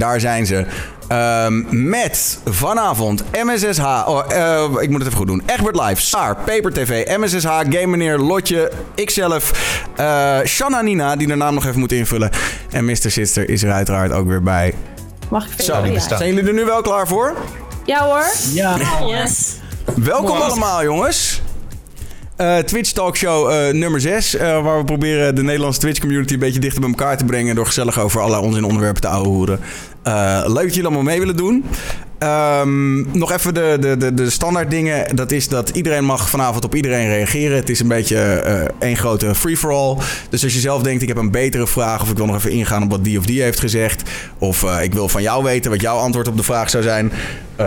Daar zijn ze. Ehm, met vanavond MSSH. Oh, eh, ik moet het even goed doen. Egbert Live, Saar, Paper TV, MSSH, Game Meneer, Lotje, ikzelf, uh, Shanna Nina, die de naam nog even moet invullen. En Mr. Sister is er uiteraard ook weer bij. Mag ik Zo, verder? zijn jullie er nu wel klaar voor? Ja hoor. Ja. Yes. Welkom allemaal, jongens. Eh, Twitch Talkshow eh nummer 6. waar we proberen de Nederlandse Twitch community een beetje dichter bij elkaar te brengen. Door gezellig over allerlei onzin onderwerpen te ouwehoeren. Eh leuk dat jullie allemaal mee willen doen. Ehm, nog even de, de, de, de standaard dingen. Dat is dat iedereen mag vanavond op iedereen reageren. Het is een beetje eh één grote free-for-all. Dus als je zelf denkt, ik heb een betere vraag... of ik wil nog even ingaan op wat die of die heeft gezegd... of eh, ik wil van jou weten wat jouw antwoord op de vraag zou zijn...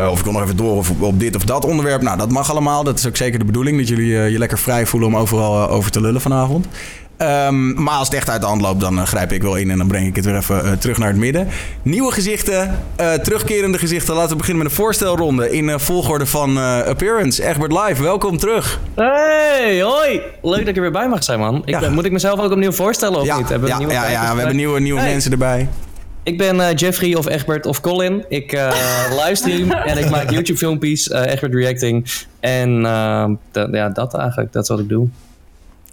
of ik wil nog even door op, op dit of dat onderwerp. Nou, dat mag allemaal. Dat is ook zeker de bedoeling... dat jullie je lekker vrij voelen om overal over te lullen vanavond. Ehm, maar als het echt uit de hand loopt, dan eh, grijp ik wel in en dan breng ik het weer even eh, terug naar het midden. Nieuwe gezichten, eh, terugkerende gezichten. Laten we beginnen met een voorstelronde in volgorde van Appearance. Egbert Live, welkom terug. Hey, hoi! Leuk dat ik er weer bij mag zijn, man. Ik, Ja. moet ik mezelf ook opnieuw voorstellen of ja, niet? Hebben ja, nieuwe ja, ja, kijkers we hebben nieuwe, nieuwe Hey. mensen erbij. Ik ben Jeffrey of Egbert of Colin. Ik eh, livestream en ik maak YouTube filmpjes, eh Egbert Reacting. En eh, dat- ja, dat eigenlijk, dat is wat ik doe.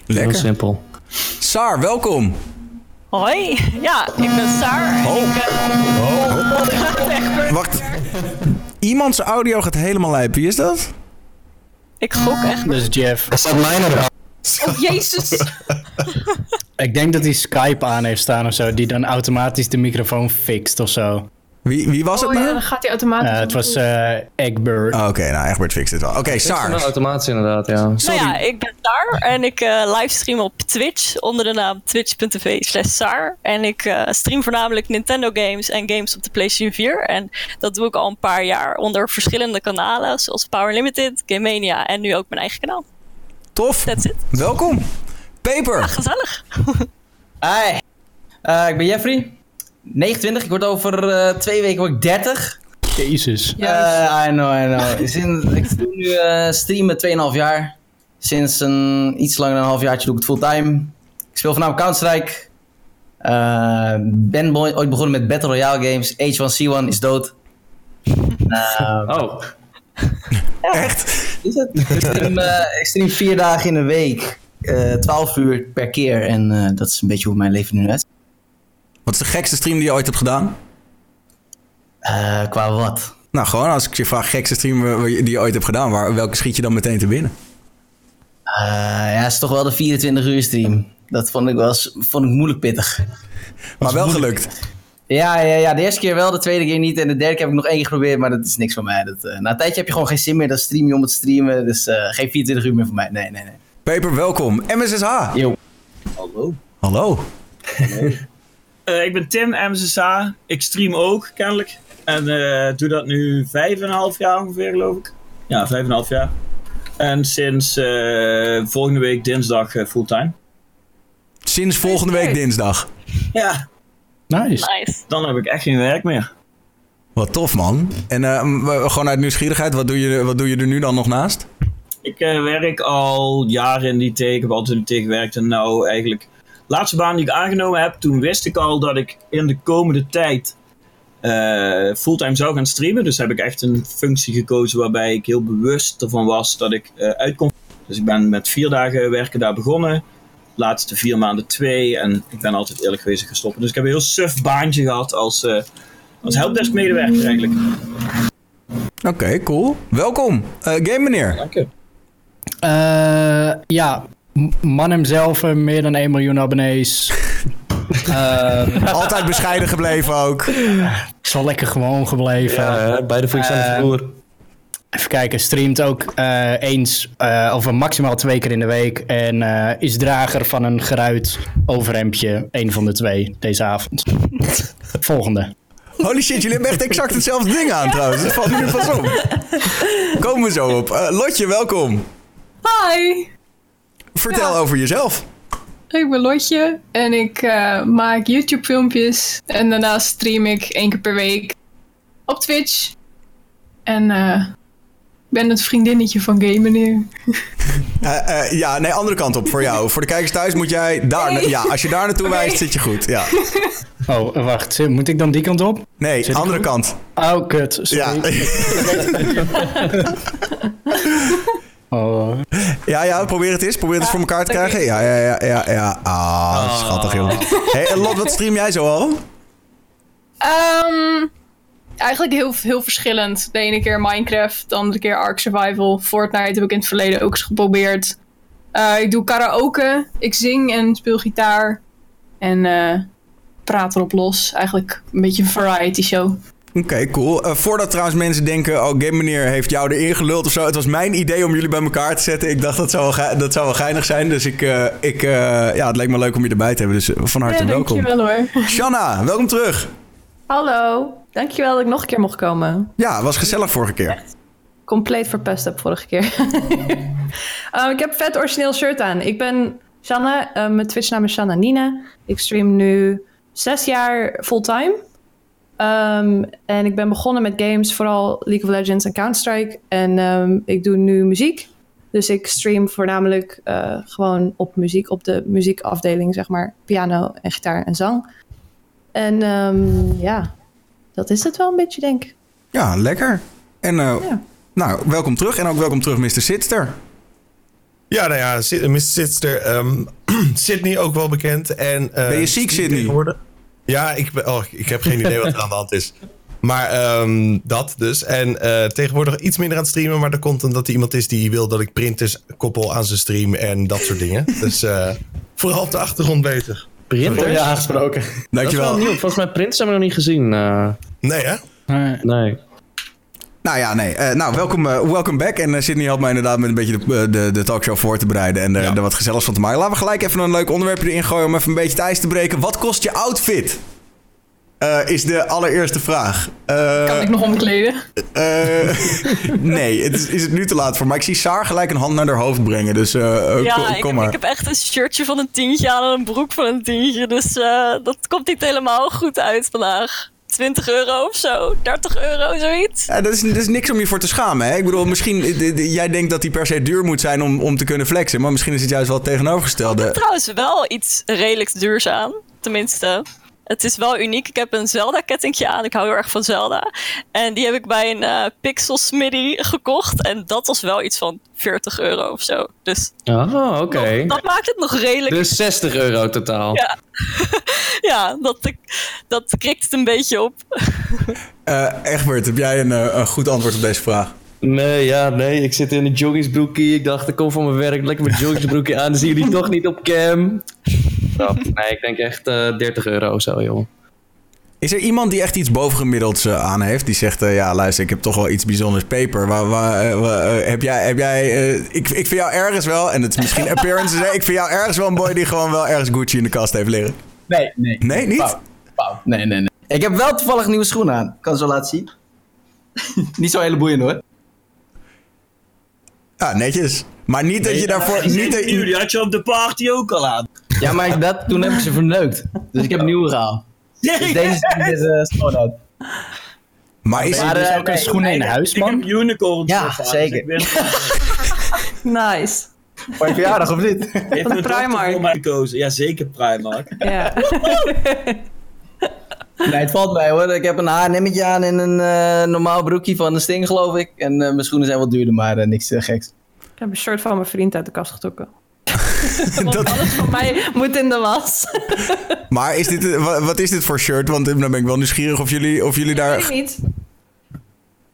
Heel Lekker. simpel. Saar, welkom. Hoi, ja, ik ben Saar. Oh. Ik, eh, Egbert. Wacht. Iemands audio gaat helemaal lijp. Wie is dat? ik gok echt. Dus Jeff. Is dat mijn er? Oh, jezus. Ik denk dat hij Skype aan heeft staan of zo, die dan automatisch de microfoon fixt of zo. Wie, wie was het Oh ja, nou? dan gaat hij automatisch. Eh, het was eh Egbert. Oh, Oké, nou Egbert fixt het wel. Oké, Saar. automatisch inderdaad, ja. Sorry. Nou ja, ik ben Saar en ik eh livestream op Twitch onder de naam twitch.tv slash Saar. En ik eh, stream voornamelijk Nintendo games en games op de PlayStation 4. En dat doe ik al een paar jaar onder verschillende kanalen, zoals Power Limited, Game Mania en nu ook mijn eigen kanaal. Tof. That's it. Welkom. Peper. Gezellig. Hi, Eh, ik ben Jeffrey. 29, ik word over eh, twee weken word ik 30. Jezus. Eh, I know, I know. Sinds, ik doe nu eh streamen 2,5 jaar. Sinds een, iets langer dan een half jaartje doe ik het fulltime. Ik speel voornamelijk Counter-Strike. Eh, ben ooit begonnen met Battle Royale games. H1C1 is dood. Eh, Oh, Echt? is het? Ik stream, ik stream vier dagen in de week. eh 12 uur per keer. En eh, dat is een beetje hoe mijn leven nu uit. Wat is de gekste stream die je ooit hebt gedaan? Eh, qua wat? Nou, gewoon als ik je vraag gekste stream eh, die je ooit hebt gedaan, waar, welke schiet je dan meteen te binnen? Eh, ja, het is toch wel de 24 uur stream. Dat vond ik wel vond ik moeilijk pittig. Maar wel gelukt. Ja, ja, ja, de eerste keer wel, de tweede keer niet. En de derde keer heb ik nog één keer geprobeerd, maar dat is niks voor mij. Dat, eh, na een tijdje heb je gewoon geen zin meer. Dan stream je om het streamen. Dus eh, geen 24 uur meer voor mij. Nee, nee, nee. Peper, welkom. MSSH. Yo. Hallo. Eh, ik ben Tim, MSSA. Ik stream ook, kennelijk. En eh, doe dat nu vijf en een half jaar ongeveer, geloof ik. Ja, vijf en een half jaar. En sinds eh, volgende week dinsdag fulltime. Sinds volgende week dinsdag. Ja, Nice. Nice. dan heb ik echt geen werk meer. Wat tof, man. En eh, gewoon uit nieuwsgierigheid, wat doe, je, wat doe je er nu dan nog naast? Ik eh, werk al jaren in die teken, heb altijd in die teken gewerkt. En nou eigenlijk, laatste baan die ik aangenomen heb, toen wist ik al dat ik in de komende tijd eh, fulltime zou gaan streamen. Dus heb ik echt een functie gekozen waarbij ik heel bewust ervan was dat ik eh uit kon. Dus ik ben met vier dagen werken daar begonnen. De laatste vier maanden twee. En ik ben altijd eerlijk geweest gestopt. Dus ik heb een heel suf baantje gehad als, eh als helpdesk medewerker eigenlijk. Oké, cool. Welkom. Eh game meneer. Dank je. Eh, ja, man hemzelf, eh, meer dan 1 miljoen abonnees. Eh, Altijd bescheiden gebleven ook. is wel lekker gewoon gebleven. ja, bij de voet aan de vloer. Even kijken, streamt ook eh, eens eh, of maximaal twee keer in de week. En eh, is drager van een geruit overhemdje. Een van de twee deze avond. Volgende. Holy shit, jullie hebben echt exact hetzelfde ding aan trouwens. Dat valt me nu pas op. Komen we zo op. Lotje, welkom. Hi, Vertel over jezelf. ik ben Lotje en ik eh, maak YouTube filmpjes. En daarnaast stream ik één keer per week op Twitch. En eh, ben het vriendinnetje van Game Meneer. Eh, ja, nee, andere kant op voor jou. voor de kijkers thuis moet jij daar... Nee. Ja, als je daar naartoe wijst, zit je goed. Ja. Oh, wacht. Moet ik dan die kant op? Nee, Zit andere kant. Oh, kut. Ja. Oh. ja, ja, probeer het eens. Probeer het eens voor elkaar te oké. krijgen. Ja, ja, ja, ja. ja. Ah, schattig, joh. Hey, en Lot, wat stream jij zo al? Ehm, eigenlijk heel, heel verschillend. De ene keer Minecraft, de andere keer Ark Survival. Fortnite heb ik in het verleden ook eens geprobeerd. Eh, ik doe karaoke, ik zing en speel gitaar. En eh, praat erop los. Eigenlijk een beetje een variety show. Oké, cool. Eh, voordat trouwens mensen denken, oh, Game Meneer heeft jou erin geluld of zo. Het was mijn idee om jullie bij elkaar te zetten. Ik dacht, dat zou wel, ge- dat zou wel geinig zijn. Dus ik, eh, ik, eh, ja, het leek me leuk om je erbij te hebben. Dus van harte ja, welkom. dankjewel hoor. Shanna, welkom terug. Hallo, dankjewel dat ik nog een keer mocht komen. Ja, was gezellig vorige keer. Compleet verpest heb vorige keer. Eh, ik heb een vet origineel shirt aan. Ik ben Shanna, eh, mijn Twitch-naam is Shanna Nina. Ik stream nu zes jaar fulltime. Ehm, en ik ben begonnen met games, vooral League of Legends en Counter-Strike. En ehm, ik doe nu muziek. Dus ik stream voornamelijk eh, gewoon op muziek, op de muziekafdeling, zeg maar. Piano en gitaar en zang. En ehm, ja, dat is het wel een beetje, denk ik. Ja, lekker. En eh, Ja. nou, welkom terug. En ook welkom terug, Mr. Sitster. Ja, nou ja, Mr. Sitster, ehm Sydney ook wel bekend. En, eh, Ben je ziek, Sydney? Ja, ik, ben, oh, ik heb geen idee wat er aan de hand is. Maar ehm, dat dus. En eh, tegenwoordig iets minder aan het streamen. Maar dat komt omdat er iemand is die wil dat ik printers koppel aan zijn stream en dat soort dingen. Dus eh, vooral op de achtergrond bezig. Printers? Ja, aangesproken. Dat is wel Dankjewel. nieuw. Volgens mij printers hebben we nog niet gezien. eh, Nee, hè? Eh, nee. Nou ja, nee. Eh, nou, welkom, welcome back. En eh, Sydney helpt mij inderdaad met een beetje de, de, de talkshow voor te bereiden en er, Ja. er wat gezelligs van te maken. Laten we gelijk even een leuk onderwerp erin gooien om even een beetje het ijs te breken. Wat kost je outfit? Eh, is de allereerste vraag. Eh, Kan ik nog omkleden? eh, nee, het is, is het nu te laat voor. Maar ik zie Saar gelijk een hand naar haar hoofd brengen. Dus Ja, kom, ik kom heb, maar. ik heb echt een shirtje van een tientje aan en een broek van een tientje. Dus eh, dat komt niet helemaal goed uit vandaag. 20 euro of zo, 30 euro, zoiets. Ja, dat, is, dat is niks om je voor te schamen. Hè? Ik bedoel, misschien... eh, Jij denkt dat die per se duur moet zijn om, om te kunnen flexen. Maar misschien is het juist wel het tegenovergestelde. Trouwens, wel iets redelijk duurs aan. Tenminste, het is wel uniek. Ik heb een Zelda-kettingje aan. Ik hou heel erg van Zelda. En die heb ik bij een eh Pixel Smitty gekocht. En dat was wel iets van 40 euro of zo. Dus Oh, oké. dat maakt het nog redelijk. Dus 60 euro totaal. Ja. ja, dat, dat krikt het een beetje op. Eh Egbert, heb jij een, eh, een goed antwoord op deze vraag? Nee, ja, nee. Ik zit in een joggingsbroekie. Ik dacht, ik kom van mijn werk. Lekker mijn joggingsbroekie aan. Dan zie je die toch niet op cam. Grap. Nee, ik denk echt eh 30 euro of zo, joh. Is er iemand die echt iets bovengemiddelds eh, aan heeft? Die zegt, eh, ja luister, ik heb toch wel iets bijzonders peper. Waar, waar, eh, waar, eh, heb jij, heb jij eh, ik, ik vind jou ergens wel, en het is misschien appearances, hè, ik vind jou ergens wel een boy die gewoon wel ergens Gucci in de kast heeft liggen. Nee, nee. Nee, niet? Fout. Nee, nee, nee. Ik heb wel toevallig nieuwe schoenen aan. Ik kan ze wel laten zien. Niet zo hele boeiend hoor. Ja, netjes. Maar niet dat je daarvoor... Niet dat, zijn nieuw, die had je op de party ook al aan. Ja, maar ik- dat, toen heb ik ze verneukt. Dus ik heb nieuwe gehaald. Dus deze is uh, schoon maar is, Maar, dus eh, ook een nee, schoenen in Ik huis, heb man? unicorns. Ja, nog aan, zeker. dus ik ben- Nice. Voor je verjaardag of niet? Van dochter Primark. voor mij gekozen. Ja, zeker Primark. Ja. Nee, het valt mij hoor. Ik heb een H&M'tje aan en een eh, normaal broekje van de Sting geloof ik. En eh, mijn schoenen zijn wat duurder, maar eh, niks geks. Ik heb een shirt van mijn vriend uit de kast getrokken. Want dat, alles van mij moet in de was. maar is dit, wa- wat is dit voor shirt? Want dan ben ik wel nieuwsgierig of jullie, of jullie Weet daar... ik niet.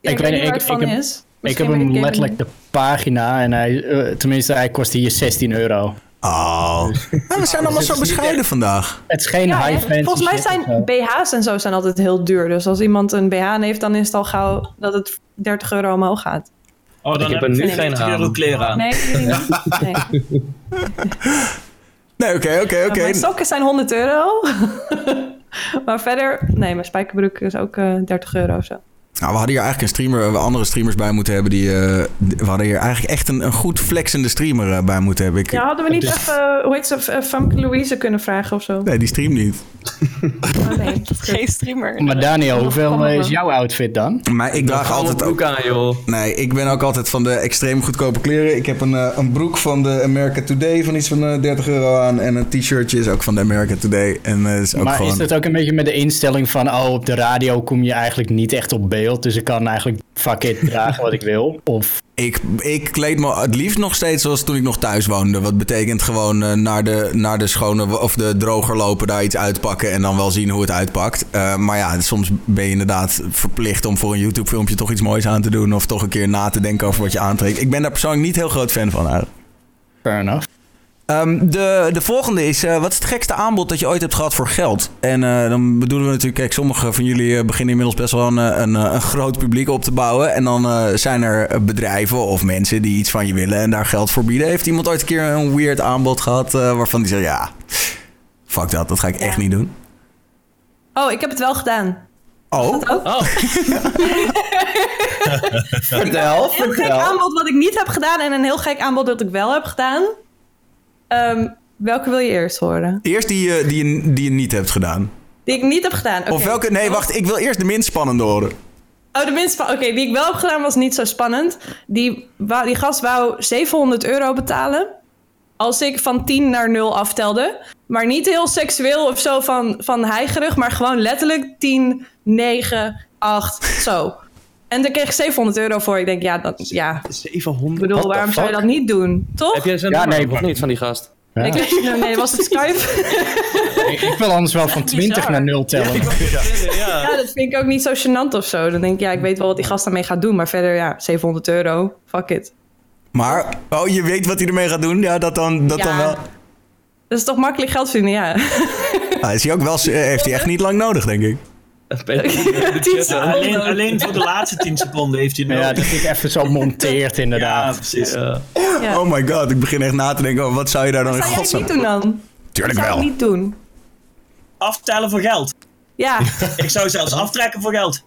Ja, Ik ik, weet weet niet niet, waar ik- het van ik heb- is. Ik heb weet hem letterlijk de pagina en hij, tenminste, hij kost hier 16 euro. Oh. Ja, we zijn allemaal zo bescheiden vandaag. Het is geen Ja, high volgens mij zijn. BH's en zo zijn altijd heel duur. Dus als iemand een BH heeft, dan is het al gauw dat het 30 euro omhoog gaat. Oh, dan Ik heb er nu geen 50 euro aan. kleren aan. Nee, jullie niet. Nee. Nee, oké, oké, oké. Mijn sokken zijn 100 euro. maar verder, nee, mijn spijkerbroek is ook eh 30 euro of zo. Nou, we hadden hier eigenlijk een streamer, we andere streamers bij moeten hebben. Die, eh, we hadden hier eigenlijk echt een, een goed flexende streamer eh, bij moeten hebben. Ik, Ja, hadden we niet Dus- even, hoe heet ze, eh, Famke Louise kunnen vragen of zo? Nee, die streamt niet. Oh, nee. Geen streamer. Maar Daniel, hoeveel eh, is jouw outfit dan? Maar ik draag altijd ook... broek aan, joh. Nee, ik ben ook altijd van de extreem goedkope kleren. Ik heb een, eh, een broek van de America Today van iets van eh, 30 euro aan. En een t-shirtje is ook van de America Today. En eh, is ook maar gewoon... is het ook een beetje met de instelling van... oh, op de radio kom je eigenlijk niet echt op beeld... dus ik kan eigenlijk fuck it dragen wat ik wil? Of Ik, ik kleed me het liefst nog steeds zoals toen ik nog thuis woonde. Wat betekent gewoon eh, naar, de, naar de schone of de droger lopen, daar iets uitpakken en dan wel zien hoe het uitpakt. Eh, maar ja, soms ben je inderdaad verplicht om voor een YouTube-filmpje toch iets moois aan te doen. Of toch een keer na te denken over wat je aantrekt. Ik ben daar persoonlijk niet heel groot fan van eigenlijk. fair enough. Ehm, de, de volgende is, eh, wat is het gekste aanbod dat je ooit hebt gehad voor geld? En eh, dan bedoelen we natuurlijk, kijk, sommige van jullie eh, beginnen inmiddels best wel een, een, een groot publiek op te bouwen. En dan eh, zijn er bedrijven of mensen die iets van je willen en daar geld voor bieden. Heeft iemand ooit een keer een weird aanbod gehad eh, waarvan die zegt, ja, fuck dat, dat ga ik echt niet doen? Oh, ik heb het wel gedaan. Oh, Oh, Vertel, Een heel gek vertel. aanbod wat ik niet heb gedaan en een heel gek aanbod dat ik wel heb gedaan. Ehm, welke wil je eerst horen? eerst die, je- die, je, die je niet hebt gedaan. Die ik niet heb gedaan. Of welke, nee, wacht, ik wil eerst de minst spannende horen. Oh, de minst Oké, die ik wel heb gedaan was niet zo spannend. Die, die gast wou 700 euro betalen. Als ik van 10 naar 0 aftelde. Maar niet heel seksueel of zo van, van heigerig. Maar gewoon letterlijk 10, 9, 8, zo. En daar kreeg ik 700 euro voor. Ik denk, ja, dat, ja. Ik 700. bedoel, What the waarom zou je dat niet doen? Toch? Heb jij zijn Ja, nee, of niet van die gast? Ja. Ik nee, was het Skype? ik, ik wil anders wel van 20 naar 0 tellen. ja, dat vind ik ook niet zo gênant of zo. Dan denk ik, ja, ik weet wel wat die gast daarmee gaat doen. Maar verder, ja, 700 euro. Fuck it. Maar, oh, je weet wat hij ermee gaat doen? Ja, dat dan, dat Ja. dan wel. Dat is toch makkelijk geld verdienen, ja. Ah, is hij ook wel, heeft hij echt niet lang nodig, denk ik. Ja, alleen, alleen voor de laatste 10 seconden heeft hij het Ja, dat ik even zo monteert Ja, inderdaad. precies. Ja. Oh my god, ik begin echt na te denken, oh, wat zou je daar dan in Zou godsnaam... niet doen dan? Tuurlijk Zou ik wel. niet doen. Aftellen voor geld. Ja, Ik zou zelfs aftrekken voor geld.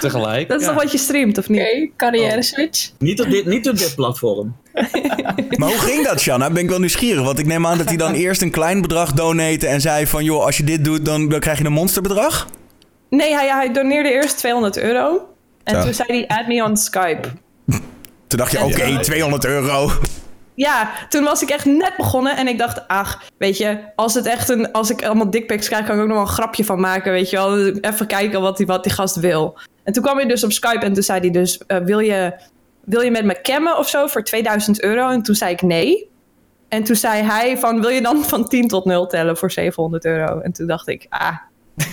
Tegelijk. dat is ja. toch wat je streamt, of niet? Oké, carrière switch. Niet op dit, niet op dit platform. Maar hoe ging dat, Shanna? Ben ik wel nieuwsgierig. Want ik neem aan dat hij dan eerst een klein bedrag donate en zei van... joh, als je dit doet, dan, dan krijg je een monsterbedrag? Nee, hij, hij doneerde eerst 200 euro. En Zo. toen zei hij, add me on Skype. Toen dacht je, oké, 200 euro. Ja, toen was ik echt net begonnen en ik dacht, ach, weet je, als het echt een, als ik allemaal dickpics krijg, kan ik ook nog wel een grapje van maken, weet je wel. Even kijken wat die, wat die gast wil. En toen kwam hij dus op Skype en toen zei hij dus, eh, wil, je, wil je met me cammen of zo voor 2000 euro? En toen zei ik nee. En toen zei hij van, wil je dan van 10 tot 0 tellen voor 700 euro? En toen dacht ik, ah,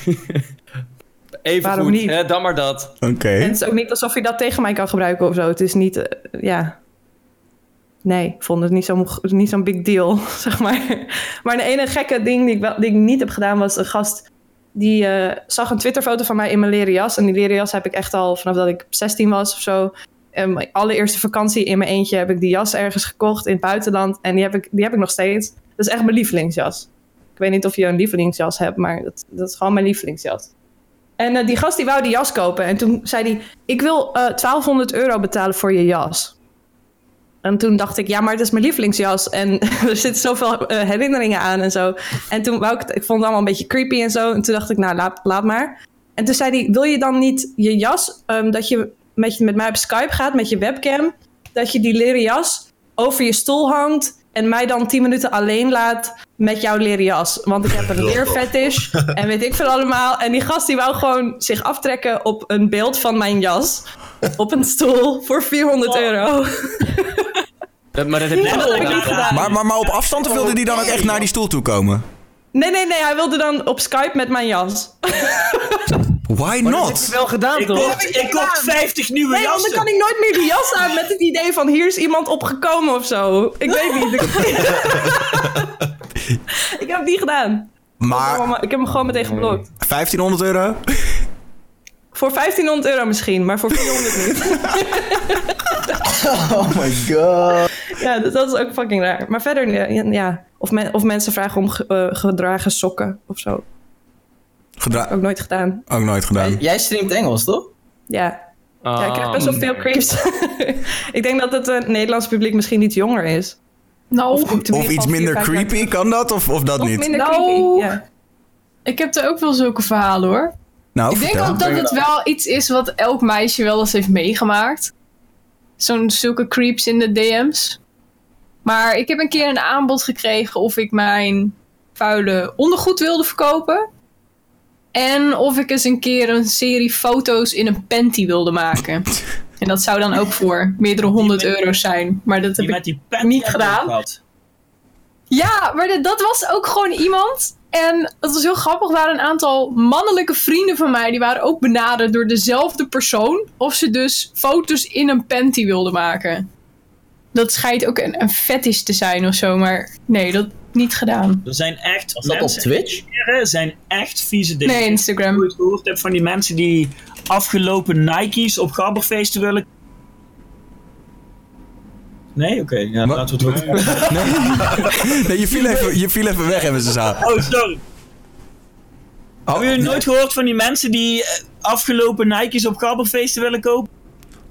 Even Waarom goed, niet? hè, dan maar dat. Oké. En het is ook niet alsof je dat tegen mij kan gebruiken of zo. Het is niet, eh, ja. Nee, ik vond het niet zo'n niet zo'n big deal, zeg maar. Maar de ene gekke ding die ik, wel, die ik niet heb gedaan was een gast die eh, zag een Twitterfoto van mij in mijn leren jas. En die leren jas heb ik echt al vanaf dat ik 16 was of zo. Mijn allereerste vakantie in mijn eentje heb ik die jas ergens gekocht in het buitenland. En die heb ik, die heb ik nog steeds. Dat is echt mijn lievelingsjas. Ik weet niet of je een lievelingsjas hebt, maar dat, dat is gewoon mijn lievelingsjas. En eh, die gast die wou die jas kopen. En toen zei hij, ik wil eh 1200 euro betalen voor je jas. En toen dacht ik, ja, maar het is mijn lievelingsjas. En er zitten zoveel eh, herinneringen aan en zo. En toen wou ik ik vond het allemaal een beetje creepy en zo. En toen dacht ik, nou, laat, laat maar. En toen zei hij, wil je dan niet je jas, ehm, dat je met, je met mij op Skype gaat, met je webcam, dat je die leren jas over je stoel hangt en mij dan 10 minuten alleen laat met jouw leren jas. Want ik heb een leerfetish en weet ik veel allemaal. En die gast die wou gewoon zich aftrekken op een beeld van mijn jas op een stoel voor 400 euro. Dat, maar dat heb je Ja, wel dat heb ik niet gedaan. gedaan. Maar, maar, maar op afstand of wilde hij dan ook echt naar die stoel toe komen? Nee, nee, nee, hij wilde dan op Skype met mijn jas. Why Maar dat heb not? je wel gedaan, Ik toch? kocht, ik kocht 50 nieuwe Nee, want dan jassen. kan ik nooit meer die jas aan met het idee van hier is iemand opgekomen of zo. Ik weet niet. ik heb het niet gedaan. Maar Ik heb hem gewoon meteen geblokt. 1500 euro? Voor 1500 euro misschien, maar voor 400 niet. Oh my god. ja, dat, dat is ook fucking raar. Maar verder, ja. Of, men- of mensen vragen om ge- eh, gedragen sokken of zo. Gedra- Ook nooit gedaan. ook nooit gedaan. Jij streamt Engels, toch? Ja. Ja, ik krijg Ah, best wel veel creeps. ik denk dat het uh, Nederlands publiek misschien iets jonger is. Nou, Of, iets minder jaar creepy, kan dat? Of, of dat Of niet? minder Nou, creepy, ja. ik heb er ook wel zulke verhalen hoor. Nou, ik denk ook dat het wel iets is wat elk meisje wel eens heeft meegemaakt. Zo'n zulke creeps in de DM's. Maar ik heb een keer een aanbod gekregen of ik mijn vuile ondergoed wilde verkopen. En of ik eens een keer een serie foto's in een panty wilde maken. En dat zou dan ook voor meerdere honderd euro's zijn. Maar dat heb ik met die pen niet gedaan. Ja, maar de- dat was ook gewoon iemand. En het was heel grappig. Er waren een aantal mannelijke vrienden van mij. Die waren ook benaderd door dezelfde persoon. Of ze dus foto's in een panty wilden maken. Dat schijnt ook een, een fetish te zijn of zo. Maar nee, dat niet gedaan. Er zijn echt Was dat op Twitch? Er zijn echt vieze dingen. Nee, Ik Instagram. ooit gehoord heb van die mensen die afgelopen Nike's op gabberfeesten willen. Nee? Oké, ja, Wat? laten we het ook. Nee, je viel even, je viel even weg, hebben ze zagen. Oh, sorry. Oh, Hebben jullie nooit gehoord van die mensen die eh, afgelopen Nike's op gabberfeesten willen kopen?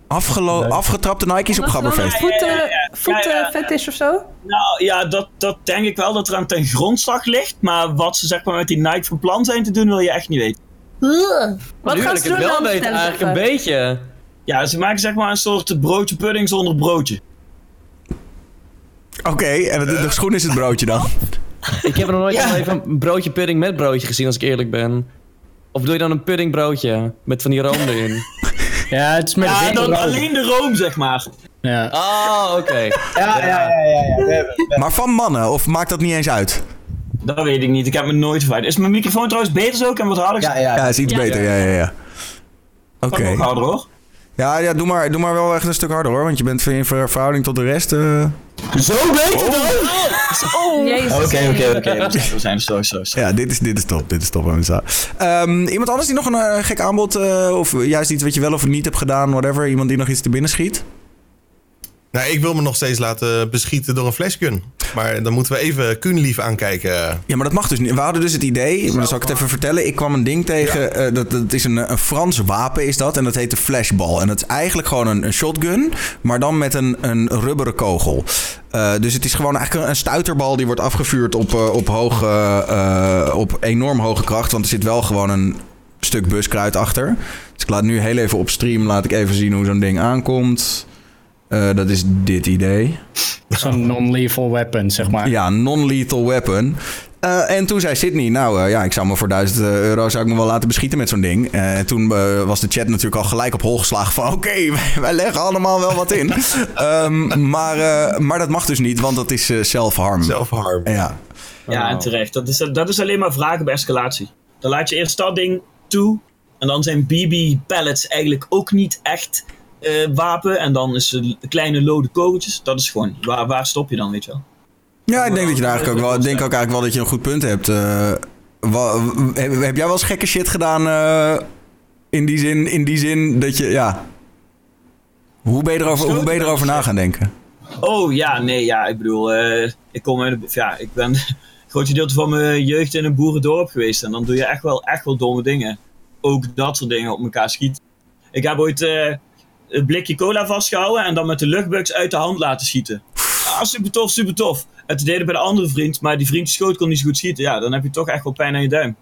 Afgelo- afgetrapte Nike's op Gabberfeest. een voeten, Ja, ja, ja. voeten ja. fetish of zo? Nou ja, dat, dat denk ik wel dat er aan ten grondslag ligt. Maar wat ze zeg maar met die Nike van plan zijn te doen, wil je echt niet weten. Wat nu gaan ze het doen wel dan? weten, eigenlijk een beetje. Ja, ze maken zeg maar een soort broodje pudding zonder broodje. Oké, en de, de schoen is het broodje dan? Ik heb er nog nooit Ja. even een broodje pudding met broodje gezien, als ik eerlijk ben. Of doe je dan een puddingbroodje met van die room erin? Ja, het is met Ja, dan room. alleen de room zeg maar. Ja. Oh, oké. Ja, ja, ja, ja. ja. We hebben- we Maar van mannen, of maakt dat niet eens uit? Dat weet ik niet, ik heb me nooit gevraagd. Is mijn microfoon trouwens beter zo? Ik heb wat harder Ja, ja. Ja, is iets beter, ja, ja, ja. Oké. Nog harder hoor. Ja, ja doe, maar, doe maar wel echt een stuk harder hoor, want je bent in ver- verhouding tot de rest. eh, Zo beter dan! Jezus. Oké, oké, oké. We zijn er zo, zo, zo. Ja, dit is, dit is top. Dit is top. Ehm, iemand anders die nog een eh, gek aanbod, eh, of juist iets wat je wel of niet hebt gedaan, whatever. Iemand die nog iets te binnen schiet? Nou, ik wil me nog steeds laten beschieten door een flashgun. Maar dan moeten we even Kunlief aankijken. Ja, maar dat mag dus niet. We hadden dus het idee, maar dan zal ik het even vertellen. Ik kwam een ding tegen, eh, dat, dat is een, een Frans wapen is dat. En dat heet de flashball. En dat is eigenlijk gewoon een, een shotgun, maar dan met een, een rubberen kogel. Eh, dus het is gewoon eigenlijk een stuiterbal die wordt afgevuurd op, eh, op, hoge, eh, op enorm hoge kracht. Want er zit wel gewoon een stuk buskruid achter. Dus ik laat nu heel even op stream, laat ik even zien hoe zo'n ding aankomt. Eh, dat is dit idee. Zo'n non-lethal weapon, zeg maar. Ja, non-lethal weapon. Eh, en toen zei Sydney, nou eh, ja, ik zou me voor 1000 euro zou ik me wel laten beschieten met zo'n ding. Eh, en toen was de chat natuurlijk al gelijk op hol geslagen van oké, wij, wij leggen allemaal wel wat in. Ehm, maar, eh, maar dat mag dus niet, want dat is self-harm. Zelfharm. Ja. Ja, en terecht. Dat is, dat is alleen maar vragen op escalatie. Dan laat je eerst dat ding toe. En dan zijn BB-pellets eigenlijk ook niet echt eh, wapen. En dan is het kleine lode kogeltjes. Dat is gewoon, waar, waar stop je dan, weet je wel? ja, ik denk dat je daar eigenlijk ook wel, ik denk ook eigenlijk wel dat je een goed punt hebt. Wa- heb, heb jij wel eens gekke shit gedaan eh, in, die zin, in die zin dat je, ja... Hoe ben je erover, hoe ben je erover na gaan denken? Oh ja, nee, ja, ik bedoel, ik kom uit, ja, ik ben groot gedeelte van mijn jeugd in een boerendorp geweest. En dan doe je echt wel, echt wel domme dingen. Ook dat soort dingen op elkaar schieten. Ik heb ooit een blikje cola vastgehouden en dan met de luchtbugs uit de hand laten schieten. Ah, super tof, super tof. En toen deed ik bij de andere vriend, maar die vriend schoot kon niet zo goed schieten. Ja, dan heb je toch echt wel pijn aan je duim.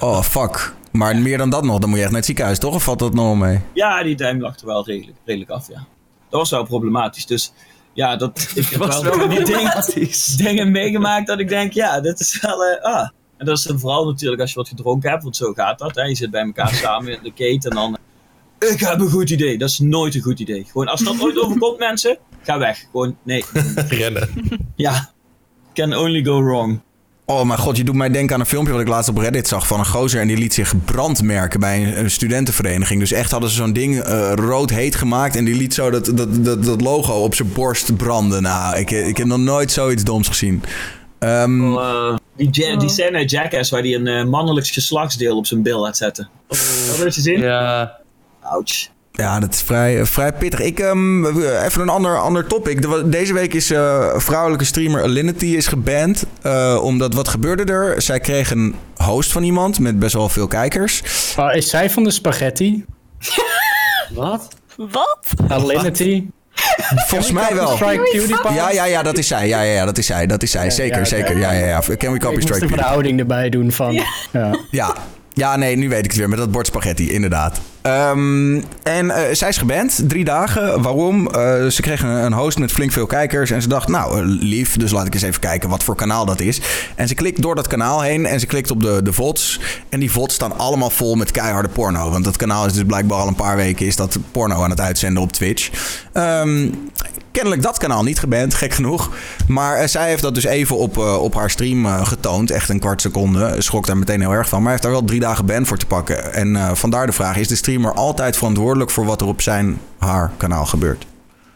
Oh, fuck. Maar meer dan dat nog, dan moet je echt naar het ziekenhuis, toch? Of valt dat nog wel mee? Ja, die duim lag er wel redelijk, redelijk af, ja. Dat was wel problematisch. Dus ja, dat, ik heb was wel wel die dingen, problematisch. dingen meegemaakt dat ik denk, ja, dit is wel, eh, ah. En dat is dan vooral natuurlijk als je wat gedronken hebt, want zo gaat dat. Hè. Je zit bij elkaar samen in de keten en dan... Ik heb een goed idee. Dat is nooit een goed idee. Gewoon, als dat ooit overkomt, mensen, ga weg. Gewoon, nee. Rennen. Ja. Can only go wrong. Oh mijn god, je doet mij denken aan een filmpje wat ik laatst op Reddit zag van een gozer en die liet zich brandmerken bij een, studentenvereniging. Dus echt hadden ze zo'n ding eh, rood heet gemaakt en die liet zo dat, dat, dat, dat logo op zijn borst branden. Nou, ik, ik heb nog nooit zoiets doms gezien. Ehm, Eh, die, ja- die scène Jackass waar hij een eh, mannelijk geslachtsdeel op zijn bil laat zetten. Dat heb je gezien? Ja, Ouch. Ja, dat is vrij, eh, vrij pittig. Ik, ehm, even een ander, ander topic. De- deze week is eh, vrouwelijke streamer Alinity is geband. eh, omdat, wat gebeurde er? Zij kreeg een host van iemand met best wel veel kijkers. Oh, is zij van de spaghetti? Wat? Wat? Alinity? Volgens mij wel. Ja, ja, ja, dat is zij. Ja, ja, ja, dat is zij. Dat is zij. Zeker, ja, zeker. Ja, ja, ja. Can we copy Ik moest strike de verhouding erbij doen van... Ja. Ja. ja, nee, nu weet ik het weer. Met dat bord spaghetti, inderdaad. Ehm, en eh, zij is geband, drie dagen. Waarom? Eh, ze kreeg een, host met flink veel kijkers. En ze dacht, nou, eh, lief, dus laat ik eens even kijken wat voor kanaal dat is. En ze klikt door dat kanaal heen en ze klikt op de, de VODs. En die VODs staan allemaal vol met keiharde porno. Want dat kanaal is dus blijkbaar al een paar weken is dat porno aan het uitzenden op Twitch. Ehm, kennelijk dat kanaal niet geband, gek genoeg. Maar zij heeft dat dus even op, op haar stream getoond. Echt een kwart seconde. Schrok daar meteen heel erg van. Maar heeft daar wel drie dagen ban voor te pakken. En vandaar de vraag: is de streamer altijd verantwoordelijk voor wat er op zijn, haar kanaal gebeurt?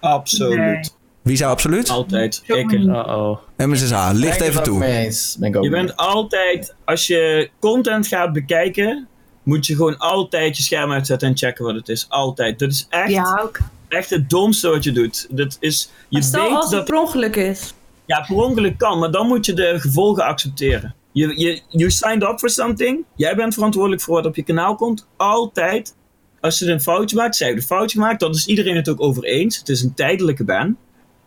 Absoluut. Wie zou absoluut? Altijd. Ik. Uh-oh. MSSH, licht even toe. Mee eens. Ben ik ook Je bent altijd, als je content gaat bekijken, moet je gewoon altijd je scherm uitzetten en checken wat het is. Altijd. Dat is echt, Ja, ook. echt het domste wat je doet. Dat is, je Maar stel weet als het dat per ongeluk is. Ja, per ongeluk kan, maar dan moet je de gevolgen accepteren. Je, je, you signed up for something. Jij bent verantwoordelijk voor wat op je kanaal komt. Altijd. Als ze een foutje maakt, zij heeft een foutje gemaakt, dan is iedereen het ook over eens. Het is een tijdelijke ban.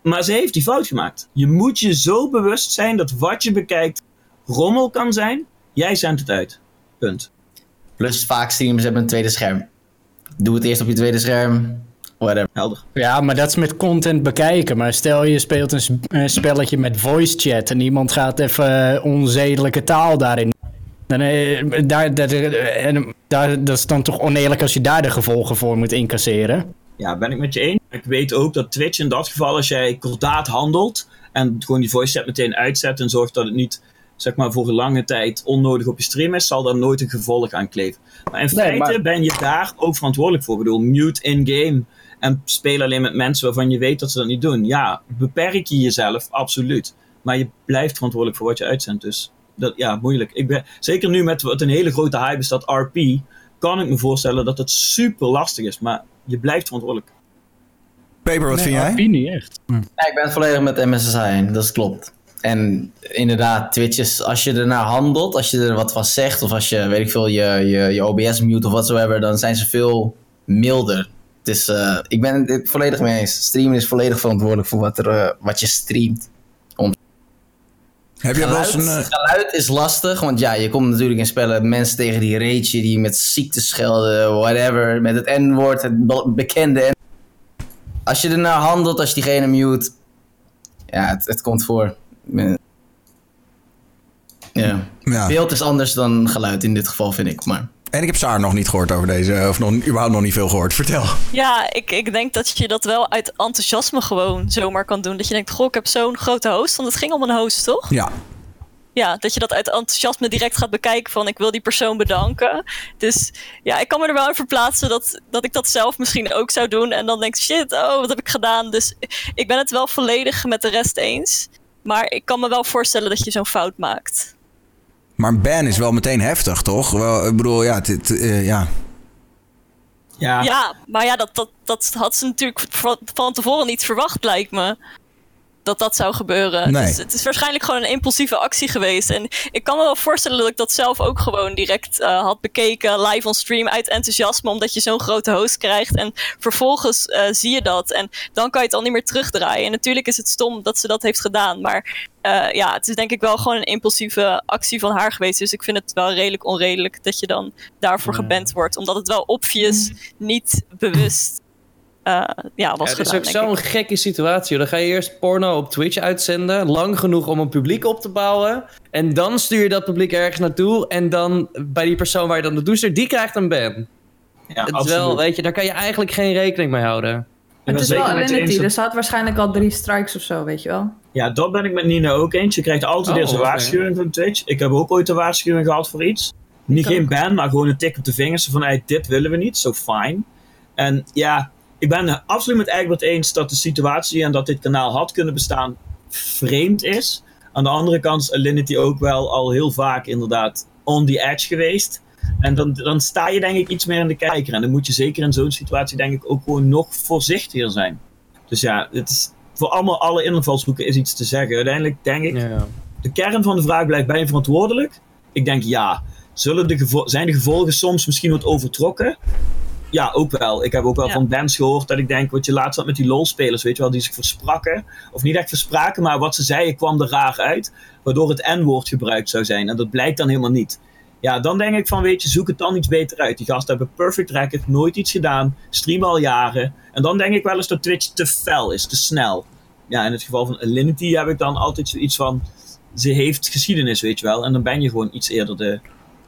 Maar ze heeft die fout gemaakt. Je moet je zo bewust zijn dat wat je bekijkt rommel kan zijn. Jij zendt het uit. Punt. Plus vaak streamers hebben een tweede scherm. Doe het eerst op je tweede scherm. Whatever. Helder. Ja, maar dat is met content bekijken. Maar stel je speelt een, spelletje met voice chat en iemand gaat even eh, onzedelijke taal daarin. Dan, eh, daar, daar, eh, en daar, dat is dan toch oneerlijk als je daar de gevolgen voor moet incasseren. Ja, ben ik met je eens. Ik weet ook dat Twitch in dat geval, als jij kordaat handelt en gewoon die voice chat meteen uitzet en zorgt dat het niet, zeg maar, voor een lange tijd onnodig op je stream is, zal daar nooit een gevolg aan kleven. Maar in Nee, feite maar- ben je daar ook verantwoordelijk voor. Ik bedoel, mute in-game en speel alleen met mensen waarvan je weet dat ze dat niet doen. Ja, beperk je jezelf, absoluut. Maar je blijft verantwoordelijk voor wat je uitzendt. Dus dat, ja, moeilijk. Ik ben, zeker nu met wat een hele grote hype is, dat RP, kan ik me voorstellen dat het super lastig is. Maar je blijft verantwoordelijk. Paper, wat vind jij? RP niet echt. Ja, ik ben het volledig met MSSI dat klopt. En inderdaad, Twitch is, als je ernaar handelt, als je er wat van zegt, of als je, weet ik veel, je, je, je OBS mute of whatsoever, dan zijn ze veel milder. Het is, eh, ik ben het volledig mee eens. Streamen is volledig verantwoordelijk voor wat, er, eh, wat je streamt. Heb je wel eens Geluid, een... eh, geluid is lastig, want ja, je komt natuurlijk in spellen mensen tegen die rage, die met ziekte schelden, whatever, met het N-woord, het be- bekende N. Als je ernaar handelt, als je diegene mute, ja, het, het komt voor. Ja. ja. Beeld is anders dan geluid in dit geval, vind ik, maar... En ik heb Saar nog niet gehoord over deze, of nog, überhaupt nog niet veel gehoord. Vertel. Ja, ik, ik denk dat je dat wel uit enthousiasme gewoon zomaar kan doen. Dat je denkt, goh, ik heb zo'n grote host. Want het ging om een host, toch? Ja. Ja, dat je dat uit enthousiasme direct gaat bekijken van ik wil die persoon bedanken. Dus ja, ik kan me er wel in verplaatsen dat, dat ik dat zelf misschien ook zou doen. En dan denk ik, shit, oh, wat heb ik gedaan? Dus ik ben het wel volledig met de rest eens. Maar ik kan me wel voorstellen dat je zo'n fout maakt. Maar een ban is wel meteen heftig, toch? Wel, ik bedoel, ja, dit, eh, ja. Ja, Ja, maar ja, dat, dat, dat had ze natuurlijk van, van tevoren niet verwacht, lijkt me. Dat dat zou gebeuren. Nee. Dus het is waarschijnlijk gewoon een impulsieve actie geweest. En ik kan me wel voorstellen dat ik dat zelf ook gewoon direct eh, had bekeken, live on stream, uit enthousiasme, omdat je zo'n grote host krijgt. En vervolgens eh, zie je dat. En dan kan je het al niet meer terugdraaien. En natuurlijk is het stom dat ze dat heeft gedaan. Maar eh, ja, het is denk ik wel gewoon een impulsieve actie van haar geweest. Dus ik vind het wel redelijk onredelijk dat je dan daarvoor geband wordt. Omdat het wel obvious niet bewust eh, ja, was Ja, het is ook zo'n gekke situatie. hoor. Dan ga je eerst porno op Twitch uitzenden. Lang genoeg om een publiek op te bouwen. En dan stuur je dat publiek ergens naartoe. En dan bij die persoon waar je dan naartoe stuurt, die krijgt een ban. ja het is absoluut. wel, weet je, daar kan je eigenlijk geen rekening mee houden. Het is wel Alinity, dus ze had waarschijnlijk al drie strikes of zo, weet je wel. Ja, dat ben ik met Nina ook eens. Je krijgt altijd Oh, eerst een oké. waarschuwing van Twitch. Ik heb ook ooit een waarschuwing gehad voor iets. Niet geen ban, maar gewoon een tik op de vingers van hey, dit willen we niet, zo fijn. En ja, ik ben het absoluut met Egbert eens dat de situatie en dat dit kanaal had kunnen bestaan vreemd is. Aan de andere kant is Alinity ook wel al heel vaak inderdaad on the edge geweest. En dan, dan sta je denk ik iets meer in de kijker. En dan moet je zeker in zo'n situatie denk ik ook gewoon nog voorzichtiger zijn. Dus ja, het is, voor allemaal alle invalshoeken is iets te zeggen. Uiteindelijk denk ik, Ja. de kern van de vraag blijft, ben je verantwoordelijk? Ik denk ja. Zullen de zijn de gevolgen soms misschien wat overtrokken? Ja, ook wel. Ik heb ook wel Ja. van bands gehoord dat ik denk, wat je laatst had met die LOL-spelers, weet je wel, die zich verspraken. Of niet echt verspraken, maar wat ze zeiden kwam er raar uit. Waardoor het N-woord gebruikt zou zijn. En dat blijkt dan helemaal niet. Ja, dan denk ik van, weet je, zoek het dan iets beter uit. Die gasten hebben perfect record, nooit iets gedaan, streamen al jaren. En dan denk ik wel eens dat Twitch te fel is, te snel. Ja, in het geval van Alinity heb ik dan altijd zoiets van, ze heeft geschiedenis, weet je wel. En dan ben je gewoon iets eerder de,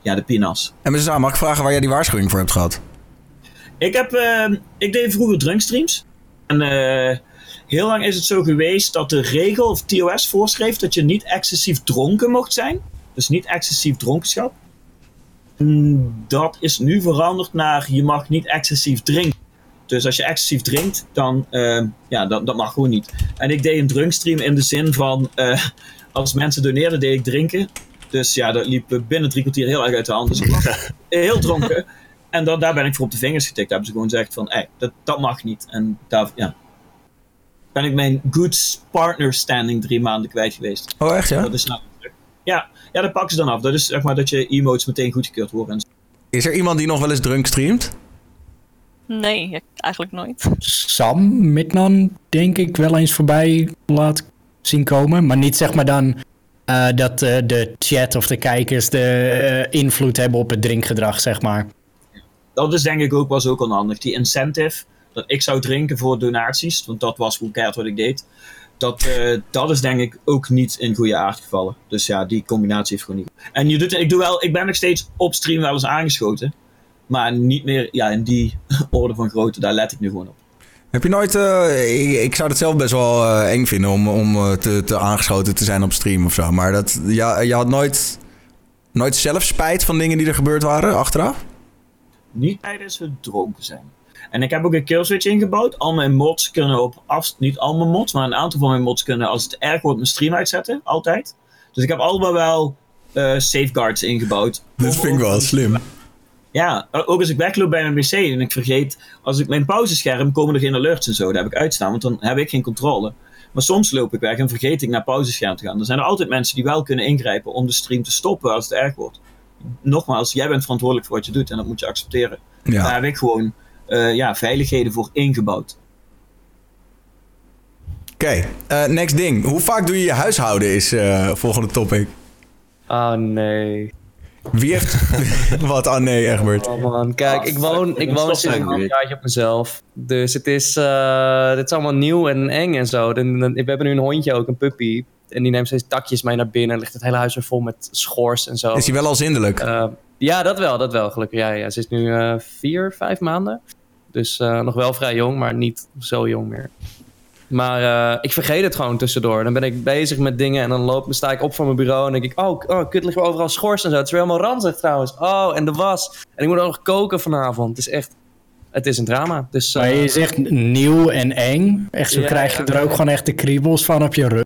ja, de pinas. En meneer Zaan, mag ik vragen waar jij die waarschuwing voor hebt gehad? Ik, heb, eh, ik deed vroeger drunkstreams. En eh, heel lang is het zo geweest dat de regel of TOS voorschreef dat je niet excessief dronken mocht zijn. Dus niet excessief dronkenschap. Mm, Dat is nu veranderd naar je mag niet excessief drinken. Dus als je excessief drinkt, dan eh, ja, dat, dat mag gewoon niet. En ik deed een drunkstream in de zin van eh, als mensen doneerden, deed ik drinken. Dus ja, dat liep binnen drie kwartier heel erg uit de hand. Dus ik was heel dronken. En dan, daar ben ik voor op de vingers getikt. Daar hebben ze gewoon gezegd van, hey, dat, dat mag niet. En daar, ja. Ben ik mijn good partner standing drie maanden kwijt geweest. Oh, echt ja? Dat is nou ja, ja, dat pakken ze dan af. Dat is zeg maar dat je emotes meteen goedgekeurd worden. Is er iemand die nog wel eens drunk streamt? Nee, eigenlijk nooit. Sam Midnan, denk ik, wel eens voorbij laat zien komen. Maar niet zeg maar dan eh, dat eh, de chat of de kijkers de eh, invloed hebben op het drinkgedrag, zeg maar. Dat is denk ik ook, was ook onhandig. Die incentive, dat ik zou drinken voor donaties, want dat was keihard wat ik deed. Dat, eh, dat is denk ik ook niet in goede aard gevallen. Dus ja, die combinatie heeft gewoon niet. En je doet, ik, doe wel, ik ben nog steeds op stream wel eens aangeschoten. Maar niet meer ja, in die orde van grootte, daar let ik nu gewoon op. Heb je nooit... eh, ik, zou het zelf best wel eh, eng vinden om, om te, te aangeschoten te zijn op stream of zo. Maar dat, ja, je had nooit, nooit zelf spijt van dingen die er gebeurd waren achteraf? Niet tijdens het dronken zijn. En ik heb ook een killswitch ingebouwd. Al mijn mods kunnen op afstand, niet al mijn mods, maar een aantal van mijn mods kunnen als het erg wordt mijn stream uitzetten, altijd. Dus ik heb allemaal wel eh, safeguards ingebouwd. Dit vind ik wel slim. Ja, ook als ik wegloop bij mijn wc en ik vergeet, als ik mijn pauzescherm komen er geen alerts en zo, daar heb ik uitstaan, want dan heb ik geen controle. Maar soms loop ik weg en vergeet ik naar pauzescherm te gaan. Er zijn er altijd mensen die wel kunnen ingrijpen om de stream te stoppen als het erg wordt. Nogmaals, jij bent verantwoordelijk voor wat je doet en dat moet je accepteren. Ja. Daar heb ik gewoon eh, ja, veiligheden voor ingebouwd. Oké, eh, next ding. Hoe vaak doe je je huishouden is eh volgende topic. Oh nee. Wie heeft... Wat? Ah nee, Egbert. Oh man, kijk, ik woon, ik woon sinds een half jaartje op mezelf. Dus het is, eh, dit is allemaal nieuw en eng en zo. Dan- we hebben nu een hondje ook, een puppy. En die neemt steeds takjes mee naar binnen. En ligt het hele huis weer vol met schors en zo. Is hij wel al zindelijk? Eh, ja, dat wel, dat wel, gelukkig. Ja, ja. Ze is nu eh, vier, vijf maanden. Dus eh, nog wel vrij jong, maar niet zo jong meer. Maar eh, ik vergeet het gewoon tussendoor. Dan ben ik bezig met dingen en dan loop, sta ik op van mijn bureau en denk ik... Oh, oh kut, liggen overal schors en zo. Het is weer helemaal ranzig trouwens. Oh, en de was. En ik moet ook nog koken vanavond. Het is echt... Het is een drama. Dus, Maar je zegt nieuw en eng. Echt, zo Ja, krijg je ja, er ook gewoon echt de kriebels van op je rug.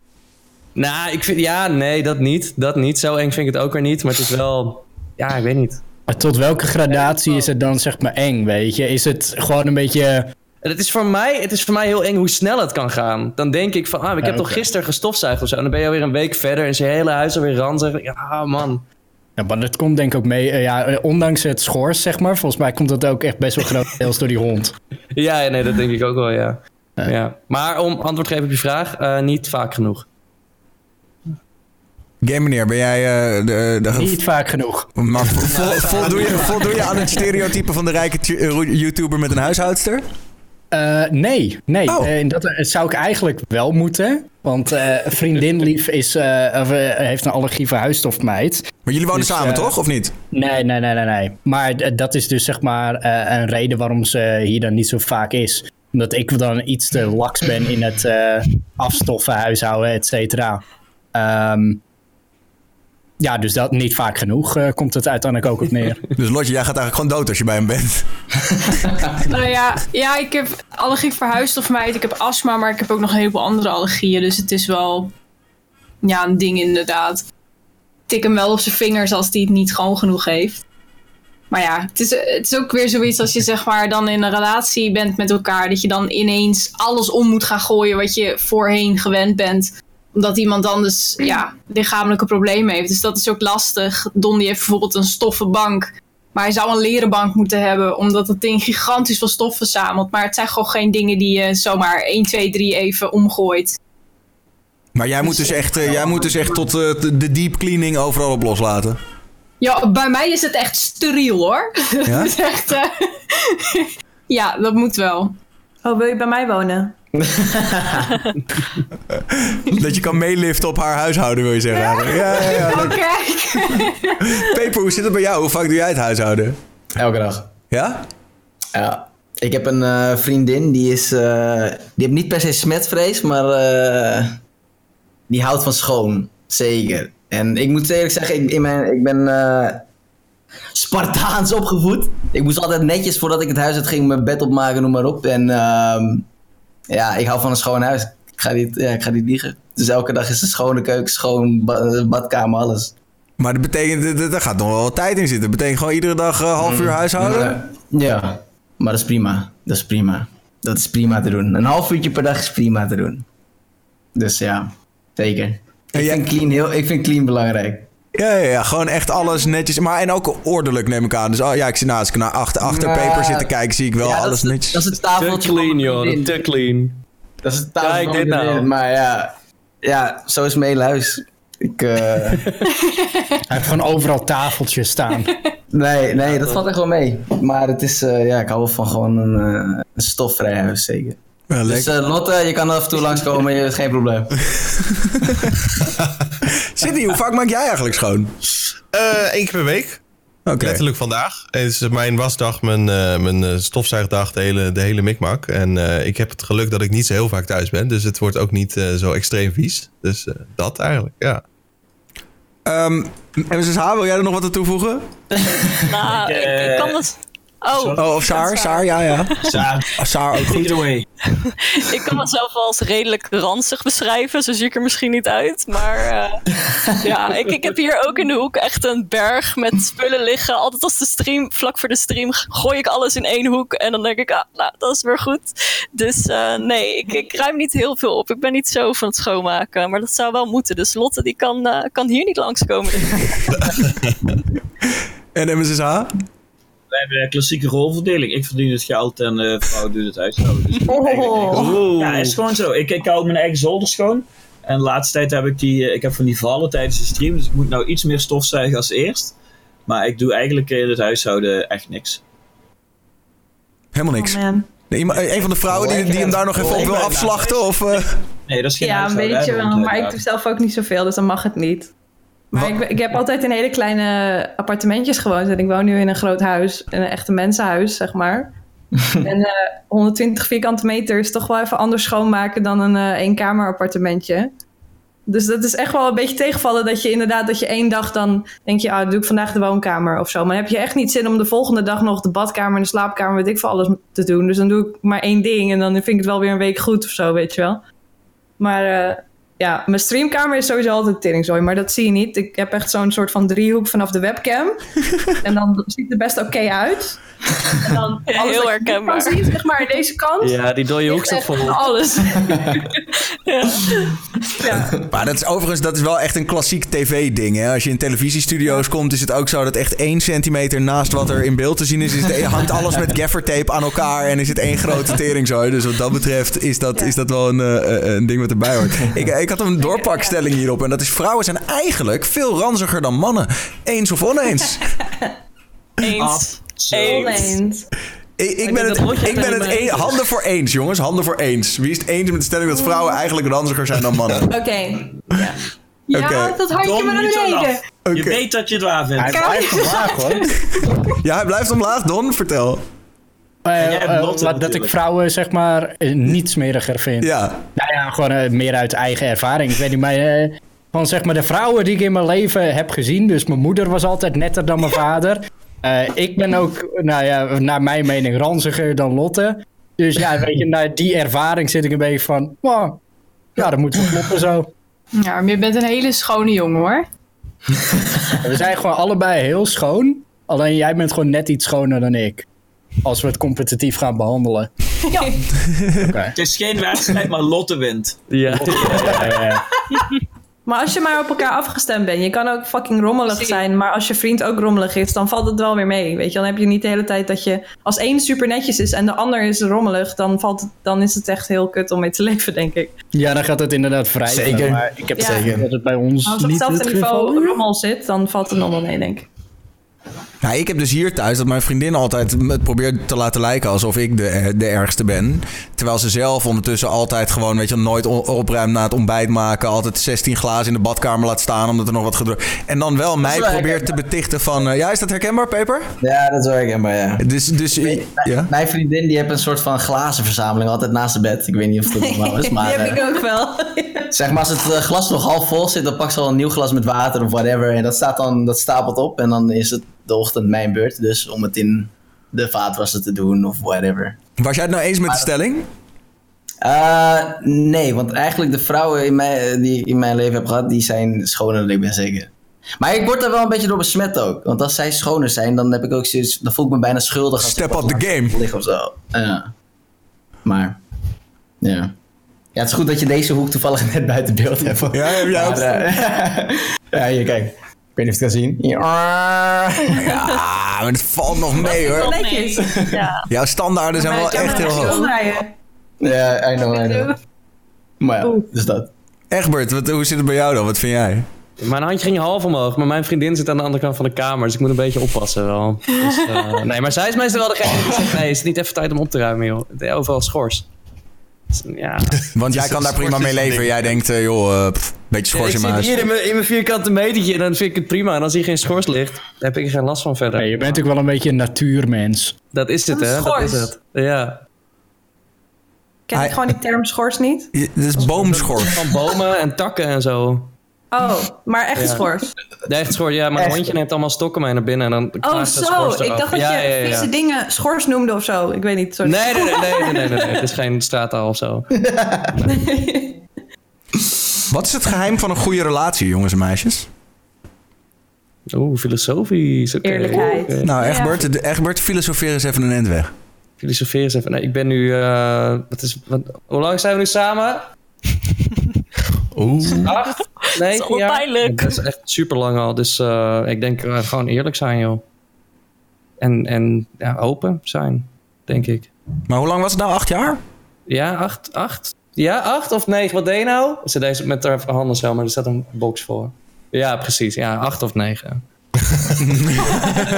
Nou, ik vind... Ja, nee, dat niet. Dat niet. Zo eng vind ik het ook weer niet. Maar het is wel... Ja, ik weet niet. Maar tot welke gradatie is het dan zeg maar eng, weet je? Is het gewoon een beetje... Het is, voor mij, het is voor mij heel eng hoe snel het kan gaan. Dan denk ik van, ah, ik heb toch gisteren gestofzuigd of zo. En dan ben je alweer een week verder en is je hele huis alweer ranzig. Ja, ah, man. Ja, maar dat komt denk ik ook mee. eh, ja, eh, ondanks het schors, zeg maar. Volgens mij komt dat ook echt best wel grotendeels door die hond. Ja, ja, nee, dat denk ik ook wel, ja. ja. Maar om antwoord te geven op je vraag, eh, niet vaak genoeg. Game meneer, ben jij... eh, de, de, Niet vaak genoeg. Maar vo- vo- voldoe, je, voldoe je aan het stereotype van de rijke eh, YouTuber met een huishoudster? Eh, nee, nee. Oh. Eh, dat eh, zou ik eigenlijk wel moeten. Want eh vriendin lief is, eh, eh, heeft een allergie voor huisstofmeid. Maar jullie wonen Dus, samen, eh, toch? Of niet? Nee, nee, nee, nee, nee. Maar dat is dus zeg maar eh, een reden waarom ze hier dan niet zo vaak is. Omdat ik dan iets te laks ben in het eh, afstoffen, huishouden, et cetera. Ehm, ja, dus dat niet vaak genoeg eh, komt het uiteindelijk ook op neer. Dus Lotje, jij gaat eigenlijk gewoon dood als je bij hem bent. Nou ja, ja, ik heb allergie voor huisstofmijt. Ik heb astma, maar ik heb ook nog een heleboel andere allergieën. Dus het is wel ja, een ding inderdaad. Ik tik hem wel op zijn vingers als hij het niet gewoon genoeg heeft. Maar ja, het is, het is ook weer zoiets als je zeg maar dan in een relatie bent met elkaar. Dat je dan ineens alles om moet gaan gooien wat je voorheen gewend bent. Omdat iemand anders ja, lichamelijke problemen heeft. Dus dat is ook lastig. Don die heeft bijvoorbeeld een stoffen bank. Maar hij zou een leren bank moeten hebben. Omdat het ding gigantisch veel stof verzamelt. Maar het zijn gewoon geen dingen die je zomaar 1, 2, 3 even omgooit. Maar jij moet dus echt, eh, jij moet dus echt tot eh, de deep cleaning overal op loslaten. Ja, bij mij is het echt steriel hoor. Ja? Is echt, eh, ja, dat moet wel. Oh, wil je bij mij wonen? Dat je kan meeliften op haar huishouden, wil je zeggen. Ja, ja, ja. Oh, kijk. Peper, hoe zit het bij jou? Hoe vaak doe jij het huishouden? Elke dag. Ja? Ja. Ik heb een eh, vriendin, die is... eh, die heeft niet per se smetvrees, maar... eh, die houdt van schoon. Zeker. En ik moet eerlijk zeggen, ik, in mijn, ik ben... eh, Spartaans opgevoed. Ik moest altijd netjes voordat ik het huis uit ging mijn bed opmaken, noem maar op. En ehm, ja, ik hou van een schoon huis. Ik ga niet, ja, ik ga niet liegen. Dus elke dag is een schone keuken, schoon ba- badkamer, alles. Maar dat betekent, dat- daar gaat nog wel tijd in zitten. Dat betekent gewoon iedere dag eh, half uur huishouden? Ja, ja, maar dat is prima. Dat is prima. Dat is prima te doen. Een half uurtje per dag is prima te doen. Dus ja, zeker. Ik, jij- vind clean heel, ik vind clean belangrijk. Ja, ja, ja, gewoon echt alles netjes. Maar en ook ordelijk neem ik aan. Dus oh, ja, ik zie nou, als ik naar achter, achter Ja. Peper zit te kijken, zie ik wel Ja, dat alles is- netjes. Dat is het Te tafeltje. van clean, joh. Te clean. Dat is het tafeltje Kijk dit nou. Maar ja, ja, zo is mijn hele huis. Ik, eh, Hij heeft gewoon overal tafeltjes staan. nee, nee, dat valt echt wel mee. Maar het is, eh, ja, ik hou wel van gewoon een, eh, een stofvrij huis, zeker. Ja, Dus eh, Lotte, je kan af en toe langskomen, je- geen probleem. Sydney, hoe vaak maak jij eigenlijk schoon? Eén keer per week. Oké. Letterlijk vandaag. Het is mijn wasdag, mijn, eh, mijn eh, stofzuigdag, de hele, de hele mikmak. En eh, ik heb het geluk dat ik niet zo heel vaak thuis ben. Dus het wordt ook niet eh, zo extreem vies. Dus eh, dat eigenlijk, ja. Ehm MSSH, wil jij er nog wat aan toevoegen? Nou, Ik, eh, ik kan het... Oh, Oh, of Saar? Saar, ja, ja. Saar, Saar ook goed. away. ik kan mezelf wel als redelijk ranzig beschrijven. Zo zie ik er misschien niet uit. Maar eh, ja, ik, ik heb hier ook in de hoek echt een berg met spullen liggen. Altijd als de stream, vlak voor de stream, gooi ik alles in één hoek. En dan denk ik, ah, nou, dat is weer goed. Dus eh, nee, ik, ik ruim niet heel veel op. Ik ben niet zo van het schoonmaken. Maar dat zou wel moeten. Dus Lotte, die kan, eh, kan hier niet langskomen. En MSSH? We hebben een klassieke rolverdeling. Ik verdien het geld en de vrouw doet het huishouden. Dus Oh. Ja, is gewoon zo. Ik, ik hou mijn eigen zolder schoon. En de laatste tijd heb ik die, eh, ik heb van die vallen tijdens de stream. Dus ik moet nou iets meer stofzuigen als eerst. Maar ik doe eigenlijk in het huishouden echt niks. Helemaal niks. Oh. Nee, een van de vrouwen die, die hem daar nog even op wil afslachten? Of, eh? Nee, dat is geen Ja, een beetje wel. Maar eh, ik doe zelf ook niet zoveel, dus dan mag het niet. Maar ik, ik heb altijd in hele kleine appartementjes gewoond. En ik woon nu in een groot huis. In een echte mensenhuis, zeg maar. en eh 120 vierkante meter is toch wel even anders schoonmaken dan een eh eenkamer appartementje. Dus dat is echt wel een beetje tegenvallen dat je inderdaad dat je één dag dan denk je, ah, doe ik vandaag de woonkamer of zo. Maar dan heb je echt niet zin om de volgende dag nog de badkamer en de slaapkamer, weet ik voor alles te doen. Dus dan doe ik maar één ding en dan vind ik het wel weer een week goed of zo, weet je wel. Maar eh, ja, mijn streamkamer is sowieso altijd teringzooi, maar dat zie je niet. Ik heb echt zo'n soort van driehoek vanaf de webcam. en dan ziet het er best oké uit. En dan Ja, heel je herkenbaar. kan zien, zeg maar, deze kant. Ja, die dode hoek ligt zit echt vol. Alles. ja. Maar dat is overigens dat is wel echt een klassiek tv-ding. Hè? Als je in televisiestudio's komt, is het ook zo dat echt één centimeter naast wat er in beeld te zien is, is het, hangt alles met gaffertape aan elkaar en is het één grote teringzooi. Dus wat dat betreft is dat, Ja. is dat wel een, eh, een ding wat erbij hoort. Ik, ik had een doorpakstelling hierop en dat is vrouwen zijn eigenlijk veel ranziger dan mannen. Eens of oneens. Eens. Eens. Eens. Ik, ik ben het, ik ben het een- handen voor eens, jongens. Handen voor eens. Wie is het eens met de stelling dat vrouwen eigenlijk ranziger zijn dan mannen? Oké. Ja. Ja, dat handje maar naar beneden. laf. Oké. Je weet dat je het waar vindt. Hij blijft omlaag hoor. Ja, hij blijft omlaag. Don, vertel. Dat ik vrouwen zeg maar eh, niet smeriger vind. Ja. Nou ja, gewoon eh, meer uit eigen ervaring. Ik weet niet, maar eh, van zeg maar de vrouwen die ik in mijn leven heb gezien. Dus mijn moeder was altijd netter dan mijn vader. Eh, ik ben ook, nou ja, naar mijn mening ranziger dan Lotte. Dus ja, weet je, na die ervaring zit ik een beetje van, wow, ja, dat moet wel kloppen zo. Ja, maar je bent een hele schone jongen hoor. We zijn gewoon allebei heel schoon. Alleen jij bent gewoon net iets schoner dan ik. Als we het competitief gaan behandelen. Ja. Oké. Het is geen wedstrijd, maar Lotte wint. Ja. Ja, ja, ja. Maar als je maar op elkaar afgestemd bent, je kan ook fucking rommelig zijn, maar als je vriend ook rommelig is, dan valt het wel weer mee. Weet je, dan heb je niet de hele tijd dat je als één super netjes is en de ander is rommelig, dan, valt het, dan is het echt heel kut om mee te leven, denk ik. Ja, dan gaat het inderdaad vrij. Zeker. Maar ik heb Ja. zeker dat het bij ons als op hetzelfde niveau rommel zit, dan valt het nog wel mee, denk ik. Nou, ik heb dus hier thuis dat mijn vriendin altijd het probeert te laten lijken alsof ik de, de ergste ben. Terwijl ze zelf ondertussen altijd gewoon, weet je, nooit opruimt na het ontbijt maken. Altijd 16 glazen in de badkamer laat staan omdat er nog wat gedrukt. En dan wel mij wel probeert te betichten van, eh, ja, is dat herkenbaar, Peper? Ja, dat is wel herkenbaar, ja. Dus, dus ja. Mijn vriendin die heeft een soort van glazenverzameling altijd naast de bed. Ik weet niet of dat normaal is, maar Die heb eh, ik ook wel. zeg maar als het eh, glas nog half vol zit, dan pakt ze al een nieuw glas met water of whatever. En dat staat dan, dat stapelt op en dan is het de ochtend mijn beurt. Dus om het in de vaatwasser te doen of whatever. Was jij het nou eens met de stelling? Eh, nee, want eigenlijk de vrouwen in mijn, die ik in mijn leven heb gehad, die zijn schoner dan ik ben zeker. Maar ik word daar wel een beetje door besmet ook. Want als zij schoner zijn, dan heb ik ook zoiets, dan voel ik me bijna schuldig. Als Step up the game. Lig of zo. Maar, ja. Ja, het is goed dat je deze hoek toevallig net buiten beeld hebt. Ja, heb jij ook. Eh, ja, hier, kijk. Ik weet niet of je het kan zien. Ja, maar het valt nog mee hoor. Netjes. Ja. Jouw standaarden zijn wel echt heel hoog. Ja, I know, I know. Maar ja, dus dat. Egbert, wat, hoe zit het bij jou dan? Wat vind jij? Mijn handje ging half omhoog, maar mijn vriendin zit aan de andere kant van de kamer. Dus ik moet een beetje oppassen wel. Dus, eh, nee, maar zij is meestal wel degene die zegt... Nee, is het niet even tijd om op te ruimen, joh. Het- Overal schors. Dus, ja. Want jij kan daar prima mee leven. Jij denkt, eh, joh, eh, pff, beetje schors ik in zit mijn huis. hier in mijn, in mijn vierkante metertje en dan vind ik het prima. En als hier geen schors ligt, dan heb ik er geen last van verder. Nee, je bent ook wel een beetje een natuurmens. Dat is het, is hè? Dat is schors? het. Ja. Ken ik gewoon die term schors niet? Dit is boomschors. Van bomen en takken en zo. Oh, maar echt Ja. schors. De echt schors, ja, mijn Echt? hondje neemt allemaal stokken mee naar binnen en dan Oh, zo. schors Ik dacht dat ja, je ja, ja, ja. vieze dingen schors noemde of zo. Ik weet niet. Sorry. Nee, nee, nee, nee, nee, nee, nee, nee. Het is geen straattaal of zo. Wat is het geheim van een goede relatie, jongens en meisjes? Oeh, filosofisch. oké. Eerlijkheid. Oké. Nou. Egbert, Egbert, filosofeer eens even een end weg. Filosofeer eens even. Nee, ik ben nu... eh, wat is, wat, hoe lang zijn we nu samen? Oeh. Acht? Negen allemaal jaar? pijnlijk. Dat is echt super lang al. Dus eh, ik denk eh, gewoon eerlijk zijn, joh. En, en ja, open zijn, denk ik. Maar hoe lang was het nou? Acht jaar? Ja, acht, acht? Ja, acht of negen? Wat deed je nou? Ze deze met haar handen zo, maar er staat een box voor. Ja, precies. Ja, acht of negen.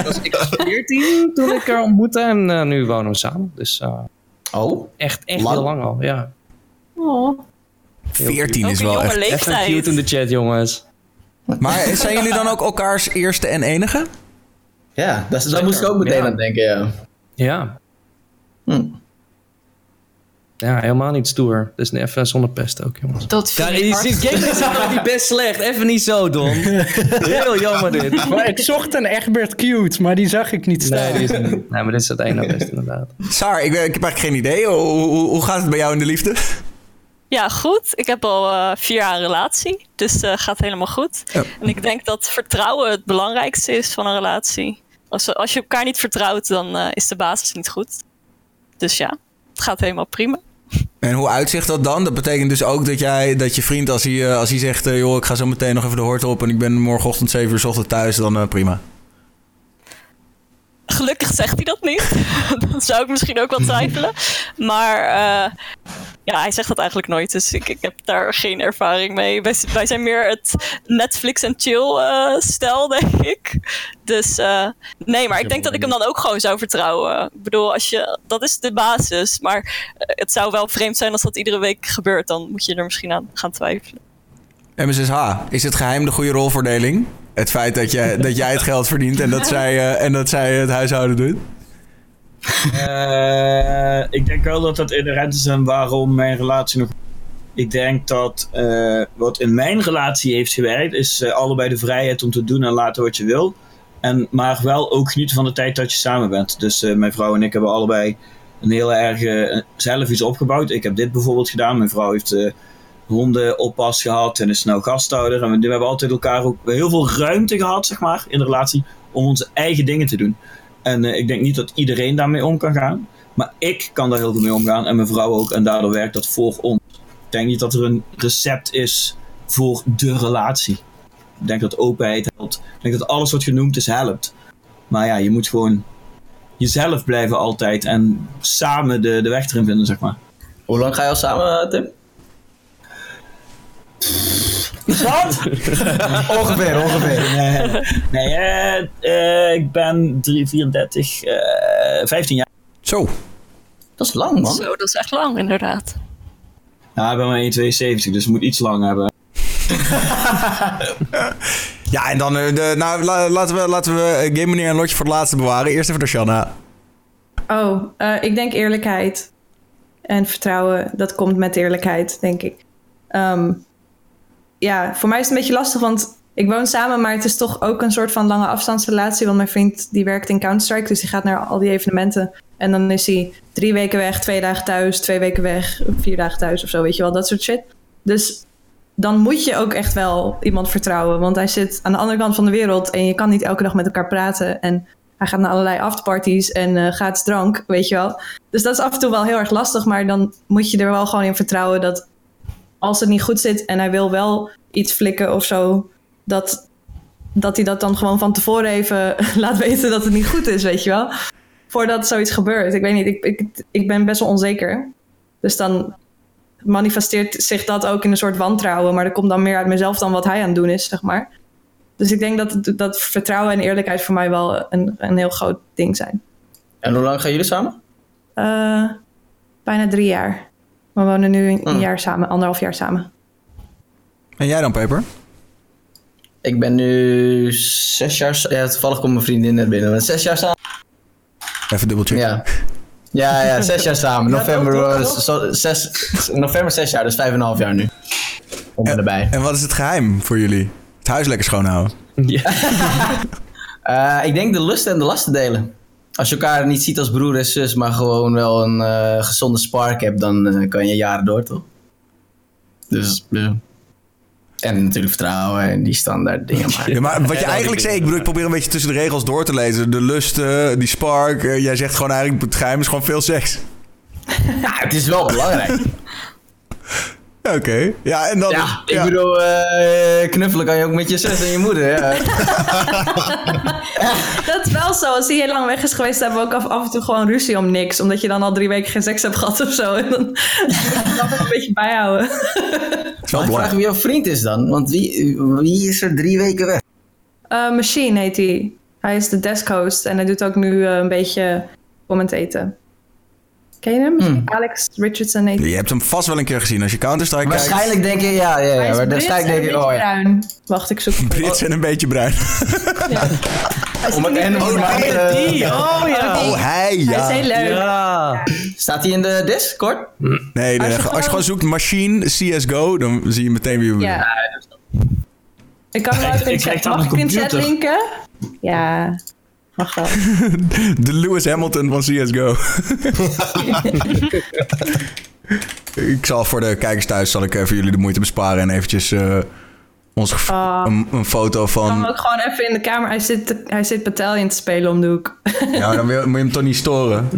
was, ik was veertien toen ik haar ontmoette en eh, nu wonen we samen. Dus eh, Oh, echt, echt Lang. heel lang al, ja. Oh. 14 Ook is een wel echt... Even leeftijd. cute in de chat, jongens. Maar zijn jullie dan ook elkaars eerste en enige? ja, dat, moest ik ook meteen Ja. aan denken, ja. Ja. Hm. Ja, helemaal niet stoer. Dus nee, even zonder pest ook, jongens. Dat Ja, vind je ik is ook niet best slecht. Even niet zo, Don. Heel jammer dit. Maar ik zocht een Egbert cute, maar die zag ik niet staan. Nee, die is er niet. Nee, maar dit is het ene best inderdaad. Saar, ik, ik heb eigenlijk geen idee. Hoe, hoe, hoe gaat het bij jou in de liefde? Ja, goed. Ik heb al eh, vier jaar een relatie, dus uh, gaat helemaal goed. Ja. En ik denk dat vertrouwen het belangrijkste is van een relatie. Als, als je elkaar niet vertrouwt, dan uh, is de basis niet goed. Dus ja, het gaat helemaal prima. En hoe uitzicht dat dan? Dat betekent dus ook dat, jij, dat je vriend, als hij, als hij zegt... Uh, joh, ik ga zo meteen nog even de hoort op... en ik ben morgenochtend 7 uur ochtend thuis, dan uh, prima. Gelukkig zegt hij dat niet. dan zou ik misschien ook wel twijfelen. Maar ja, hij zegt dat eigenlijk nooit. Dus ik, ik heb daar geen ervaring mee. Wij, wij zijn meer het Netflix en chill uh, stijl, denk ik. Dus uh, nee, maar ik denk dat ik hem dan ook gewoon zou vertrouwen. Ik bedoel, als je, dat is de basis. Maar het zou wel vreemd zijn als dat iedere week gebeurt. Dan moet je er misschien aan gaan twijfelen. MSSH, is het geheim de goede rolverdeling? Het feit dat, je, dat jij het geld verdient en dat zij, uh, en dat zij het huishouden doet? Uh, ik denk wel dat dat inherent is en waarom mijn relatie nog. Ik denk dat uh, wat in mijn relatie heeft gewerkt, is uh, allebei de vrijheid om te doen en laten wat je wil. En, maar wel ook genieten van de tijd dat je samen bent. Dus mijn vrouw en ik hebben allebei een heel erg zelf iets opgebouwd. Ik heb dit bijvoorbeeld gedaan. Mijn vrouw heeft hondenoppas gehad en is nou gasthouder. En we, we hebben altijd elkaar ook heel veel ruimte gehad, zeg maar, in de relatie om onze eigen dingen te doen. En eh, ik denk niet dat iedereen daarmee om kan gaan. Maar ik kan daar heel goed mee omgaan. En mijn vrouw ook. En daardoor werkt dat voor ons. Ik denk niet dat er een recept is voor de relatie. Ik denk dat openheid helpt. Ik denk dat alles wat genoemd is helpt. Maar ja, je moet gewoon jezelf blijven altijd. En samen de, de weg erin vinden, zeg maar. Hoe lang ga je al samen, Tim? Wat? ongeveer, ongeveer. Nee, nee eh, eh, ik ben 3, 34, eh 15 jaar. Zo. Dat is lang, man. Zo, dat is echt lang inderdaad. Ja, ik ben maar 1,72, dus het moet iets lang hebben. Ja, en dan... eh, de, nou, la- laten we, laten we Game Meneer en Lotje voor het laatste bewaren. Eerst even door Shanna. Oh, eh, ik denk eerlijkheid. En vertrouwen, dat komt met eerlijkheid, denk ik. Ehm, ja, voor mij is het een beetje lastig, want ik woon samen, maar het is toch ook een soort van lange afstandsrelatie. Want mijn vriend die werkt in Counter-Strike, dus die gaat naar al die evenementen. En dan is hij drie weken weg, twee dagen thuis, twee weken weg, vier dagen thuis of zo, weet je wel, dat soort shit. Dus dan moet je ook echt wel iemand vertrouwen, want hij zit aan de andere kant van de wereld en je kan niet elke dag met elkaar praten. En hij gaat naar allerlei afterparties en eh gaat drank, weet je wel. Dus dat is af en toe wel heel erg lastig, maar dan moet je er wel gewoon in vertrouwen dat als het niet goed zit en hij wil wel iets flikken of zo, dat, dat hij dat dan gewoon van tevoren even laat weten dat het niet goed is, weet je wel. Voordat zoiets gebeurt. Ik weet niet, ik, ik, ik ben best wel onzeker. Dus dan manifesteert zich dat ook in een soort wantrouwen, maar dat komt dan meer uit mezelf dan wat hij aan het doen is, zeg maar. Dus ik denk dat, dat vertrouwen en eerlijkheid voor mij wel een, een heel groot ding zijn. En hoe lang gaan jullie samen? Eh, bijna drie jaar. We wonen nu een, een Hmm. jaar samen, anderhalf jaar samen. En jij dan, Peper? Ik ben nu zes jaar... Ja, toevallig komt mijn vriendin net binnen. maar Zes jaar samen. Even dubbelchecken. Ja. Ja, ja, zes jaar samen. Ja, November, toch, toch, toch? zo- zes, november zes jaar, dus vijf en een half jaar nu. Kom er erbij. En wat is het geheim voor jullie? Het huis lekker schoonhouden. Ja. Eh, ik denk de lusten en de lasten delen. Als je elkaar niet ziet als broer en zus, maar gewoon wel een eh, gezonde spark hebt, dan eh, kan je jaren door, toch? Dus, ja. En natuurlijk vertrouwen en die standaard dingen. Maar, Ja, maar wat je eigenlijk zei, ik bedoel, ik probeer een beetje tussen de regels door te lezen. De lusten, die spark. eh, jij zegt gewoon eigenlijk, het geheim is gewoon veel seks. Ja, het is wel belangrijk. Oké. Ja, en dan... Ja, ik bedoel, eh, knuffelen kan je ook met je zus en je moeder. Ja. Dat is wel zo. Als hij heel lang weg is geweest, hebben we ook af, af en toe gewoon ruzie om niks. Omdat je dan al drie weken geen seks hebt gehad of zo. En dan moet je dat een beetje bijhouden. Het is wel Maar ik vraag wie jouw vriend is dan, want wie, wie is er drie weken weg? Eh, Machine heet hij. Hij is de desk host en hij doet ook nu eh, een beetje commentaten. Ken je hem? Hmm. Alex Richardson heet hij. Je hebt hem vast wel een keer gezien. Als je Counter-Strike kijkt... Waarschijnlijk denk ik, ja, ja, Hij ja is maar Brits waarschijnlijk en denk een ik, beetje oh ja. bruin. Wacht, ik zoek hem. Brits en een beetje bruin. Om het en het Die, oh ja. Oh, hij, Hij is ja. heel leuk. Ja. Staat hij in de Discord? Nee, nee, Als je als je gewoon- zoekt machine CSGO, dan zie je meteen wie we. Ja. Ik kan hem wel Ik- even in ik chat. Mag ik in chat computer. linken? Ja. De Lewis Hamilton van CSGO. ik zal voor de kijkers thuis zal ik even jullie de moeite besparen en eventjes eh, ons Ah. een, een foto Ik kan van. ook gewoon even in de kamer. Hij zit, hij zit Battalion te spelen om de hoek. Ja, dan wil- moet je hem toch niet storen.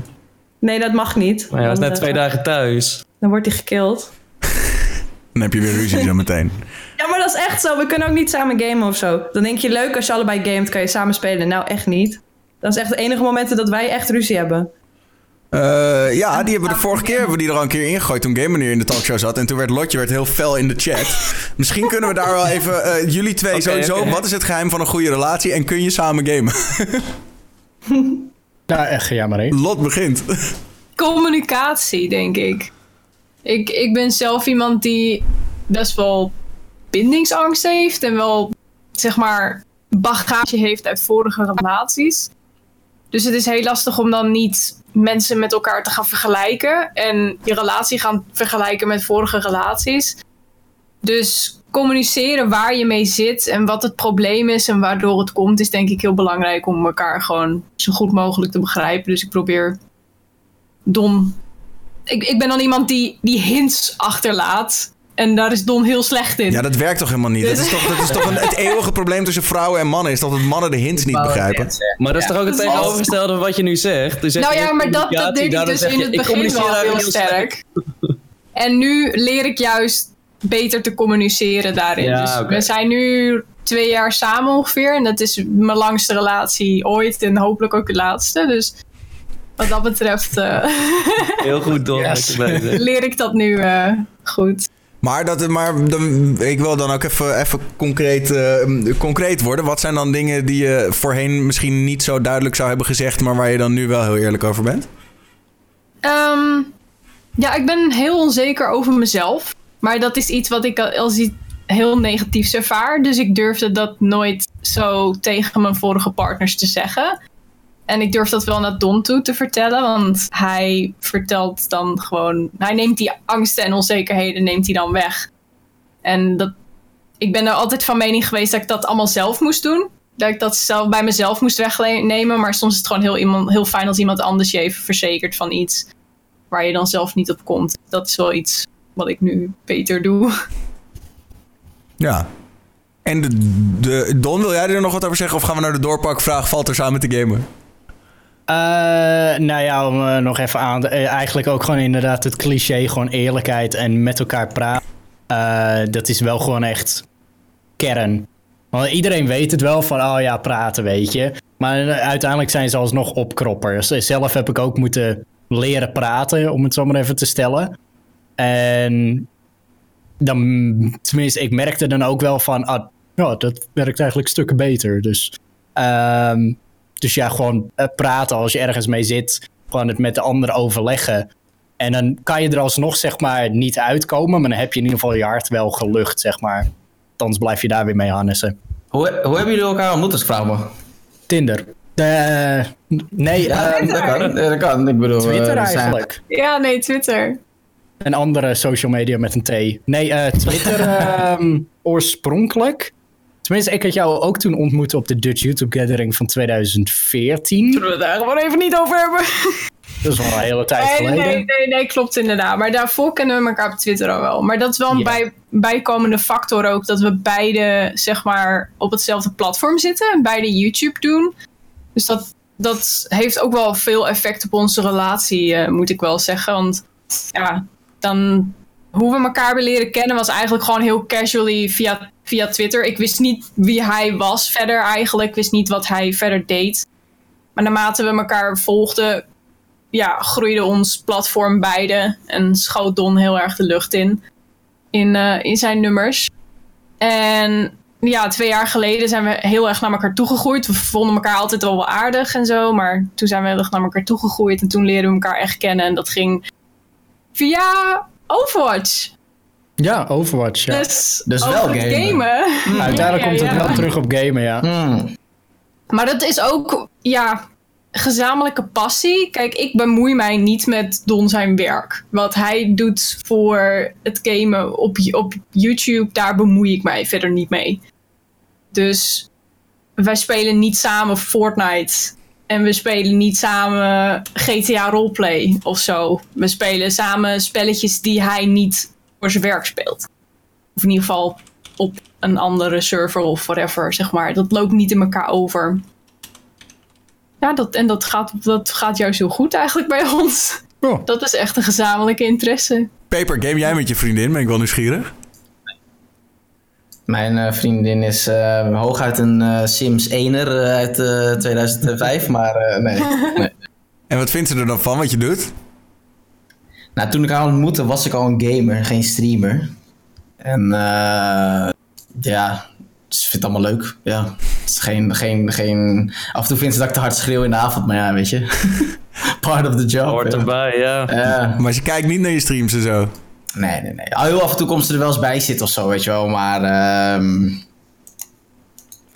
Nee, dat mag niet. Maar hij Dan, net twee dagen thuis. Dan wordt hij gekild. Dan heb je weer ruzie zo meteen. Dat is echt zo. We kunnen ook niet samen gamen of zo. Dan denk je leuk als je allebei gamet, kan je samen spelen. Nou, echt niet. Dat is echt de enige momenten dat wij echt ruzie hebben. Eh, ja, die hebben we de vorige keer hebben we die er al een keer ingegooid toen Game Meneer in de talkshow zat. En toen werd Lotje werd heel fel in de chat. Misschien kunnen we daar wel even, eh, jullie twee sowieso, wat is het geheim van een goede relatie en kun je samen gamen? Nou, echt, ja maar één. Lot begint. Communicatie, denk ik. ik. Ik ben zelf iemand die best wel bindingsangst heeft en wel, zeg maar, bagage heeft uit vorige relaties. Dus het is heel lastig om dan niet mensen met elkaar te gaan vergelijken en je relatie gaan vergelijken met vorige relaties. Dus communiceren waar je mee zit en wat het probleem is en waardoor het komt, is denk ik heel belangrijk om elkaar gewoon zo goed mogelijk te begrijpen. Dus ik probeer dom. Ik, ik ben dan iemand die, die hints achterlaat. En daar is Don heel slecht in. Ja, dat werkt toch helemaal niet? Dat is toch, dat is toch een, het eeuwige probleem tussen vrouwen en mannen. Is dat het mannen de hints niet begrijpen. Maar dat is toch ook het tegenovergestelde van wat je nu zegt? Dus nou ja, maar dat, dat deed ik dus in het ik begin communiceer wel heel sterk. En nu leer ik juist beter te communiceren daarin. Ja, dus we zijn nu twee jaar samen ongeveer. En dat is mijn langste relatie ooit. En hopelijk ook de laatste. Dus wat dat betreft eh, Heel goed, Don. Yes. leer ik dat nu eh, goed. Maar, dat, maar dan, ik wil dan ook even, even concreet, eh, concreet worden. Wat zijn dan dingen die je voorheen misschien niet zo duidelijk zou hebben gezegd, maar waar je dan nu wel heel eerlijk over bent? Ehm, ja, ik ben heel onzeker over mezelf. Maar dat is iets wat ik al- als iets heel negatiefs ervaar. Dus ik durfde dat nooit zo tegen mijn vorige partners te zeggen. En ik durf dat wel naar Don toe te vertellen. Want hij vertelt dan gewoon... Hij neemt die angsten en onzekerheden neemt hij dan weg. En dat, ik ben er altijd van mening geweest dat ik dat allemaal zelf moest doen. Dat ik dat zelf bij mezelf moest wegnemen. Maar soms is het gewoon heel, iemand, heel fijn als iemand anders je even verzekert van iets waar je dan zelf niet op komt. Dat is wel iets wat ik nu beter doe. Ja. En de, Don, wil jij er nog wat over zeggen? Of gaan we naar de doorpakvraag? Valt er samen te gamen? Eh, nou ja, om eh, nog even aan. eh, eigenlijk ook gewoon inderdaad het cliché, gewoon eerlijkheid en met elkaar praten. Dat is wel gewoon echt kern. Want iedereen weet het wel van, oh ja, praten, weet je. Maar uiteindelijk zijn ze alsnog opkroppers. Zelf heb ik ook moeten leren praten, om het zo maar even te stellen. En dan, tenminste, ik merkte dan ook wel van, ah, ja, dat werkt eigenlijk stukken beter. Dus, ehm, dus ja, gewoon eh, praten als je ergens mee zit. Gewoon het met de ander overleggen. En dan kan je er alsnog, zeg maar, niet uitkomen. Maar dan heb je in ieder geval je hart wel gelucht, zeg maar. Anders blijf je daar weer mee hannissen. Hoe, hoe hebben jullie elkaar ontmoet, als ik vraag me? Tinder. Eh, nee, Ja, eh, dat kan. Dat kan. Ik bedoel, Twitter eh, eigenlijk. Ja, nee, Twitter. Een andere social media met een T. Nee, eh, Twitter ehm, oorspronkelijk. Tenminste, ik had jou ook toen ontmoet op de Dutch YouTube Gathering van 2014. Zullen we het daar gewoon even niet over hebben? Dat is wel een hele tijd Nee, geleden. nee, nee, nee, klopt inderdaad. Maar daarvoor kennen we elkaar op Twitter al wel. Maar dat is wel een bij, bijkomende factor ook. Dat we beide, zeg maar, op hetzelfde platform zitten. En beide YouTube doen. Dus dat, dat heeft ook wel veel effect op onze relatie, eh, moet ik wel zeggen. Want ja, dan... Hoe we elkaar hebben leren kennen was eigenlijk gewoon heel casually via, via Twitter. Ik wist niet wie hij was verder eigenlijk. Ik wist niet wat hij verder deed. Maar naarmate we elkaar volgden, ja, groeide ons platform beide. En schoot Don heel erg de lucht in. In, eh, in zijn nummers. En ja, twee jaar geleden zijn we heel erg naar elkaar toegegroeid. We vonden elkaar altijd wel wel aardig en zo. Maar toen zijn we heel erg naar elkaar toegegroeid. En toen leerden we elkaar echt kennen. En dat ging via Overwatch. Ja, Overwatch. Ja. Dus, Dus wel gamen. gamen. Uiteindelijk Ja, komt het wel terug op gamen, ja. Hmm. Maar dat is ook, ja, gezamenlijke passie. Kijk, ik bemoei mij niet met Don zijn werk. Wat hij doet voor het gamen op, op YouTube, daar bemoei ik mij verder niet mee. Dus wij spelen niet samen Fortnite. En we spelen niet samen GTA Roleplay of zo. We spelen samen spelletjes die hij niet voor zijn werk speelt. Of in ieder geval op een andere server of whatever, zeg maar. Dat loopt niet in elkaar over. Ja, dat, en dat gaat, dat gaat juist heel goed eigenlijk bij ons. Oh. Dat is echt een gezamenlijke interesse. Peper, game jij met je vriendin? Ben ik wel nieuwsgierig. Mijn eh, vriendin is eh, hooguit een eh, Sims 1er eh, uit eh, 2005, maar eh, nee. nee. En wat vindt ze er dan van wat je doet? Nou, toen ik haar ontmoette was ik al een gamer, geen streamer. En eh, ja, ze vindt het allemaal leuk. Ja, het is geen, geen, geen... Af en toe vindt ze dat ik te hard schreeuw in de avond, maar ja, weet je. Part of the job. Hoort ja. erbij, ja. Ja. Maar ze kijkt niet naar je streams en zo. Nee, nee, nee. Al heel af en toe komt ze er wel eens bij zitten of zo, weet je wel. Maar ehm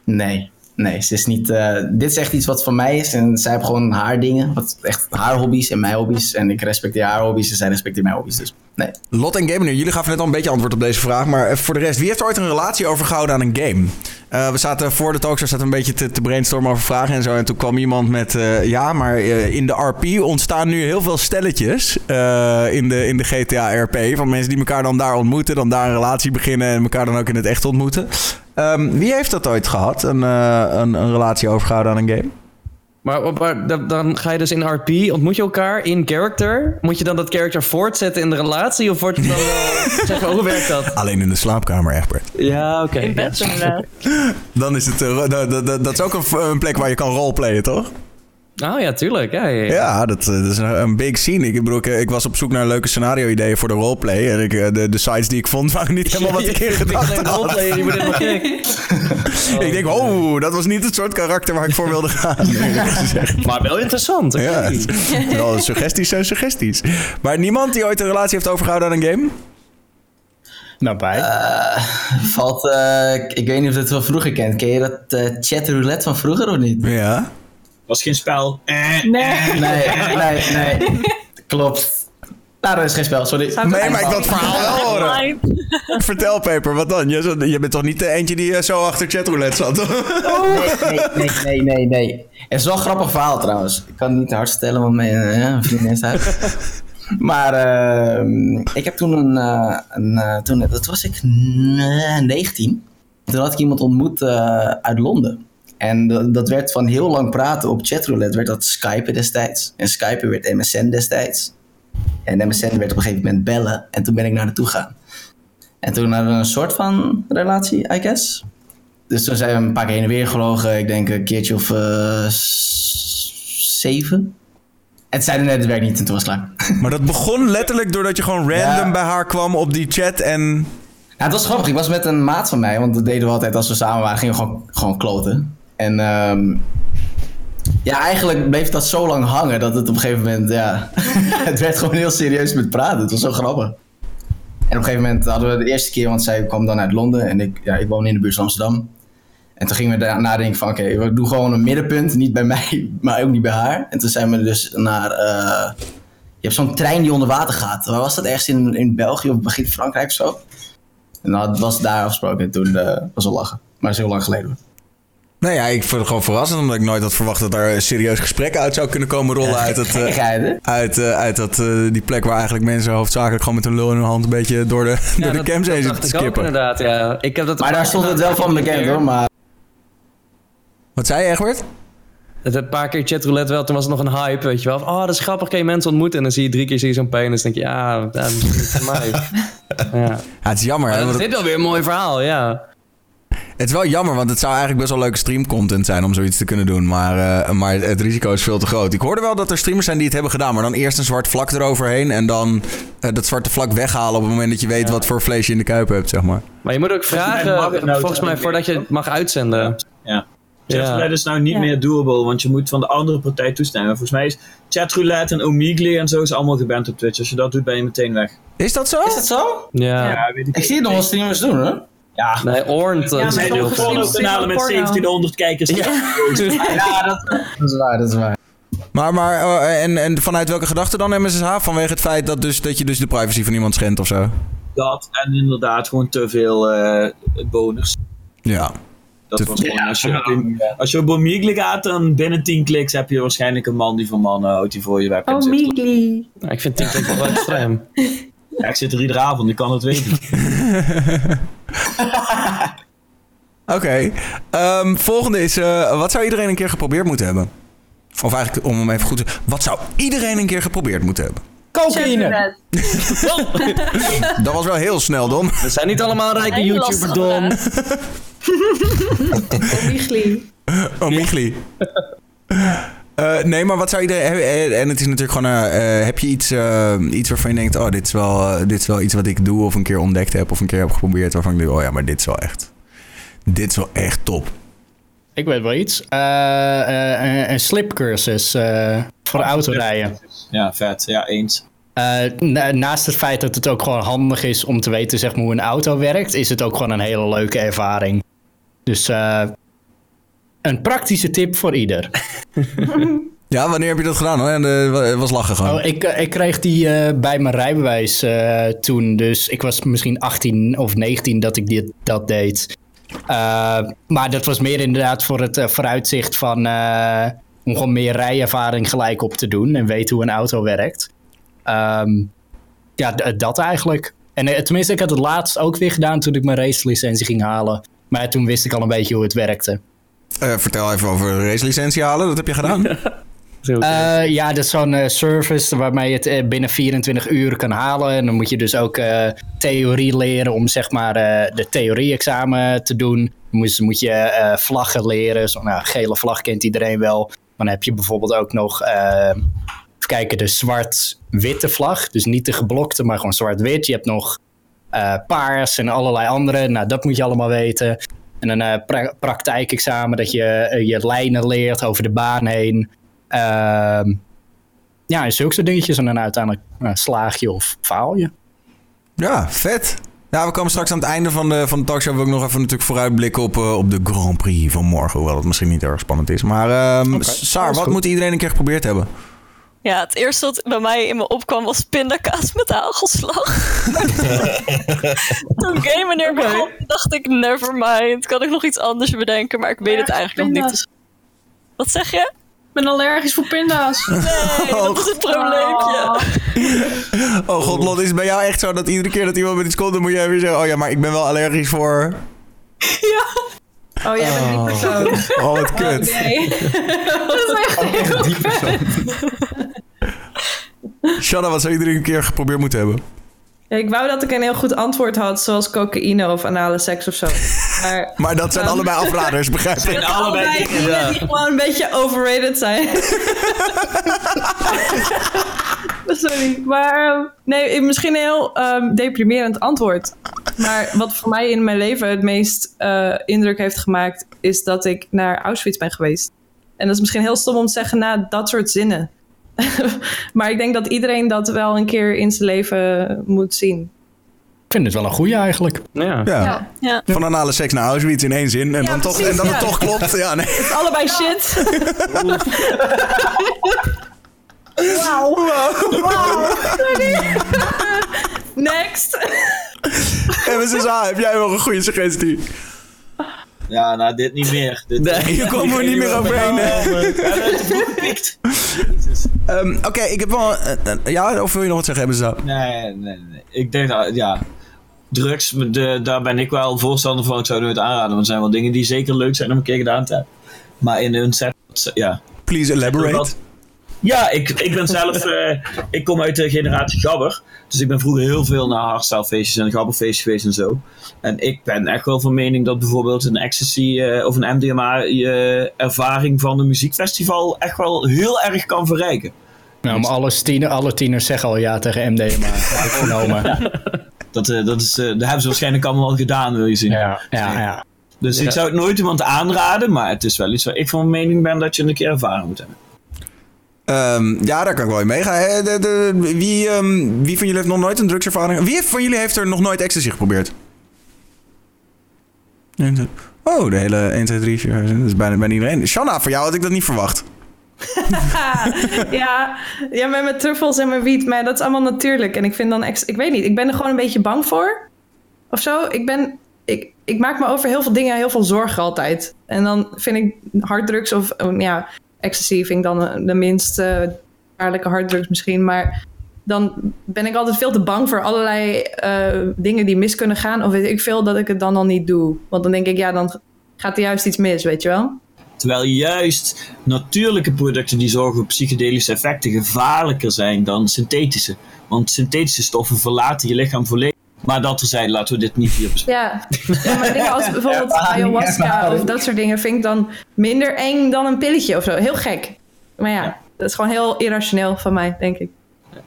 nee. Nee, ze is niet. eh, dit is echt iets wat van mij is. En zij heeft gewoon haar dingen. Wat echt haar hobby's en mijn hobby's. En ik respecteer haar hobby's en zij respecteert mijn hobby's. Dus nee. Lot en Gamer, jullie gaven net al een beetje antwoord op deze vraag. Maar eh, voor de rest, wie heeft ooit een relatie overgehouden aan een game? Eh, we zaten voor de talkshow zaten een beetje te, te brainstormen over vragen en zo. En toen kwam iemand met, ja, maar in de RP ontstaan nu heel veel stelletjes in, de, in de GTA RP. Van mensen die elkaar dan daar ontmoeten, dan daar een relatie beginnen en elkaar dan ook in het echt ontmoeten. Ehm, wie heeft dat ooit gehad, een, eh, een, een relatie overgehouden aan een game? Maar, maar dan- ga je dus in RP, ontmoet je elkaar in character. Moet je dan dat character voortzetten in de relatie? Of wordt het dan wel... zeg maar, hoe werkt dat? Alleen in de slaapkamer, Egbert. Ja, oké. In bed ja. Dan is het, dat, dat, dat- dat is ook een, een plek waar je kan roleplayen, toch? Oh ja, tuurlijk. Ja, ja, ja. Ja, dat, eh, dat is een, een big scene. Ik, bedoel, ik, ik was op zoek naar leuke scenario-ideeën voor de roleplay. En ik, eh, de, de sites die ik vond waren niet helemaal wat ik in gedacht Geen had. roleplay, je moet helemaal gek. ik denk, oh, dat was niet het soort karakter waar ik voor wilde gaan. Maar wel interessant. oké. ja, het- wel, suggesties zijn suggesties. Maar niemand die ooit een relatie heeft overgehouden aan een game? Nou, bij. Valt. eh, ik, ik weet niet of je het van vroeger kent. Ken je dat eh chat roulette van vroeger of niet? Ja. Was geen spel. Eh, Nee. Nee, nee, nee. Klopt. Nou, dat is geen spel, sorry. Nee, maar ik wil het verhaal wel horen. Vertel, Peper, wat dan? Je, je bent toch niet de eentje die eh, zo achter chatroulette zat? Nee, nee, nee, nee, nee. Het is wel een grappig verhaal trouwens. Ik kan het niet te hard stellen, want mijn eh, ja, vriendin is uit. Maar ehm, ik heb toen een, eh, een eh, toen, dat was ik eh, 19. Toen had ik iemand ontmoet eh, uit Londen. En dat, dat werd van heel lang praten op chatroulette, werd dat Skype destijds. En Skype werd MSN destijds. En MSN werd op een gegeven moment bellen. En toen ben ik naar naartoe gegaan. En toen hadden we een soort van relatie, I guess. Dus toen zijn we een paar keer heen en weer gelogen. Ik denk een keertje of eh, zeven. En toen zeiden net, het werkt niet en toen was het klaar. maar dat begon letterlijk doordat je gewoon random Ja. bij haar kwam op die chat en... Het was grappig. Ik was met een maat van mij, want dat deden we altijd als we samen waren. Gingen we gewoon, gewoon kloten. En ehm, ja, eigenlijk bleef dat zo lang hangen dat het op een gegeven moment, ja... het werd gewoon heel serieus met praten. Het was zo grappig. En op een gegeven moment hadden we de eerste keer, want zij kwam dan uit Londen en ik, ja, ik woon in de buurt van Amsterdam. En toen gingen we daar nadenken van, oké, we doen gewoon een middenpunt. Niet bij mij, maar ook niet bij haar. En toen zijn we dus naar... eh, je hebt zo'n trein die onder water gaat. Waar was dat? Ergens in, in België of begin Frankrijk of zo? En dat was daar afgesproken. En toen eh, was het lachen. Maar dat is heel lang geleden. Nou ja, ik vond het gewoon verrassend, omdat ik nooit had verwacht dat daar een serieus gesprek uit zou kunnen komen rollen uit, het, eh, uit, eh, uit dat, eh, die plek waar eigenlijk mensen hoofdzakelijk gewoon met hun lul in hun hand een beetje door de, door Ja, de dat- cams heen zitten te ik ook skippen. inderdaad, ja. Ik heb dat Maar daar stond het wel van bekend hoor. Maar Wat zei je, Egbert? Het een paar keer chatroulette wel, toen was het nog een hype, weet je wel. Van, Oh, dat is grappig, kan je mensen ontmoeten. En dan zie je drie keer zie je zo'n penis. Dan denk je, ja, dat is niet voor mij. Ja. Ja, het is jammer. Maar dat is het, dit wel weer een mooi verhaal, ja. Het is wel jammer, want het zou eigenlijk best wel leuke streamcontent zijn om zoiets te kunnen doen. Maar, eh, maar het risico is veel te groot. Ik hoorde wel dat er streamers zijn die het hebben gedaan, maar dan eerst een zwart vlak eroverheen en dan eh, dat zwarte vlak weghalen op het moment dat je weet wat voor vlees je in de kuip hebt, zeg maar. Maar je moet ook vragen, volgens mij, voordat je het mag uitzenden. Ja. Ja. Chatroulette is nou niet Ja. meer doable, want je moet van de andere partij toestemmen. Volgens mij is chatroulette en Omegle en zo is allemaal geband op Twitch. Als je dat doet, ben je meteen weg. Is dat zo? is dat zo? Ja. Ja, weet ik. Ik zie het nog wel streamers doen hoor. Ja, Nee, Ornt. Ja, er zijn ook kanalen met streamen porno. 1700 kijkers. Ja, dat, dat is waar, dat is waar. Maar, maar eh, en, en vanuit welke gedachte dan MSSH? Vanwege het feit dat, dus, dat je dus de privacy van iemand schendt of zo? Dat en inderdaad gewoon te veel eh bonus. Ja. Dat was gewoon, als, je, op- als je op Omegle gaat, dan binnen 10 kliks heb je waarschijnlijk een man die van mannen houdt die voor je webcam Oh, zit. Ja, ik vind TikTok wel extreem. Ja, ik zit er iedere avond, ik kan het weten. Oké. Ehm, volgende is, eh, wat zou iedereen een keer geprobeerd moeten hebben? Of eigenlijk, om hem even goed te... Wat zou iedereen een keer geprobeerd moeten hebben? Cocaïne! Dat was wel heel snel, Don. We zijn niet allemaal rijke YouTubers, Don. Migli. Oh, Michli. Eh, nee, maar wat zou iedereen... eh, En het is natuurlijk gewoon... eh, eh, heb je iets, eh, iets waarvan je denkt... Oh, dit is, wel, dit is wel iets wat ik doe of een keer ontdekt heb... of een keer heb geprobeerd waarvan ik denk... Oh ja, maar dit is wel echt... Dit is wel echt top. Ik weet wel iets. Eh, eh, een- een slipcursus eh, voor autorijden. Ja, vet. Ja, eens. Eh, na- naast het feit dat het ook gewoon handig is om te weten zeg maar, hoe een auto werkt, is het ook gewoon een hele leuke ervaring. Dus eh, een praktische tip voor ieder. Ja, wanneer heb je dat gedaan? hoor? En eh, was lachen gewoon. Oh, ik, eh, ik kreeg die eh, bij mijn rijbewijs eh, toen. Dus ik was misschien 18 of 19 dat ik dit, dat deed. Maar dat was meer inderdaad voor het vooruitzicht van... om gewoon meer rijervaring gelijk op te doen. En weten hoe een auto werkt. Ehm, ja, dat eigenlijk. En tenminste, ik had het laatst ook weer gedaan toen ik mijn racelicentie ging halen. Maar toen wist ik al een beetje hoe het werkte. Eh, vertel even over racelicentie halen. Dat heb je gedaan. Zo, Eh, ja, dat is zo'n eh, service waarmee je het binnen 24 uur kan halen. En dan moet je dus ook eh, theorie leren om zeg maar eh, de theorie-examen te doen. Dan moet, moet je eh, vlaggen leren. Zo'n nou, gele vlag kent iedereen wel. Dan heb je bijvoorbeeld ook nog, eh, even kijken, de zwart-witte vlag. Dus niet de geblokte, maar gewoon zwart-wit. Je hebt nog eh, paars en allerlei andere. Nou, dat moet je allemaal weten. En een eh, pra- praktijkexamen dat je eh, je lijnen leert over de baan heen. Ehm, ja, en zulke soort dingetjes. En dan uiteindelijk nou, slaag je of faal je. Ja, vet. Ja, we komen straks aan het einde van de, van de talkshow. Ik nog even natuurlijk vooruitblikken op, eh, op de Grand Prix van morgen. Hoewel het misschien niet erg spannend is. Maar Oké, Saar, wat goed. moet iedereen een keer geprobeerd hebben? Ja, het eerste wat bij mij in me opkwam was pindakaas met hagelslag. Toen game meneer begon, dacht ik, never mind. Kan ik nog iets anders bedenken, maar ik weet het eigenlijk nog niet. Dus- Wat zeg je? Ik ben allergisch voor pinda's. Nee, dat is het probleempje. Oh god, Lot, is het bij jou echt zo dat iedere keer dat iemand met iets komt... dan moet jij weer zeggen... oh ja, maar ik ben wel allergisch voor... Oh, jij bent die persoon. Oh, wat kut. Nee. dat is echt heel Die persoon. Shanna, wat zou iedereen een keer geprobeerd moeten hebben? Ja, ik wou dat ik een heel goed antwoord had, zoals cocaïne of anale seks of zo. Maar Maar dat zijn allebei afraders, begrijp ik. En allebei allebei dingen, die gewoon een beetje overrated zijn. Sorry, maar nee, misschien een heel ehm, deprimerend antwoord. Maar wat voor mij in mijn leven het meest eh, indruk heeft gemaakt, is dat ik naar Auschwitz ben geweest. En dat is misschien heel stom om te zeggen na dat soort zinnen. maar ik denk dat iedereen dat wel een keer in zijn leven moet zien. Ik vind het wel een goeie eigenlijk. Ja. Ja. Ja. Ja. Van anale seks naar Auschwitz in één zin. En, Ja, dan, toch, en dat ja. het toch klopt. Ja, nee. Het is allebei shit. Wauw. Next. En we zeggen, ah, heb jij wel een goede suggestie? Ja, nou, dit niet meer. Dit, Nee, hier komen we niet meer overheen, hè? We hebben het te vroeg gepikt. Ehm, Oké, ik heb wel... ja, of wil je nog wat zeggen, hebben ze? Nee, nee, nee. Ik denk dat, ja. Drugs, de, daar ben ik wel voorstander van. Ik zou het nooit aanraden. Want het zijn wel dingen die zeker leuk zijn om een keer gedaan te hebben. Maar in een set, ja. Please elaborate. Ja, ik, ik ben zelf, eh, ik kom uit de generatie gabber. Dus ik ben vroeger heel veel naar hardstyle feestjes en gabberfeestjes geweest en zo. En ik ben echt wel van mening dat bijvoorbeeld een ecstasy eh, of een MDMA je ervaring van een muziekfestival echt wel heel erg kan verrijken. Nou, maar alle, tiener, alle tieners zeggen al ja tegen MDMA. Heb ik vernomen. Dat, eh, dat, is, eh, dat hebben ze waarschijnlijk allemaal al gedaan, wil je zien. Ja, ja, ja. Dus Ja. ik zou het nooit iemand aanraden, maar het is wel iets waar ik van mening ben dat je een keer ervaren moet hebben. Ehm, ja, daar kan ik wel in meegaan. Eh, de, de, wie, ehm, wie van jullie heeft nog nooit een drugservaring? Wie van jullie heeft er nog nooit ecstasy geprobeerd? Oh, de hele 1, 2, 3, 4. Dat is bijna, bijna iedereen. Shanna, voor jou had ik dat niet verwacht. ja, ja, met mijn truffels en mijn wiet, maar dat is allemaal natuurlijk. En ik vind dan, ex ik weet niet, ik ben er gewoon een beetje bang voor. Of zo. Ik ben, ik, ik maak me over heel veel dingen heel veel zorgen altijd. En dan vind ik harddrugs of, oh, ja, ecstasy dan eh, de minst eh, gevaarlijke harddrugs misschien. Maar dan ben ik altijd veel te bang voor allerlei eh, dingen die mis kunnen gaan. Of weet ik veel dat ik het dan al niet doe. Want dan denk ik, ja, dan gaat er juist iets mis, weet je wel? Terwijl juist natuurlijke producten die zorgen voor psychedelische effecten gevaarlijker zijn dan synthetische. Want synthetische stoffen verlaten je lichaam volledig. Maar dat zijn, laten we dit niet hier bespreken. Ja, ja maar dingen als bijvoorbeeld ayahuasca of dat soort dingen vind ik dan minder eng dan een pilletje of zo. Heel gek. Maar ja, dat is gewoon heel irrationeel van mij, denk ik.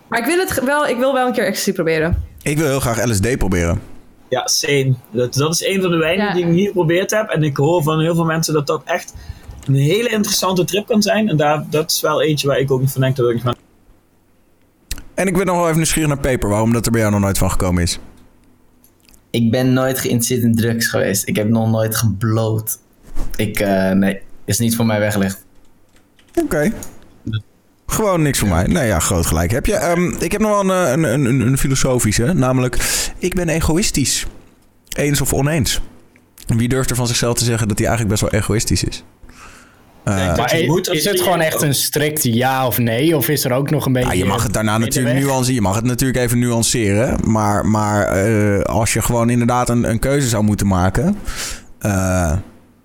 Maar ik wil het wel, ik wil wel een keer ecstasy proberen. Ik wil heel graag LSD proberen. Ja, same. Dat, dat is een van de weinigen Ja. die ik niet geprobeerd heb. En ik hoor van heel veel mensen dat dat echt een hele interessante trip kan zijn. En daar, dat is wel eentje waar ik ook niet van denk dat ik van. En ik ben nog wel even nieuwsgierig naar Paper. Waarom dat er bij jou nog nooit van gekomen is. Ik ben nooit geïnteresseerd in drugs geweest. Ik heb nog nooit gebloot. Ik, eh, nee. is niet voor mij weggelegd. Oké. Gewoon niks voor mij. Nou ja, groot gelijk heb je. Ehm, ik heb nog wel een, een, een, een filosofische. Namelijk, ik ben egoïstisch. Eens of oneens. Wie durft er van zichzelf te zeggen dat hij eigenlijk best wel egoïstisch is? Eh, dat Maar je i- moet is het gewoon echt een strikt ja of nee? Of is er ook nog een beetje... Ja, je mag het daarna natuurlijk nuanceren. Je mag het natuurlijk even nuanceren. Maar, maar eh, als je gewoon inderdaad een, een keuze zou moeten maken. eh,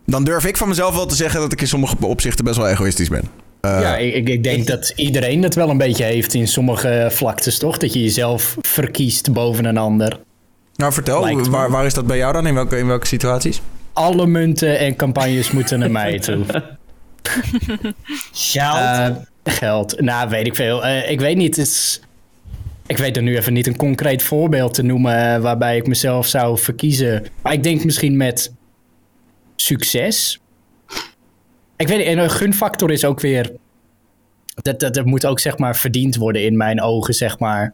dan durf ik van mezelf wel te zeggen dat ik in sommige opzichten best wel egoïstisch ben. Eh, Ja, ik, ik- ik denk dat iedereen het wel een beetje heeft in sommige vlaktes, toch? Dat je jezelf verkiest boven een ander. nou, vertel, waar, waar is dat bij jou dan? In welke, in welke situaties? Alle munten en campagnes moeten naar mij toe. Geld. Eh, geld. Nou, weet ik veel. Eh, ik weet niet. Is... Ik weet er nu even niet een concreet voorbeeld te noemen eh, waarbij ik mezelf zou verkiezen. Maar ik denk misschien met succes. Ik weet en een gunfactor is ook weer. Dat, dat, dat moet ook zeg maar verdiend worden in mijn ogen, zeg maar.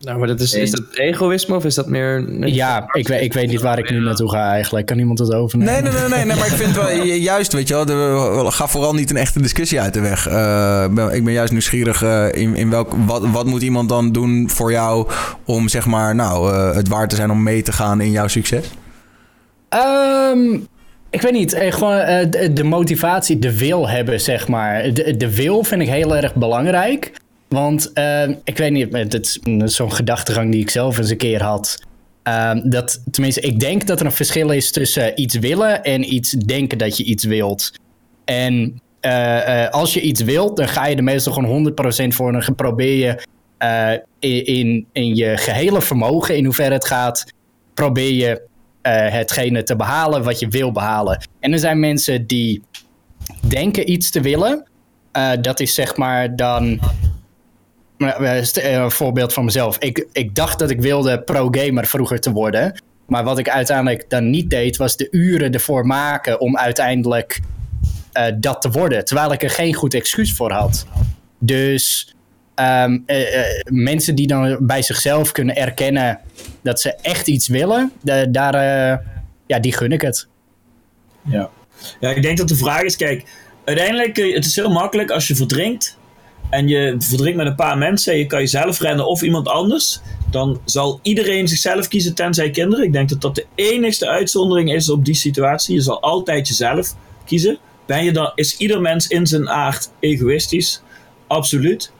Nou, maar dat is, is dat egoïsme of is dat meer... Ja, ik weet, ik weet niet waar ik nu naartoe ga eigenlijk. Kan iemand het overnemen? Nee, nee, nee, nee, nee, maar ik vind wel ju- juist, weet je wel, de, ga vooral niet een echte discussie uit de weg. Eh, ben- ik ben juist nieuwsgierig eh, in, in welk, wat, wat moet iemand dan doen voor jou om zeg maar, nou, eh, het waard te zijn om mee te gaan in jouw succes? Ehm, ik weet niet. gewoon eh, de, de motivatie, de wil hebben, zeg maar. De, de wil vind ik heel erg belangrijk. Want ehm, ik weet niet, het is zo'n gedachtegang die ik zelf eens een keer had. Ehm, dat, tenminste, ik denk dat er een verschil is tussen iets willen en iets denken dat je iets wilt. En eh, eh, als je iets wilt, dan ga je er meestal gewoon 100% voor. En dan probeer je eh, in, in, je gehele vermogen, in hoeverre het gaat, probeer je hetgene te behalen wat je wil behalen. En er zijn mensen die denken iets te willen. Dat is zeg maar dan. Eh, eh, Een voorbeeld van mezelf. Ik, ik dacht dat ik wilde pro-gamer vroeger te worden. Maar wat ik uiteindelijk dan niet deed, was de uren ervoor maken om uiteindelijk eh, dat te worden. Terwijl ik er geen goed excuus voor had. Dus ehm, eh, eh, mensen die dan bij zichzelf kunnen erkennen dat ze echt iets willen, daar, ja, die gun ik het. Ja. ja, ik denk dat de vraag is, kijk, uiteindelijk, het is heel makkelijk als je verdrinkt en je verdrinkt met een paar mensen en je kan jezelf rennen of iemand anders, dan zal iedereen zichzelf kiezen tenzij kinderen. Ik denk dat dat de enigste uitzondering is op die situatie. Je zal altijd jezelf kiezen. Ben je dan, is ieder mens in zijn aard egoïstisch? Absoluut.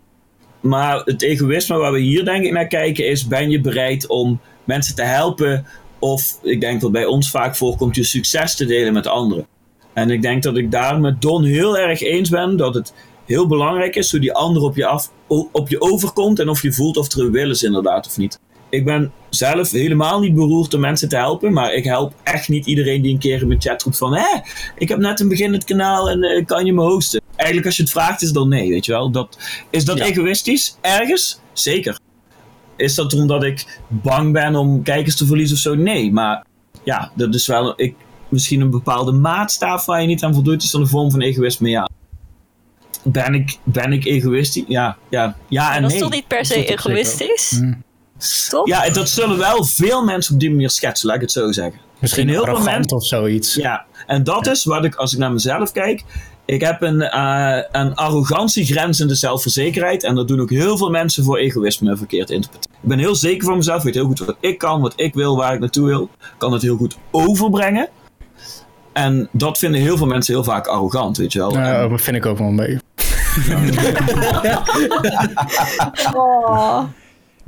Maar het egoïsme waar we hier denk ik naar kijken is: ben je bereid om mensen te helpen? Of ik denk dat bij ons vaak voorkomt je succes te delen met anderen. En ik denk dat ik daar met Don heel erg eens ben dat het heel belangrijk is hoe die ander op je, af, op je overkomt en of je voelt of er een wil is inderdaad of niet. Ik ben zelf helemaal niet beroerd om mensen te helpen, maar ik help echt niet iedereen die een keer in mijn chat roept van hé, ik heb net een beginnend kanaal en eh, kan je me hosten? Eigenlijk als je het vraagt is dan nee, weet je wel. Dat, is dat Ja. egoïstisch? Ergens? Zeker. Is dat omdat ik bang ben om kijkers te verliezen of zo? Nee, maar ja, dat is wel ik, misschien een bepaalde maatstaaf waar je niet aan voldoet, is dan een vorm van egoïsme, ja. Ben ik, ben ik egoïstisch? Ja, ja, ja en dat nee. is toch niet per se Dat egoïstisch? Toch? Ja, en dat zullen wel veel mensen op die manier schetsen, laat ik het zo zeggen. Misschien In heel veel mensen- of zoiets. Ja, en dat is wat ik, als ik naar mezelf kijk, ik heb een, eh een arrogantiegrenzende zelfverzekerheid. En dat doen ook heel veel mensen voor egoïsme verkeerd interpreteren. Ik ben heel zeker van mezelf, weet heel goed wat ik kan, wat ik wil, waar ik naartoe wil. Kan het heel goed overbrengen. En dat vinden heel veel mensen heel vaak arrogant, weet je wel. En- Nou, dat vind ik ook wel een beetje.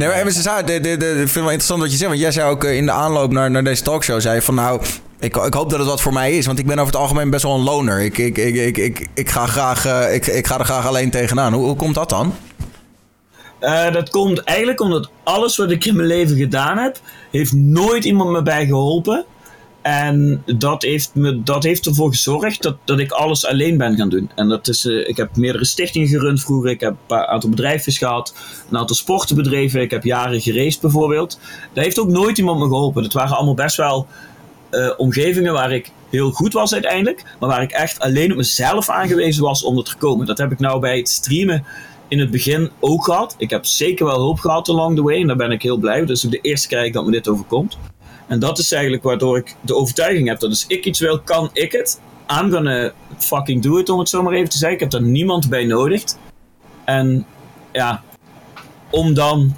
Nee, maar de, ik vind het wel interessant wat je zegt. Want jij zei ook eh, in de aanloop naar, naar deze talkshow, zei van nou, ik, ik hoop dat het wat voor mij is. Want ik ben over het algemeen best wel een loner. Ik, ik, ik, ik, ik, ik, ga, graag, eh, ik, ik ga er graag alleen tegenaan. Hoe, hoe komt dat dan? Eh, dat komt eigenlijk omdat alles wat ik in mijn leven gedaan heb, heeft nooit iemand me bij geholpen. En dat heeft, me, dat heeft ervoor gezorgd dat, dat ik alles alleen ben gaan doen. En dat is, eh, ik heb meerdere stichtingen gerund vroeger. Ik heb een aantal bedrijfjes gehad. Een aantal sporten bedreven. Ik heb jaren geraced bijvoorbeeld. Daar heeft ook nooit iemand me geholpen. Dat waren allemaal best wel eh, omgevingen waar ik heel goed was uiteindelijk. Maar waar ik echt alleen op mezelf aangewezen was om er te komen. Dat heb ik nou bij het streamen in het begin ook gehad. Ik heb zeker wel hulp gehad along the way. En daar ben ik heel blij. Ook de eerste keer dat me dit overkomt. En dat is eigenlijk waardoor ik de overtuiging heb dat als ik iets wil, kan ik het. I'm gonna fucking do it, om het zo maar even te zeggen. Ik heb er niemand bij nodig. En ja, om dan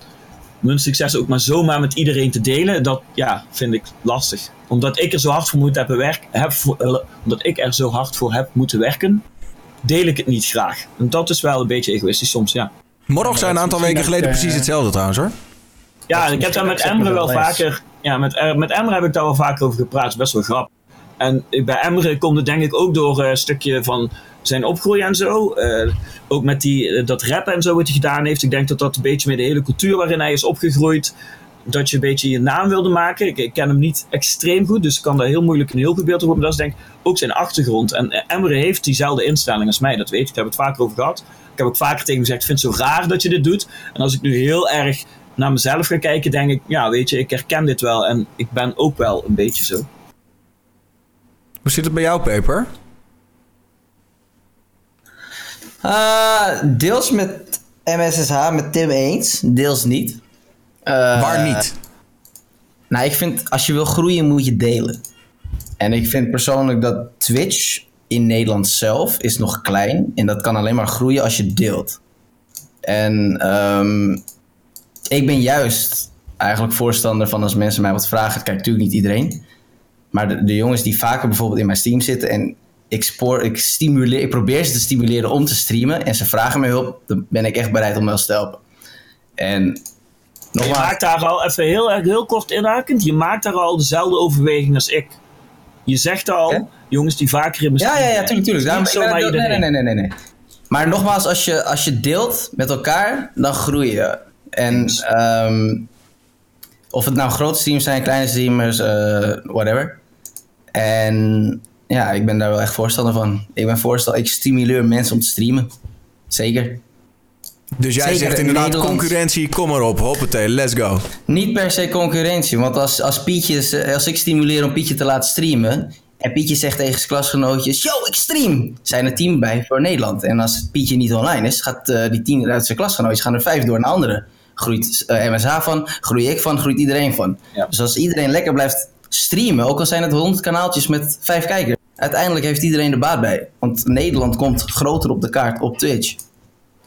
mijn succes ook maar zomaar met iedereen te delen, dat ja, vind ik lastig. Omdat ik er zo hard voor moet hebben werk, heb eh, omdat ik er zo hard voor heb moeten werken, deel ik het niet graag. En dat is wel een beetje egoïstisch soms, ja. Morgen zijn een aantal weken geleden eh, precies hetzelfde trouwens hoor. Ja, en ik heb daar met Emre wel vaker. Ja, met, eh, met Emre heb ik daar wel vaker over gepraat. Best wel grappig. En bij Emre komt het denk ik ook door eh, een stukje van zijn opgroei en zo. Eh, ook met die, dat rap en zo wat hij gedaan heeft. Ik denk dat dat een beetje met de hele cultuur waarin hij is opgegroeid. Dat je een beetje je naam wilde maken. Ik, ik ken hem niet extreem goed, dus ik kan daar heel moeilijk een heel goed beeld over hebben. Maar dat is denk ik ook zijn achtergrond. En Emre heeft diezelfde instelling als mij, dat weet ik. Ik heb het vaker over gehad. Ik heb ook vaker tegen hem gezegd, ik vind het zo raar dat je dit doet. En als ik nu heel erg naar mezelf ga kijken, denk ik, ja, weet je, ik herken dit wel. En ik ben ook wel een beetje zo. Hoe zit het bij jou, Peper? Eh, deels met MSSH, met Tim eens, deels niet. Eh, Waar niet? Nou, ik vind als je wil groeien moet je delen. En ik vind persoonlijk dat Twitch in Nederland zelf is nog klein. En dat kan alleen maar groeien als je deelt. En ehm, ik ben juist eigenlijk voorstander van als mensen mij wat vragen. Kijk, natuurlijk niet iedereen. Maar de, de jongens die vaker bijvoorbeeld in mijn stream zitten en ik, spoor, ik, stimuleer, ik probeer ze te stimuleren om te streamen en ze vragen me hulp, dan ben ik echt bereid om wel te helpen. En Je maakt daar al, even heel, erg- heel kort inhakend, je maakt daar al dezelfde overweging als ik. Je zegt al, jongens die vaker in mijn Ja, ja, ja, tuurlijk, tuurlijk. Daarom, het- nee, nee, nee, nee, nee. Maar nogmaals, als je, als je deelt met elkaar, dan groei je. En ehm, of het nou grote streams zijn, kleine streamers, eh, whatever. En ja, ik ben daar wel echt voorstander van. Ik ben voorstander, ik stimuleer mensen om te streamen. Zeker. Dus jij Zeker zegt in inderdaad Nederland. concurrentie, kom maar op, hoppatee, let's go. Niet per se concurrentie, want als, als, Pietje, als ik stimuleer om Pietje te laten streamen. En Pietje zegt tegen zijn klasgenootjes: Yo, ik stream! Zijn er tien bij voor Nederland. En als Pietje niet online is, gaat eh, die tien uit zijn klasgenootjes gaan er vijf door naar anderen. Groeit eh, MSH van, groei ik van, groeit iedereen van. Ja. Dus als iedereen lekker blijft streamen, ook al zijn het honderd kanaaltjes met vijf kijkers, uiteindelijk heeft iedereen er baat bij. Want Nederland komt groter op de kaart op Twitch.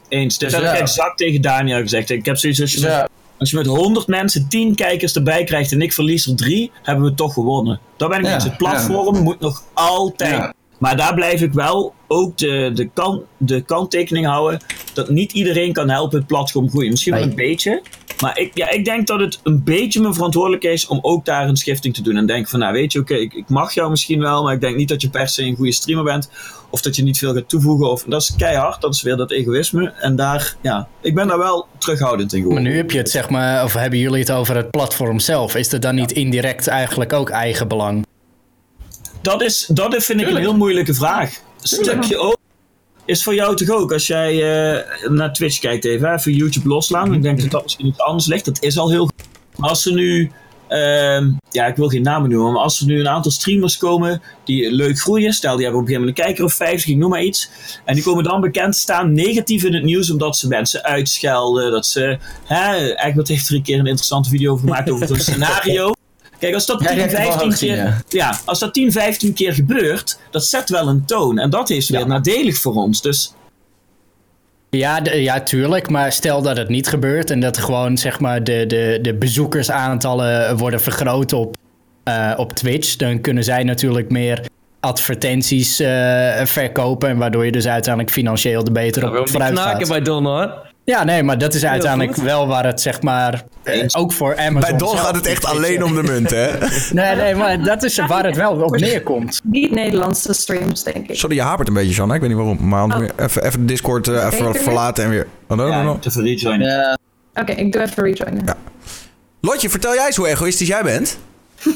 Eens. Dit Dus heb ik exact tegen Daniel gezegd. Ik heb zoiets als je, Dus ja. met, als je met 100 mensen 10 kijkers erbij krijgt en ik verlies er 3, hebben we toch gewonnen. Dat ben ik Ja. Het platform moet nog altijd. Maar daar blijf ik wel ook de, de, kan, de kanttekening houden dat niet iedereen kan helpen het platform groeien. Misschien wel een beetje. Maar ik, ja, ik denk dat het een beetje mijn verantwoordelijkheid is om ook daar een schifting te doen. En denk van, nou weet je, oké, ik, ik mag jou misschien wel, maar ik denk niet dat je per se een goede streamer bent. Of dat je niet veel gaat toevoegen. Of, dat is keihard, dat is weer dat egoïsme. En daar, ja, ik ben daar wel terughoudend in Maar geworden. nu heb je het, zeg maar, of hebben jullie het over het platform zelf? Is dat dan niet indirect eigenlijk ook eigenbelang? Dat, is, dat vind ik een heel moeilijke vraag. Stukje ook. Is voor jou toch ook, als jij eh, naar Twitch kijkt even, even YouTube loslaan. Ik denk dat dat misschien iets anders ligt. Dat is al heel goed. Maar als er nu, ehm, ja, ik wil geen namen noemen, maar als er nu een aantal streamers komen die leuk groeien, stel die hebben op een gegeven moment een kijker of 50, ik noem maar iets. En die komen dan bekend te staan negatief in het nieuws omdat ze mensen uitschelden. Dat ze, hè, Egbert heeft er een keer een interessante video over gemaakt over zo'n scenario. Kijk, als dat Ja, 10, ik heb het wel 15 gezien, keer, ja. ja, als dat 10, 15 keer gebeurt, dat zet wel een toon. En dat is weer Ja. nadelig voor ons. Dus Ja, ja, tuurlijk. Maar stel dat het niet gebeurt en dat gewoon zeg maar, de, de, de bezoekersaantallen worden vergroot op, eh, op Twitch, dan kunnen zij natuurlijk meer advertenties eh, verkopen. En waardoor je dus uiteindelijk financieel er beter Dat wil op niet vooruit knaken gaat. bij Don hoor. Ja, nee, maar dat is uiteindelijk goed. wel waar het zeg maar eh, ook voor Amazon. Bij zelf gaat het echt alleen om de munt, hè? Nee, nee, maar dat is waar het wel op neerkomt. Niet Nederlandse streams, denk ik. Sorry, je hapert een beetje, Jan. Ik weet niet waarom. Maar weer even, even de Discord eh, even verlaten en weer... Oh, no, no, ja, no. te rejoinen. Ja, Oké, ik doe even rejoinen. Lotje, vertel jij eens hoe egoïstisch jij bent.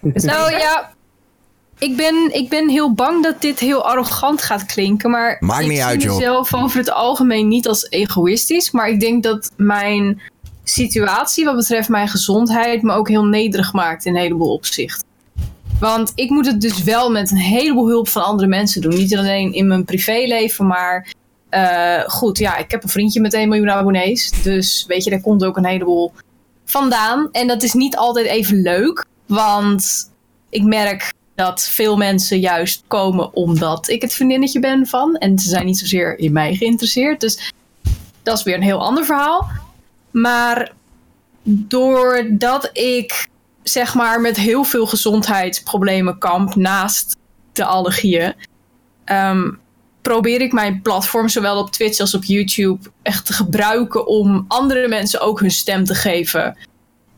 Nou ja, ik ben, ik ben heel bang dat dit heel arrogant gaat klinken. Maar Maakt ik niet zie uit, joh. mezelf over het algemeen niet als egoïstisch. Maar ik denk dat mijn situatie wat betreft mijn gezondheid me ook heel nederig maakt in een heleboel opzichten. Want ik moet het dus wel met een heleboel hulp van andere mensen doen. Niet alleen in mijn privéleven, maar eh, goed, ja, ik heb een vriendje met 1 miljoen abonnees. Dus weet je, daar komt ook een heleboel vandaan. En dat is niet altijd even leuk. Want ik merk dat veel mensen juist komen omdat ik het vriendinnetje ben van. En ze zijn niet zozeer in mij geïnteresseerd. Dus dat is weer een heel ander verhaal. Maar doordat ik zeg maar met heel veel gezondheidsproblemen kamp naast de allergieën, ehm, probeer ik mijn platform zowel op Twitch als op YouTube echt te gebruiken om andere mensen ook hun stem te geven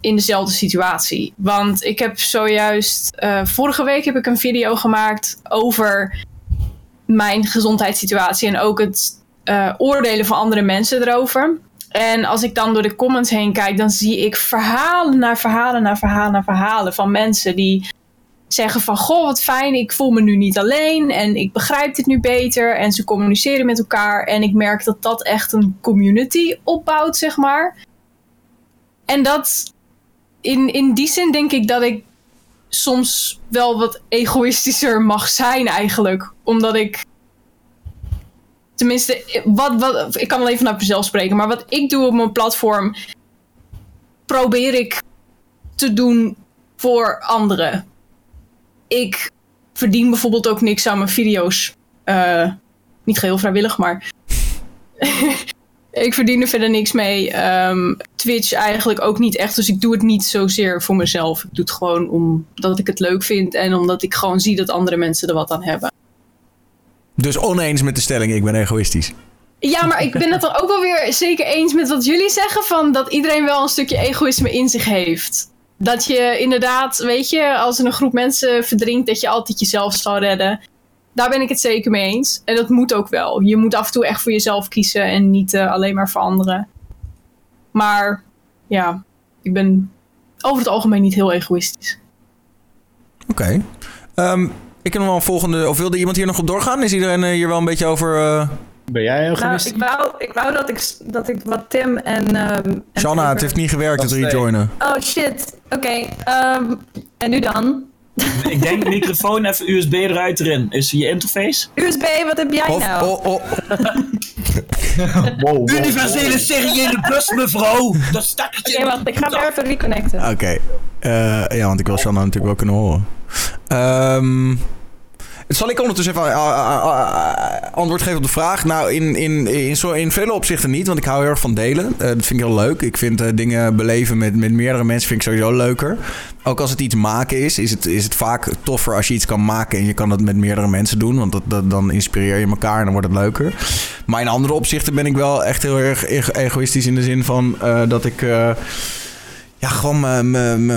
in dezelfde situatie. Want ik heb zojuist eh, vorige week heb ik een video gemaakt over mijn gezondheidssituatie en ook het eh, oordelen van andere mensen erover. En als ik dan door de comments heen kijk, dan zie ik verhalen naar verhalen naar verhalen naar verhalen van mensen die zeggen van goh, wat fijn, ik voel me nu niet alleen en ik begrijp dit nu beter en ze communiceren met elkaar en ik merk dat dat echt een community opbouwt, zeg maar. En dat in, in die zin denk ik dat ik soms wel wat egoïstischer mag zijn eigenlijk, omdat ik tenminste, wat, wat, ik kan even naar mezelf spreken, maar wat ik doe op mijn platform, probeer ik te doen voor anderen. Ik verdien bijvoorbeeld ook niks aan mijn video's. Eh, niet geheel vrijwillig, maar. Ik verdien er verder niks mee. Ehm, Twitch eigenlijk ook niet echt. Dus ik doe het niet zozeer voor mezelf. Ik doe het gewoon omdat ik het leuk vind en omdat ik gewoon zie dat andere mensen er wat aan hebben. Dus oneens met de stelling, ik ben egoïstisch. Ja, maar ik ben het dan ook wel weer zeker eens met wat jullie zeggen: van dat iedereen wel een stukje egoïsme in zich heeft. Dat je inderdaad, weet je, als er een groep mensen verdrinkt, dat je altijd jezelf zal redden. Daar ben ik het zeker mee eens. En dat moet ook wel. Je moet af en toe echt voor jezelf kiezen en niet uh, alleen maar voor anderen. Maar ja, ik ben over het algemeen niet heel egoïstisch. Oké. Okay. Um, ik heb nog wel een volgende. Of wilde iemand hier nog op doorgaan? Is iedereen uh, hier wel een beetje over. Uh... Ben jij heel nou, ik wou, ik wou dat ik, dat ik wat Tim en. Um, Shanna, het heeft niet gewerkt, het rejoinen. Oh shit. Oké. Okay, um, en nu dan? ik denk microfoon even USB eruit erin. Is je interface? USB, wat heb jij of, nou? Oh, oh. wow, wow, Universele seriële bus, mevrouw. Dat stakje. Oké, wacht. Ik ga even reconnecten. Oké. Okay. Uh, ja, want ik wil Shanna natuurlijk wel kunnen horen. Um, zal ik ondertussen even uh, uh, antwoord geven op de vraag? Nou, in, in, in, zo, in vele opzichten niet, want ik hou heel erg van delen. Dat vind ik heel leuk. Ik vind dingen beleven met, met meerdere mensen vind ik sowieso leuker. Ook als het iets maken is, is het, is het vaak toffer als je iets kan maken en je kan dat met meerdere mensen doen. Want dat, dat, dan inspireer je elkaar en dan wordt het leuker. Maar in andere opzichten ben ik wel echt heel erg egoïstisch in de zin van dat ik ja, gewoon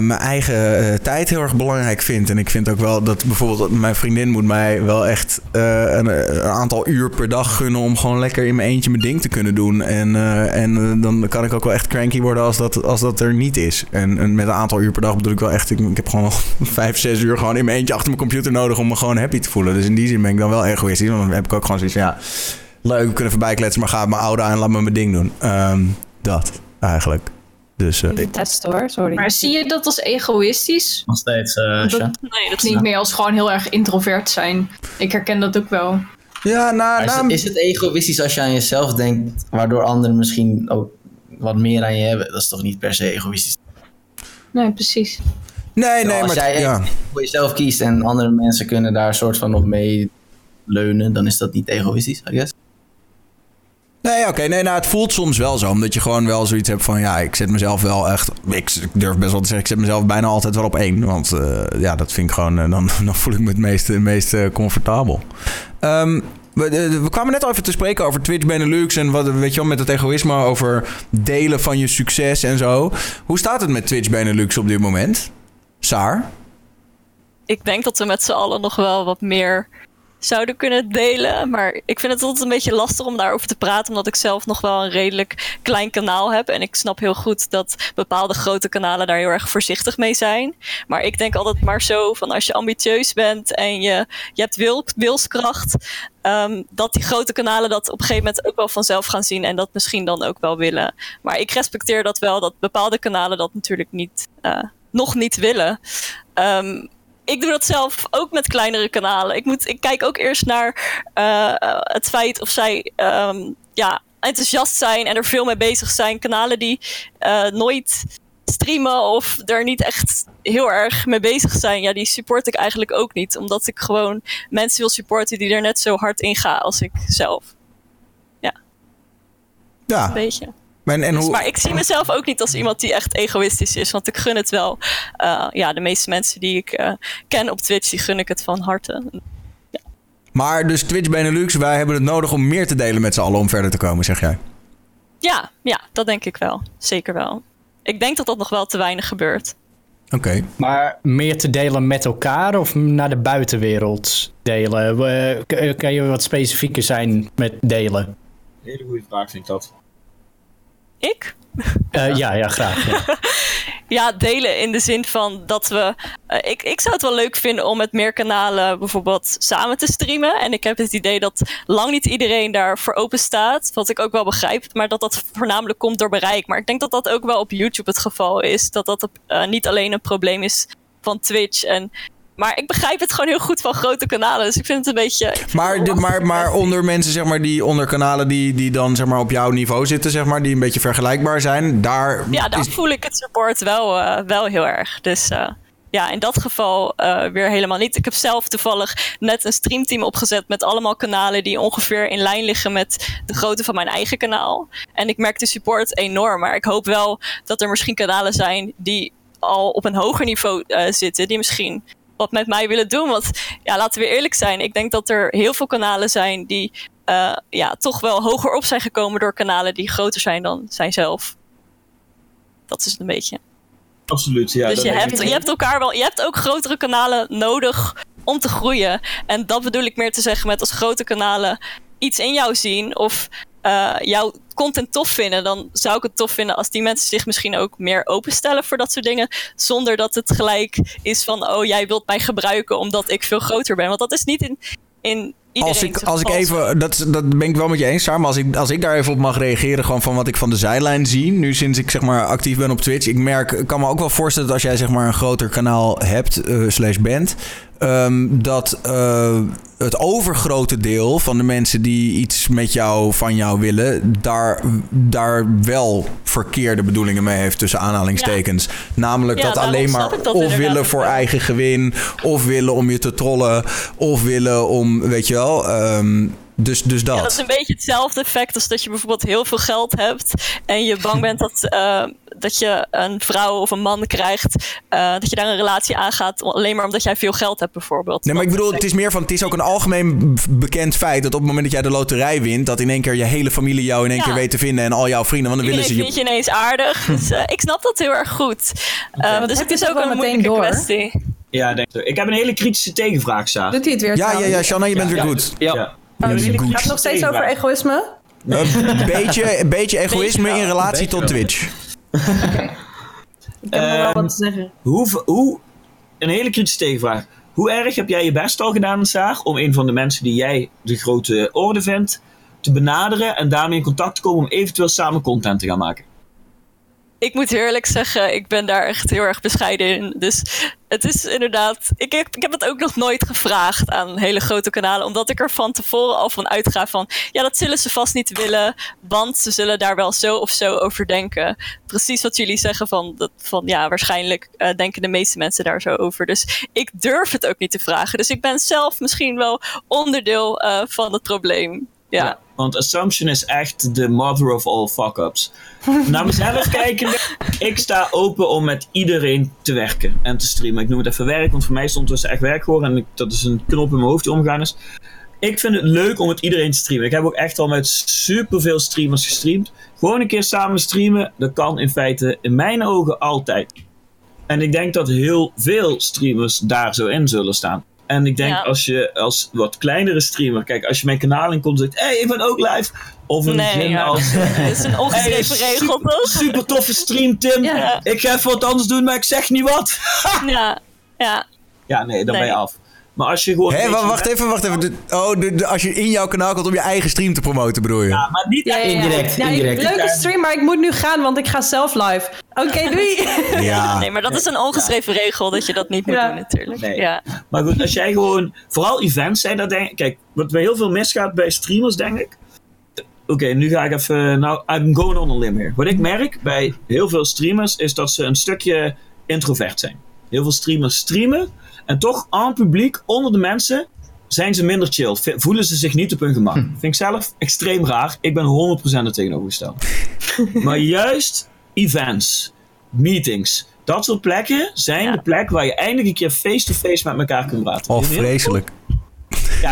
mijn eigen uh, tijd heel erg belangrijk vind. En ik vind ook wel dat bijvoorbeeld mijn vriendin moet mij wel echt uh, een, een, aantal uur per dag gunnen om gewoon lekker in mijn eentje mijn ding te kunnen doen. En, uh, en dan kan ik ook wel echt cranky worden als dat, als dat er niet is. En, met een aantal uur per dag bedoel ik wel echt, ik, ik heb gewoon vijf, zes uur gewoon in mijn eentje achter mijn computer nodig om me gewoon happy te voelen. Dus in die zin ben ik dan wel egoïstisch. Want dan heb ik ook gewoon zoiets ja, leuk, we kunnen voorbij kletsen, maar ga mijn oude aan en laat me mijn ding doen. Um, dat eigenlijk. Dus, uh, test hoor, sorry. Maar zie je dat als egoïstisch? Nog steeds, uh, dat, Nee, dat klinkt meer als gewoon heel erg introvert zijn. Ik herken dat ook wel. Ja, nou, nou... Is, het, egoïstisch als je aan jezelf denkt, waardoor anderen misschien ook wat meer aan je hebben? Dat is toch niet per se egoïstisch? Nee, precies. Nee, nee, als maar... jij ja. voor jezelf kiest en andere mensen kunnen daar een soort van nog mee leunen, dan is dat niet egoïstisch, I guess. Nee, oké. Nee, nou, het voelt soms wel zo. Omdat je gewoon wel zoiets hebt van... Ja, ik zet mezelf wel echt... Ik, durf best wel te zeggen... Ik zet mezelf bijna altijd wel op één. Want uh, ja, dat vind ik gewoon... Uh, dan, dan voel ik me het meest, het meest uh, comfortabel. Um, we, kwamen net al even te spreken over Twitch Benelux... En wat, weet je wel, met het egoïsme over delen van je succes en zo. Hoe staat het met Twitch Benelux op dit moment? Saar? Ik denk dat we met z'n allen nog wel wat meer zouden kunnen delen. Maar ik vind het altijd een beetje lastig om daarover te praten, omdat ik zelf nog wel een redelijk klein kanaal heb. En ik snap heel goed dat bepaalde grote kanalen daar heel erg voorzichtig mee zijn. Maar ik denk altijd maar zo van als je ambitieus bent en je, je hebt wil, wilskracht, um, dat die grote kanalen dat op een gegeven moment ook wel vanzelf gaan zien en dat misschien dan ook wel willen. Maar ik respecteer dat wel, dat bepaalde kanalen dat natuurlijk niet, uh, nog niet willen. Um, ik doe dat zelf ook met kleinere kanalen. Ik, moet, ik kijk ook eerst naar uh, het feit of zij um, ja, enthousiast zijn en er veel mee bezig zijn. Kanalen die uh, nooit streamen of er niet echt heel erg mee bezig zijn, ja, die support ik eigenlijk ook niet. Omdat ik gewoon mensen wil supporten die er net zo hard in gaan als ik zelf. Ja, Een beetje. En, en Dus, maar ik zie mezelf ook niet als iemand die echt egoïstisch is. Want ik gun het wel. eh, ja, de meeste mensen die ik eh, ken op Twitch, die gun ik het van harte. Maar dus Twitch Benelux, wij hebben het nodig om meer te delen met z'n allen om verder te komen, zeg jij. Ja, ja, dat denk ik wel. Zeker wel. Ik denk dat dat nog wel te weinig gebeurt. Oké. Maar meer te delen met elkaar of naar de buitenwereld delen? We- k- Kan je wat specifieker zijn met delen? Hele goede vraag vind ik dat. Ik? Eh, ja, ja, graag. Ja. Ja, delen in de zin van dat we. eh, ik, ik zou het wel leuk vinden om met meer kanalen bijvoorbeeld samen te streamen. En ik heb het idee dat lang niet iedereen daarvoor open staat. Wat ik ook wel begrijp. Maar dat dat voornamelijk komt door bereik. Maar ik denk dat dat ook wel op YouTube het geval is. Dat dat eh, niet alleen een probleem is van Twitch. En, maar ik begrijp het gewoon heel goed van grote kanalen. Dus ik vind het een beetje. Maar, de, maar, maar onder mensen, zeg maar, die onder kanalen die, die dan zeg maar, op jouw niveau zitten, zeg maar, die een beetje vergelijkbaar zijn, daar, Ja, daar is, voel ik het support wel, eh, wel heel erg. Dus eh, ja, in dat geval eh, weer helemaal niet. Ik heb zelf toevallig net een streamteam opgezet met allemaal kanalen die ongeveer in lijn liggen met de grootte van mijn eigen kanaal. En ik merk de support enorm. Maar ik hoop wel dat er misschien kanalen zijn die al op een hoger niveau zitten, die misschien wat met mij willen doen. Want ja, laten we eerlijk zijn. Ik denk dat er heel veel kanalen zijn die eh, ja, toch wel hoger op zijn gekomen door kanalen die groter zijn dan zijzelf. Dat is het een beetje. Absoluut, ja. dus je hebt, je hebt elkaar wel, je hebt ook grotere kanalen nodig om te groeien. En dat bedoel ik meer te zeggen met als grote kanalen iets in jou zien of eh, jouw content tof vinden, dan zou ik het tof vinden als die mensen zich misschien ook meer openstellen voor dat soort dingen. Zonder dat het gelijk is van, oh jij wilt mij gebruiken omdat ik veel groter ben. Want dat is niet in, in iedereen. als ik, als ik even, dat, dat ben ik wel met je eens, maar als ik, als ik daar even op mag reageren, gewoon van wat ik van de zijlijn zie, nu sinds ik zeg maar actief ben op Twitch, ik merk, ik kan me ook wel voorstellen dat als jij zeg maar een groter kanaal hebt, eh, slash bent, ehm, dat eh, het overgrote deel van de mensen die iets met jou, van jou willen, daar, daar wel verkeerde bedoelingen mee heeft tussen aanhalingstekens. Namelijk Ja, dat alleen maar dat of willen voor eigen gewin, of willen om je te trollen, of willen om, weet je wel, ehm, dus, dus dat. Ja, dat is een beetje hetzelfde effect als dat je bijvoorbeeld heel veel geld hebt en je bang bent dat, eh, dat je een vrouw of een man krijgt, eh, dat je daar een relatie aangaat alleen maar omdat jij veel geld hebt bijvoorbeeld. Nee, maar ik bedoel, het is meer van, het is ook een algemeen bekend feit dat op het moment dat jij de loterij wint, dat in één keer je hele familie jou in één Ja. keer weet te vinden en al jouw vrienden, want dan willen ze vind je... je ineens aardig. Dus, eh, ik snap dat heel erg goed. Eh, dus het je is ook een meteen moeilijke door? kwestie. Ja, denk ik. Ik heb een hele kritische tegenvraag, Saar. Doet hij het weer Ja, ja, trouwens? ja, Shanna, je bent weer Ja, goed. Ja. Ja. Oh. Gaat het nog steeds over egoïsme? Een beetje, een beetje egoïsme in relatie tot. Twitch. Ik heb nog wel Ehm, wat te zeggen. Hoe, hoe, een hele kritische tegenvraag. Hoe erg heb jij je best al gedaan, Saar, om een van de mensen die jij de grote orde vindt, te benaderen en daarmee in contact te komen om eventueel samen content te gaan maken? Ik moet eerlijk zeggen, ik ben daar echt heel erg bescheiden in. Dus het is inderdaad. Ik heb, ik heb het ook nog nooit gevraagd aan hele grote kanalen. Omdat ik er van tevoren al van uitga van. Ja, dat zullen ze vast niet willen. Want ze zullen daar wel zo of zo over denken. Precies wat jullie zeggen van. Van ja, waarschijnlijk eh, denken de meeste mensen daar zo over. Dus ik durf het ook niet te vragen. Dus ik ben zelf misschien wel onderdeel eh, van het probleem. Ja. Want assumption is echt de mother of all fuck-ups. Naar mezelf kijkende, ik sta open om met iedereen te werken en te streamen. Ik noem het even werk, want voor mij stond het dus echt werk geworden. En ik, dat is een knop in mijn hoofd die omgegaan is. Ik vind het leuk om met iedereen te streamen. Ik heb ook echt al met superveel streamers gestreamd. Gewoon een keer samen streamen, dat kan in feite in mijn ogen altijd. En ik denk dat heel veel streamers daar zo in zullen staan. En ik denk Ja. als je als wat kleinere streamer, kijk, als je mijn kanaal in komt en zegt: hé, hey, ik ben ook live. Of een Nee, ja. als. Het is een ongeschreven Hey, regel, super, toch? super toffe stream, Tim. Ja. Ik ga even wat anders doen, maar ik zeg niet wat. Ja. Ja. Ja, nee, dan ben je af. Maar als je gewoon. Hé, beetje- wacht even, wacht even. De- Oh, de, de- als je in jouw kanaal komt om je eigen stream te promoten, bedoel je? Ja, maar niet Ja, ja, ja. Indirect, Ja, indirect. Leuke stream, maar ik moet nu gaan, want ik ga zelf live. Oké, doei. Ja. Nee, maar dat is een ongeschreven regel dat je dat niet moet Ja. doen natuurlijk. Nee. Ja. Maar goed, als jij gewoon. Vooral events zijn, dat denk ik. Kijk, wat bij heel veel misgaat bij streamers, denk ik. Oké, nu ga ik even. Nou, I'm going on a limb here. Wat ik merk bij heel veel streamers is dat ze een stukje introvert zijn. Heel veel streamers streamen en toch aan publiek, onder de mensen, zijn ze minder chill. V- Voelen ze zich niet op hun gemak. Vind ik zelf extreem raar. Ik ben 100% er tegenovergesteld. maar juist events, meetings, dat soort plekken zijn de plek waar je eindelijk een keer face-to-face met elkaar kunt praten. Oh, vreselijk. Ja,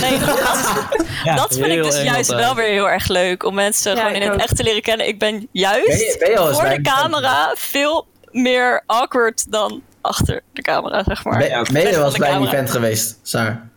Nee, dat, Ja, dat vind ik dus eng juist wel weer heel erg leuk. Om mensen Ja, gewoon in het ook. echt te leren kennen. Ik ben juist Ben je- ben je al eens voor de camera veel meer awkward dan achter de camera, zeg maar. Ben, ja, ben je weg wel eens van de bij een event geweest, Saar?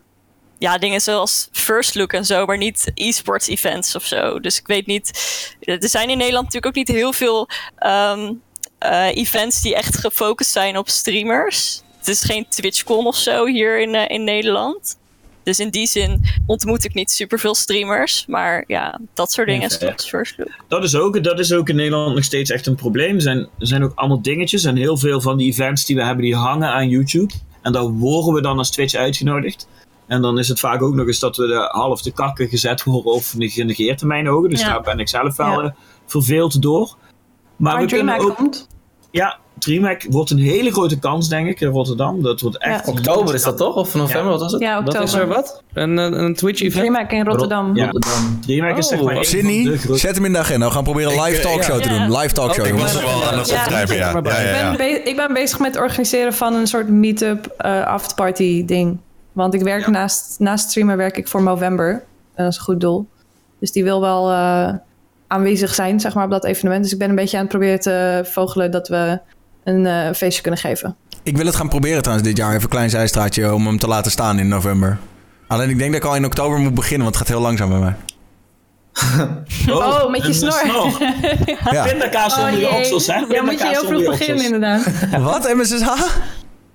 Ja, dingen zoals First Look en zo, maar niet e-sports events of zo. Dus ik weet niet. Er zijn in Nederland natuurlijk ook niet heel veel ehm, eh, events die echt gefocust zijn op streamers. Het is geen TwitchCon of zo hier in, eh, in Nederland. Dus in die zin ontmoet ik niet superveel streamers. Maar ja, dat soort dingen Ja, zoals First Look. Dat is, ook, dat is ook in Nederland nog steeds echt een probleem. Er zijn, zijn ook allemaal dingetjes. En heel veel van die events die we hebben, die hangen aan YouTube. En daar worden we dan als Twitch uitgenodigd. En dan is het vaak ook nog eens dat we de half de kakken gezet worden of genegeerd in mijn ogen. Dus Ja. daar ben ik zelf wel Ja. eh, verveeld door. Maar, Maar we kunnen ook... komt. Ja, DreamHack wordt een hele grote kans, denk ik, in Rotterdam. Dat wordt echt... Ja. Oktober is dat toch? Of november, wat was het? Ja, Wat is er oktober. wat? Een, een, een Twitch-event? DreamHack in Rotterdam. Ja. Rotterdam. DreamHack is zeg Oh, maar Sydney, zet hem in de agenda. We gaan proberen een live Ik, eh, talkshow ja. te doen. Live talkshow, Ik was jongens. er wel aan het Ja. opschrijven, ja. ja, ja, Ik, ja. ben be- ik ben bezig met het organiseren van een soort meet-up eh afterparty ding. Want ik werk naast, naast streamen werk ik voor Movember. En dat is een goed doel. Dus die wil wel eh, aanwezig zijn zeg maar, op dat evenement. Dus ik ben een beetje aan het proberen te vogelen dat we een eh, feestje kunnen geven. Ik wil het gaan proberen trouwens dit jaar. Even een klein zijstraatje om hem te laten staan in november. Alleen ik denk dat ik al in oktober moet beginnen, want het gaat heel langzaam bij mij. Oh, met je een snor. Ja. Pindakaas onder je oksels, hè? Ja, moet je heel vroeg beginnen inderdaad. Wat? MSSH?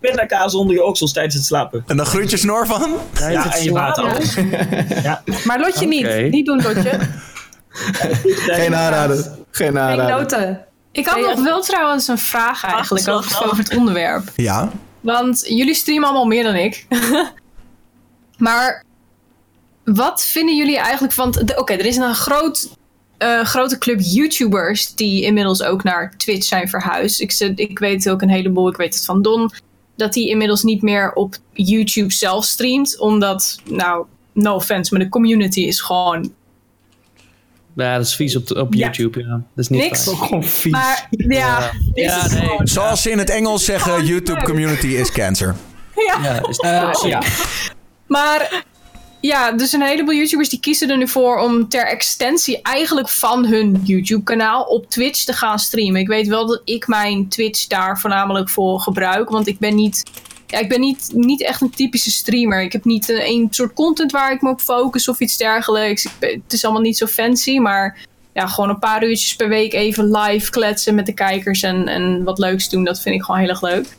Pindakaas onder je oksels tijdens het slapen. En dan groeit je snor van? Ja, en je water alles. Maar Lotje niet. Niet doen, Lotje. Geen aanrader. Geen Geen aanrader. noten. Ik had nog wel trouwens een vraag eigenlijk over, het onderwerp. Ja. Want jullie streamen allemaal meer dan ik. maar wat vinden jullie eigenlijk van... de- Oké, er is een groot, eh, grote club YouTubers die inmiddels ook naar Twitch zijn verhuisd. Ik, ik weet ook een heleboel, ik weet het van Don... dat hij inmiddels niet meer op YouTube zelf streamt. Omdat, nou, no offense, maar de community is gewoon Ja, dat is vies op, op. YouTube. Ja. Dat is niet niks. fijn. Gewoon vies. Maar ja, Ja, is nee. gewoon- Zoals ze in het Engels zeggen, YouTube community is cancer. Ja, is ja. Maar ja, dus een heleboel YouTubers die kiezen er nu voor om ter extensie eigenlijk van hun YouTube-kanaal op Twitch te gaan streamen. Ik weet wel dat ik mijn Twitch daar voornamelijk voor gebruik, want ik ben niet, ja, ik ben niet, niet echt een typische streamer. Ik heb niet een, een soort content waar ik me op focus of iets dergelijks. Het is allemaal niet zo fancy, maar ja, gewoon een paar uurtjes per week even live kletsen met de kijkers en, en wat leuks doen, dat vind ik gewoon heel erg leuk.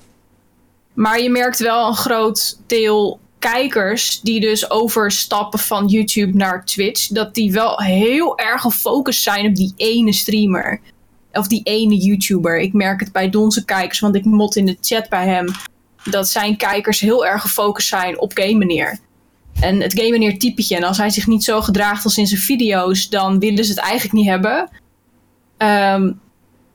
Maar je merkt wel een groot deel kijkers die dus overstappen van YouTube naar Twitch, dat die wel heel erg gefocust zijn op die ene streamer. Of die ene YouTuber. Ik merk het bij Donse kijkers, want ik mot in de chat bij hem. Dat zijn kijkers heel erg gefocust zijn op game meneer. En het game meneer typetje. En als hij zich niet zo gedraagt als in zijn video's, dan willen ze het eigenlijk niet hebben. Ehm,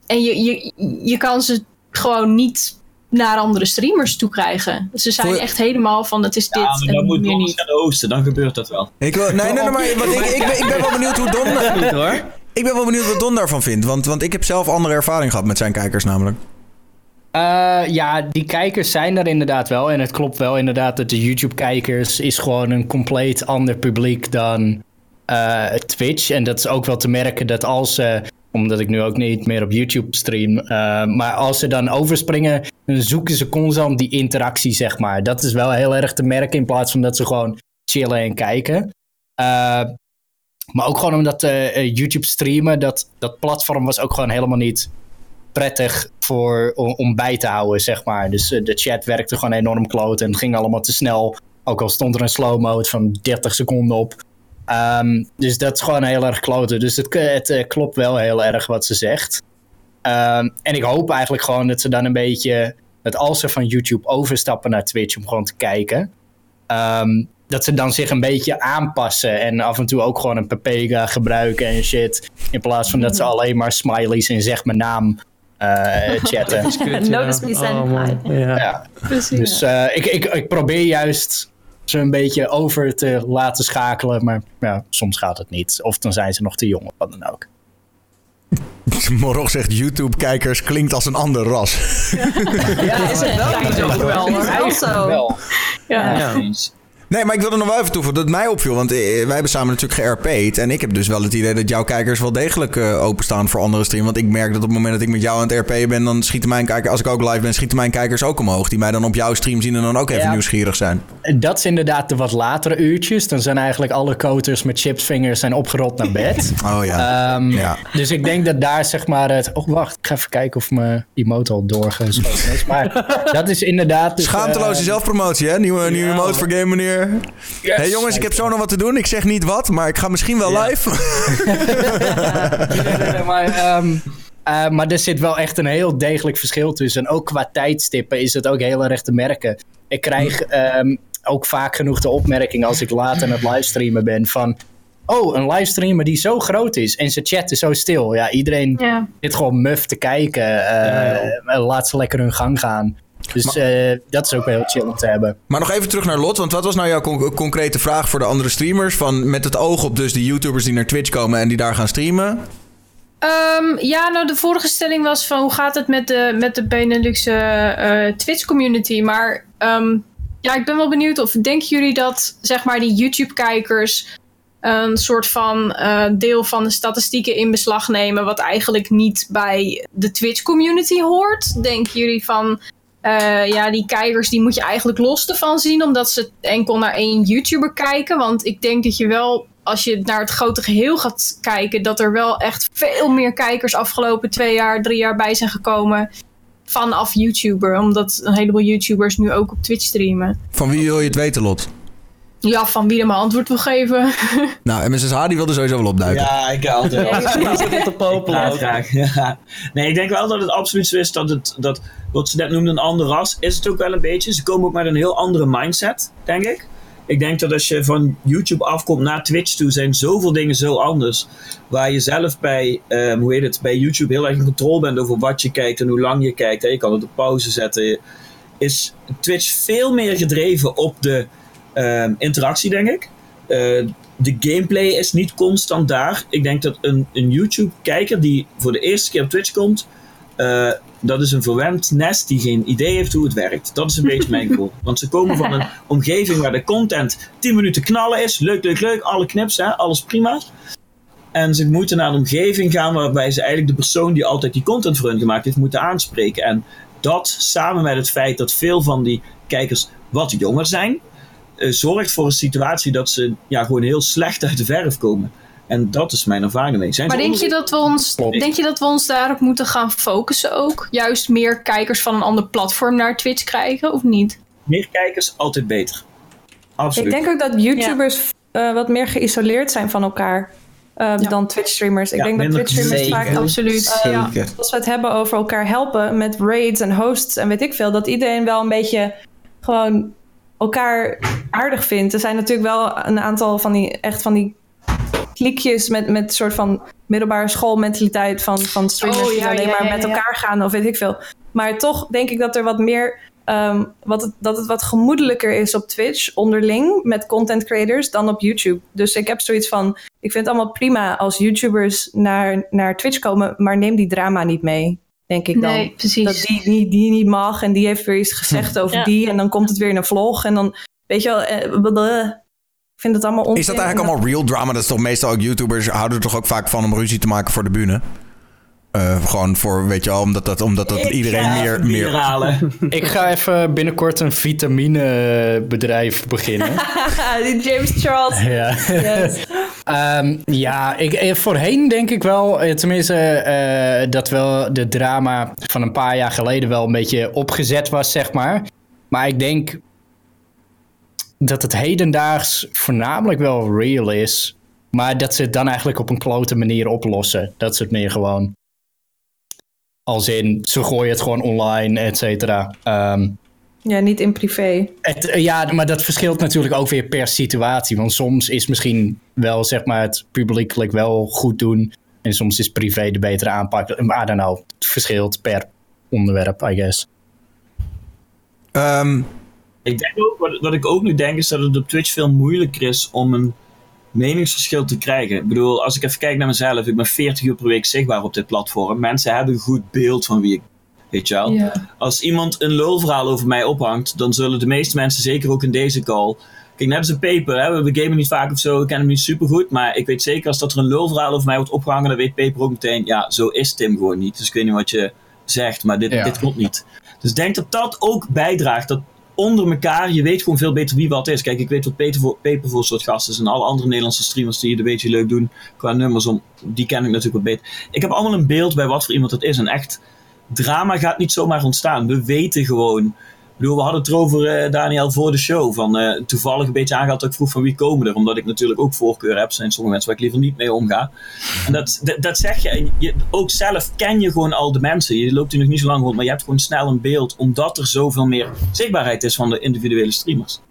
en je, je, je kan ze gewoon niet naar andere streamers toe krijgen. Ze zijn Voor- echt helemaal van het is dit Ja, maar dan en moet meer Don niet. naar de oosten, dan gebeurt dat wel. Ik wil, nee, nee, nee, maar wat ik, ik, ben, ik ben wel benieuwd hoe Don... hoor. Ik ben wel benieuwd wat Don daarvan vindt. Want, want ik heb zelf andere ervaring gehad met zijn kijkers namelijk. Eh, ja, die kijkers zijn er inderdaad wel. En het klopt wel inderdaad dat de YouTube-kijkers is gewoon een compleet ander publiek dan eh, Twitch. En dat is ook wel te merken dat als ze, omdat ik nu ook niet meer op YouTube stream, eh, maar als ze dan overspringen, dan zoeken ze constant die interactie, zeg maar. Dat is wel heel erg te merken in plaats van dat ze gewoon chillen en kijken. Maar ook gewoon omdat YouTube streamen, dat, dat platform was ook gewoon helemaal niet prettig voor, om, bij te houden, zeg maar. Dus eh, de chat werkte gewoon enorm kloot en het ging allemaal te snel. Ook al stond er een slow mode van 30 seconden op. Ehm, dus dat is gewoon heel erg kloten. Dus het, het eh, klopt wel heel erg wat ze zegt. Ehm, en ik hoop eigenlijk gewoon dat ze dan een beetje... dat als ze van YouTube overstappen naar Twitch om gewoon te kijken... ehm, dat ze dan zich een beetje aanpassen en af en toe ook gewoon een Pepega gebruiken en shit. In plaats van dat ze alleen maar smileys en zeg mijn naam eh, chatten. Notice me send Oh, hi. Ja. ja. Dus eh, ik, ik, ik probeer juist ze een beetje over te laten schakelen, maar ja, soms gaat het niet. Of dan zijn ze nog te jong of wat dan ook. Morog zegt YouTube-kijkers klinkt als een ander ras. Ja, is het wel? wel, hoor. Wel zo. Wel. Ja. Ja. Nee, maar ik wilde nog wel even toevoegen dat het mij opviel. Want eh, wij hebben samen natuurlijk geRP'd. En ik heb dus wel het idee dat jouw kijkers wel degelijk eh, openstaan voor andere streams. Want ik merk dat op het moment dat ik met jou aan het RP'en ben... dan schieten mijn kijkers, als ik ook live ben, schieten mijn kijkers ook omhoog. Die mij dan op jouw stream zien en dan ook even Ja. nieuwsgierig zijn. Dat is inderdaad de wat latere uurtjes. Dan zijn eigenlijk alle koters met chipsvingers zijn opgerold naar bed. Oh ja. Ehm, Ja. Dus ik denk dat daar zeg maar het... Oh, wacht. Ik ga even kijken of mijn emote al doorgeschoten is. Maar dat is inderdaad... Dus, Schaamteloze eh, zelfpromotie, hè? Nieuwe, nieuwe emote voor Game Meneer. Hey jongens, ik heb zo nog wat te doen. Ik zeg niet wat, maar ik ga misschien wel live. Nee, nee, nee, maar, ehm, eh, maar er zit wel echt een heel degelijk verschil tussen. En ook qua tijdstippen is het ook heel erg te merken. Ik krijg ehm, ook vaak genoeg de opmerking als ik laat aan het livestreamen ben van... Oh, een livestreamer die zo groot is en zijn chat is zo stil. Ja, iedereen Ja. zit gewoon muf te kijken. eh, Laat ze lekker hun gang gaan. Dus eh, dat is ook wel heel chill om te hebben. Maar nog even terug naar Lot, want wat was nou jouw con- concrete vraag voor de andere streamers? Van, met het oog op dus de YouTubers die naar Twitch komen en die daar gaan streamen. Ehm, ja, nou de vorige stelling was van hoe gaat het met de, met de Benelux eh, Twitch community. Maar ehm, ja, ik ben wel benieuwd of denken jullie dat zeg maar die YouTube kijkers een soort van eh, deel van de statistieken in beslag nemen wat eigenlijk niet bij de Twitch community hoort? Denken jullie van eh, ja, die kijkers die moet je eigenlijk los ervan zien, omdat ze enkel naar één YouTuber kijken. Want ik denk dat je wel, als je naar het grote geheel gaat kijken, dat er wel echt veel meer kijkers afgelopen twee jaar, drie jaar bij zijn gekomen vanaf YouTuber. Omdat een heleboel YouTubers nu ook op Twitch streamen. Van wie wil je het weten, Lot? Ja, van wie er mijn antwoord wil geven. Nou, MSSH die wilde sowieso wel opduiken. Ja, ik altijd wel. Op te popelen Ja, ook. graag. Ja. Nee, ik denk wel dat het absoluut zo is dat het, dat, wat ze net noemden, een ander ras, is het ook wel een beetje. Ze komen ook met een heel andere mindset, denk ik. Ik denk dat als je van YouTube afkomt naar Twitch toe, zijn zoveel dingen zo anders. Waar je zelf bij, ehm, hoe heet het, bij YouTube heel erg in controle bent over wat je kijkt en hoe lang je kijkt. Hè. Je kan het op pauze zetten. Is Twitch veel meer gedreven op de ehm, interactie, denk ik. Eh, de gameplay is niet constant daar. Ik denk dat een, een YouTube-kijker die voor de eerste keer op Twitch komt, eh, dat is een verwend nest die geen idee heeft hoe het werkt. Dat is een beetje mijn gevoel. Want ze komen van een omgeving waar de content 10 minuten knallen is. Leuk, leuk, leuk. Alle knips, hè? alles prima. En ze moeten naar een omgeving gaan waarbij ze eigenlijk de persoon die altijd die content voor hun gemaakt heeft, moeten aanspreken. En dat samen met het feit dat veel van die kijkers wat jonger zijn, eh, zorgt voor een situatie dat ze ja, gewoon heel slecht uit de verf komen. En dat is mijn ervaring mee. Zijn Maar denk je, dat we ons, Klopt. denk je dat we ons daarop moeten gaan focussen ook? Juist meer kijkers van een ander platform naar Twitch krijgen, of niet? meer kijkers altijd beter? Absoluut. Ik denk ook dat YouTubers eh, wat meer geïsoleerd zijn van elkaar eh, Ja. dan Twitch-streamers. Ik Ja, denk dat Twitch-streamers Zeker. vaak Absoluut. Ja, als we het hebben over elkaar helpen met raids en hosts en weet ik veel, dat iedereen wel een beetje gewoon elkaar aardig vindt. Er zijn natuurlijk wel een aantal van die echt van die kliekjes met, met soort van middelbare schoolmentaliteit van, van streamers Oh, die alleen ja, maar ja, met elkaar gaan of weet ik veel. Maar toch denk ik dat er wat meer ehm, wat het, dat het wat gemoedelijker is op Twitch onderling met content creators dan op YouTube. Dus ik heb zoiets van: ik vind het allemaal prima als YouTubers naar, naar Twitch komen, maar neem die drama niet mee, denk ik dan. Nee, precies. Dat die, die, die niet mag en die heeft weer iets gezegd over Ja. die en dan komt het weer in een vlog en dan, weet je wel, eh, blablabla. ik vind het allemaal onzin. Is dat eigenlijk allemaal real drama? Dat is toch meestal ook YouTubers houden er toch ook vaak van om ruzie te maken voor de bühne? Eh, gewoon voor, weet je wel, omdat dat, omdat dat iedereen meer... meer... halen. Ik ga even binnenkort een vitaminebedrijf beginnen. die James Charles. ja. Yes. Ehm, ja, ik, eh, voorheen denk ik wel, eh, tenminste, eh, dat wel de drama van een paar jaar geleden wel een beetje opgezet was, zeg maar. Maar ik denk dat het hedendaags voornamelijk wel real is. Maar dat ze het dan eigenlijk op een klote manier oplossen. Dat ze het meer gewoon. Als in, ze gooien het gewoon online, et cetera. Ehm, Ja, niet in privé. Het, eh, ja, maar dat verschilt natuurlijk ook weer per situatie. Want soms is misschien wel zeg maar, het publiekelijk wel goed doen. En soms is privé de betere aanpak. I don't know. Het verschilt per onderwerp, I guess. Ehm, Ik denk ook, wat, wat ik ook nu denk, is dat het op Twitch veel moeilijker is om een meningsverschil te krijgen. Ik bedoel, als ik even kijk naar mezelf, ik ben 40 uur per week zichtbaar op dit platform. Mensen hebben een goed beeld van wie ik Weet je wel? Ja. Als iemand een lulverhaal over mij ophangt, dan zullen de meeste mensen, zeker ook in deze call. Kijk, net als een paper, hè? we gamen niet vaak of zo, ik ken hem niet super goed. Maar ik weet zeker als dat er een lulverhaal over mij wordt opgehangen, dan weet paper ook meteen, ja, zo is Tim gewoon niet. Dus ik weet niet wat je zegt, maar dit, Ja. dit klopt niet. Dus ik denk dat dat ook bijdraagt. Dat onder elkaar, je weet gewoon veel beter wie wat is. Kijk, ik weet wat Peter voor, Peper voor soort gast is. En alle andere Nederlandse streamers die het een beetje leuk doen qua nummers, om, die ken ik natuurlijk wat beter. Ik heb allemaal een beeld bij wat voor iemand het is. En echt, drama gaat niet zomaar ontstaan. We weten gewoon. We hadden het erover, eh, Daniel, voor de show. Van, eh, toevallig een beetje aangehaald dat ik vroeg van wie komen er. Omdat ik natuurlijk ook voorkeur heb. Zijn sommige mensen waar ik liever niet mee omga. En dat, dat, zeg je. Je. Ook zelf ken je gewoon al de mensen. Je loopt hier nog niet zo lang rond. Maar je hebt gewoon snel een beeld. Omdat er zoveel meer zichtbaarheid is van de individuele streamers.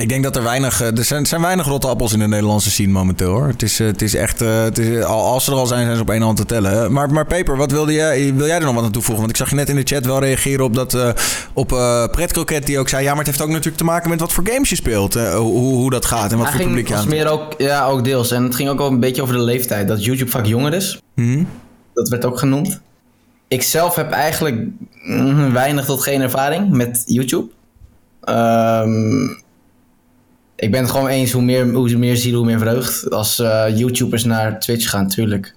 Ik denk dat er weinig. eh, Er zijn, zijn weinig rotte appels in de Nederlandse scene momenteel hoor. Het is, eh, het is echt. eh, Het is, al- als ze er al zijn, zijn ze op één hand te tellen. Maar, maar Peper, wat wilde jij, wil jij er nog wat aan toevoegen? Want ik zag je net in de chat wel reageren op dat. op Pret Croquet die ook zei. Ja, maar het heeft ook natuurlijk te maken met wat voor games je speelt. hoe, hoe dat gaat en wat Hij voor publiek je aan. meer ook, ja, ook deels. En het ging ook wel een beetje over de leeftijd. Dat YouTube vaak jonger is. Mhm. Dat werd ook genoemd. Ik zelf heb eigenlijk mm, weinig tot geen ervaring met YouTube. Ehm, ik ben het gewoon eens hoe meer, hoe meer ziel, hoe meer vreugd. Als eh, YouTubers naar Twitch gaan, tuurlijk.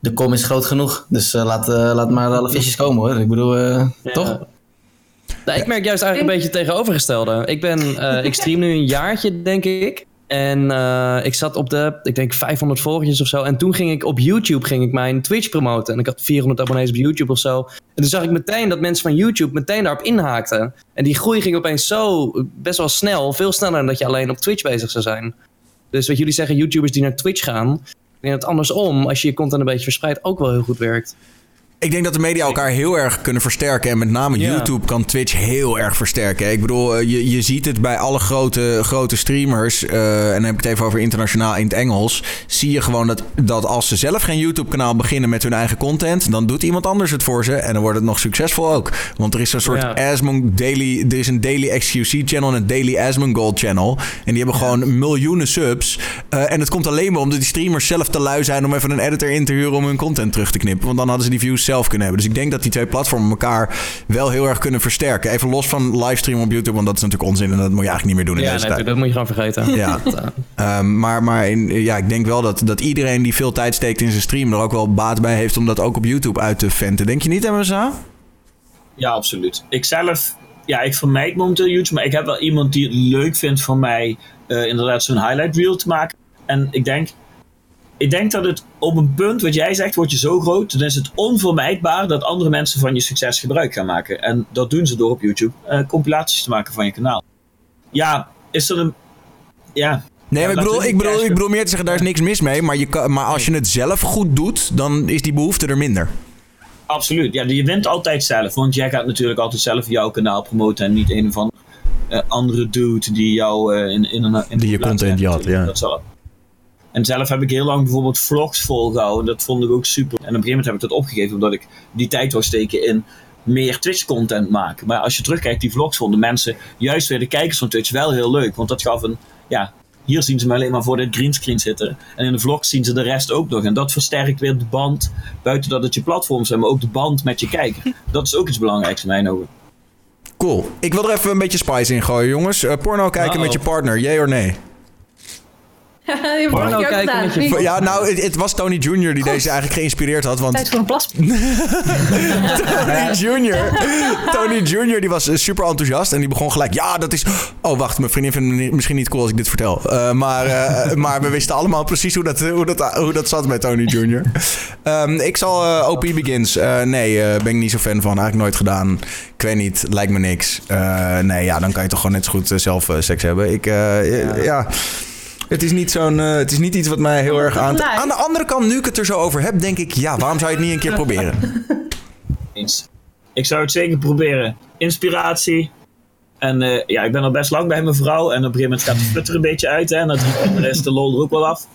De kom is groot genoeg. Dus eh, laat, eh, laat maar alle visjes komen hoor. Ik bedoel, eh, toch? Nou, ik merk juist eigenlijk een beetje het tegenovergestelde. Ik, ben, eh, ik stream nu een jaartje, denk ik. En eh, ik zat op de, ik denk 500 volgers of zo. En toen ging ik op YouTube ging ik mijn Twitch promoten. En ik had 400 abonnees op YouTube of zo. En toen zag ik meteen dat mensen van YouTube meteen daarop inhaakten. En die groei ging opeens zo best wel snel. Veel sneller dan dat je alleen op Twitch bezig zou zijn. Dus wat jullie zeggen, YouTubers die naar Twitch gaan. Ik denk dat andersom, als je je content een beetje verspreidt, ook wel heel goed werkt. Ik denk dat de media elkaar heel erg kunnen versterken. En met name. YouTube kan Twitch heel erg versterken. Ik bedoel, eh, je, je ziet het bij alle grote, grote streamers. eh, en dan heb ik het even over internationaal in het Engels. Zie je gewoon dat, dat als ze zelf geen YouTube-kanaal beginnen met hun eigen content. dan doet iemand anders het voor ze. En dan wordt het nog succesvol ook. Want er is een soort Ja. Asmon Daily. Er is een Daily XQC-channel en een Daily Asmongold channel. En die hebben gewoon miljoenen subs. Eh, en het komt alleen maar omdat die streamers zelf te lui zijn om even een editor in te huren om hun content terug te knippen. Want dan hadden ze die views zelf kunnen hebben. Dus ik denk dat die twee platformen elkaar wel heel erg kunnen versterken. Even los van livestream op YouTube, want dat is natuurlijk onzin en dat moet je eigenlijk niet meer doen in Ja, deze nee, tijd. dat moet je gewoon vergeten. Ja. Eh, Ehm, maar maar in, ja, ik denk wel dat, dat iedereen die veel tijd steekt in zijn stream er ook wel baat bij heeft om dat ook op YouTube uit te venten. Denk je niet, MSA? Ja, absoluut. Ik zelf, ja, ik vermijd momenteel YouTube, maar ik heb wel iemand die het leuk vindt van mij eh, inderdaad zo'n highlight reel te maken. En ik denk, ik denk dat het op een punt, wat jij zegt, word je zo groot, dan is het onvermijdbaar dat andere mensen van je succes gebruik gaan maken. En dat doen ze door op YouTube eh, compilaties te maken van je kanaal. Ja, is dat een, ja, Nee, Ja, maar ik bedoel, ik, bedoel, ik bedoel meer te zeggen, daar is niks mis mee. Maar, je kan, maar als je het zelf goed doet, dan is die behoefte er minder. Absoluut. Ja, je wint altijd zelf. Want jij gaat natuurlijk altijd zelf jouw kanaal promoten. En niet een of andere, eh, andere dude die jou eh, in, in een. In Die je content jat, ja. Dat zal. En zelf heb ik heel lang bijvoorbeeld vlogs volgehouden. Dat vond ik ook super. En op een gegeven moment heb ik dat opgegeven. Omdat ik die tijd wou steken in meer Twitch-content maken. Maar als je terugkijkt, die vlogs vonden mensen, juist weer de kijkers van Twitch, wel heel leuk. Want dat gaf een. Ja, hier zien ze me alleen maar voor dit greenscreen zitten. En in de vlog zien ze de rest ook nog. En dat versterkt weer de band. Buiten dat het je platform zijn, maar ook de band met je kijker. Dat is ook iets belangrijks in mijn ogen. Cool. Ik wil er even een beetje spice in gooien, jongens. Eh, porno kijken Uh-oh. met je partner, jee of nee? Ik vorige nou kijken met je Ja, nou, het, het was Tony Jr. die deze eigenlijk geïnspireerd had. Want Tijd voor een plas. Tony Jr. Tony Jr. die was eh, super enthousiast en die begon gelijk. Ja, dat is. Oh, wacht, mijn vriendin vindt het misschien niet cool als ik dit vertel. Eh, maar, eh, maar we wisten allemaal precies hoe dat, hoe dat, hoe dat zat met Tony Jr. Ehm, ik zal OP Begins. Eh, nee, ben ik niet zo fan van. Eigenlijk nooit gedaan. Ik weet niet, lijkt me niks. Eh, nee, ja, dan kan je toch gewoon net zo goed zelf seks hebben. Ik, eh, ja. Het is, niet zo'n, eh, het is niet iets wat mij heel erg aan... Aan de andere kant, nu ik het er zo over heb, denk ik... Ja, waarom zou je het niet een keer proberen? Eens. Ik zou het zeker proberen. Inspiratie. En eh, ja, ik ben al best lang bij mijn vrouw. En op een gegeven moment gaat de flutter een beetje uit. Hè, en dan de rest de lol er ook wel af.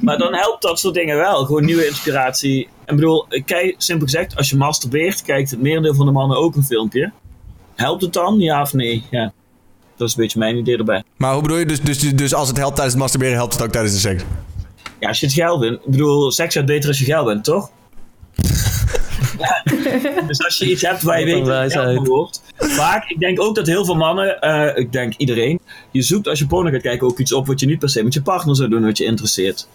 Maar dan helpt dat soort dingen wel. Gewoon nieuwe inspiratie. Ik bedoel, kijk, simpel gezegd, als je masturbeert, kijkt het merendeel van de mannen ook een filmpje. Helpt het dan? Ja of nee? Ja. Dat is een beetje mijn idee erbij. Maar hoe bedoel je? Dus, dus, dus als het helpt tijdens het masturberen, helpt het ook tijdens de seks? Ja, als je het geil bent. Ik bedoel, seks gaat beter als je geil bent, toch? Ja. Dus als je iets hebt waar je weet dat je wordt. Vaak, ik denk ook dat heel veel mannen, eh, ik denk iedereen, je zoekt als je porno gaat kijken ook iets op wat je niet per se met je partner zou doen wat je interesseert.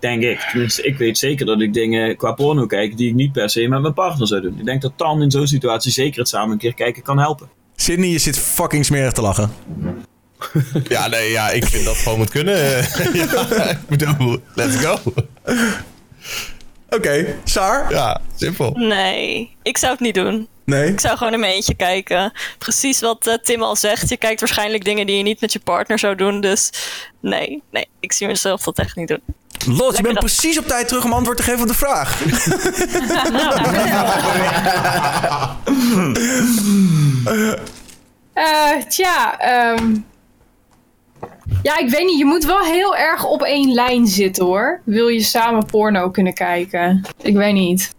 Denk ik. Tenminste, ik weet zeker dat ik dingen qua porno kijk die ik niet per se met mijn partner zou doen. Ik denk dat dan in zo'n situatie zeker het samen een keer kijken kan helpen. Sydney, je zit fucking smerig te lachen. Ja, nee, ja, ik vind dat gewoon moet kunnen. ja, ik bedoel, let's go. Oké, Saar? Ja, simpel. Nee, ik zou het niet doen. Nee? Ik zou gewoon in mijn eentje kijken. Precies wat eh, Tim al zegt. Je kijkt waarschijnlijk dingen die je niet met je partner zou doen. Dus nee, nee, ik zie mezelf dat echt niet doen. Lot, je bent precies op tijd terug om antwoord te geven op de vraag. Eh, tja, ehm, ja, ik weet niet. Je moet wel heel erg op één lijn zitten hoor. Wil je samen porno kunnen kijken? Ik weet niet.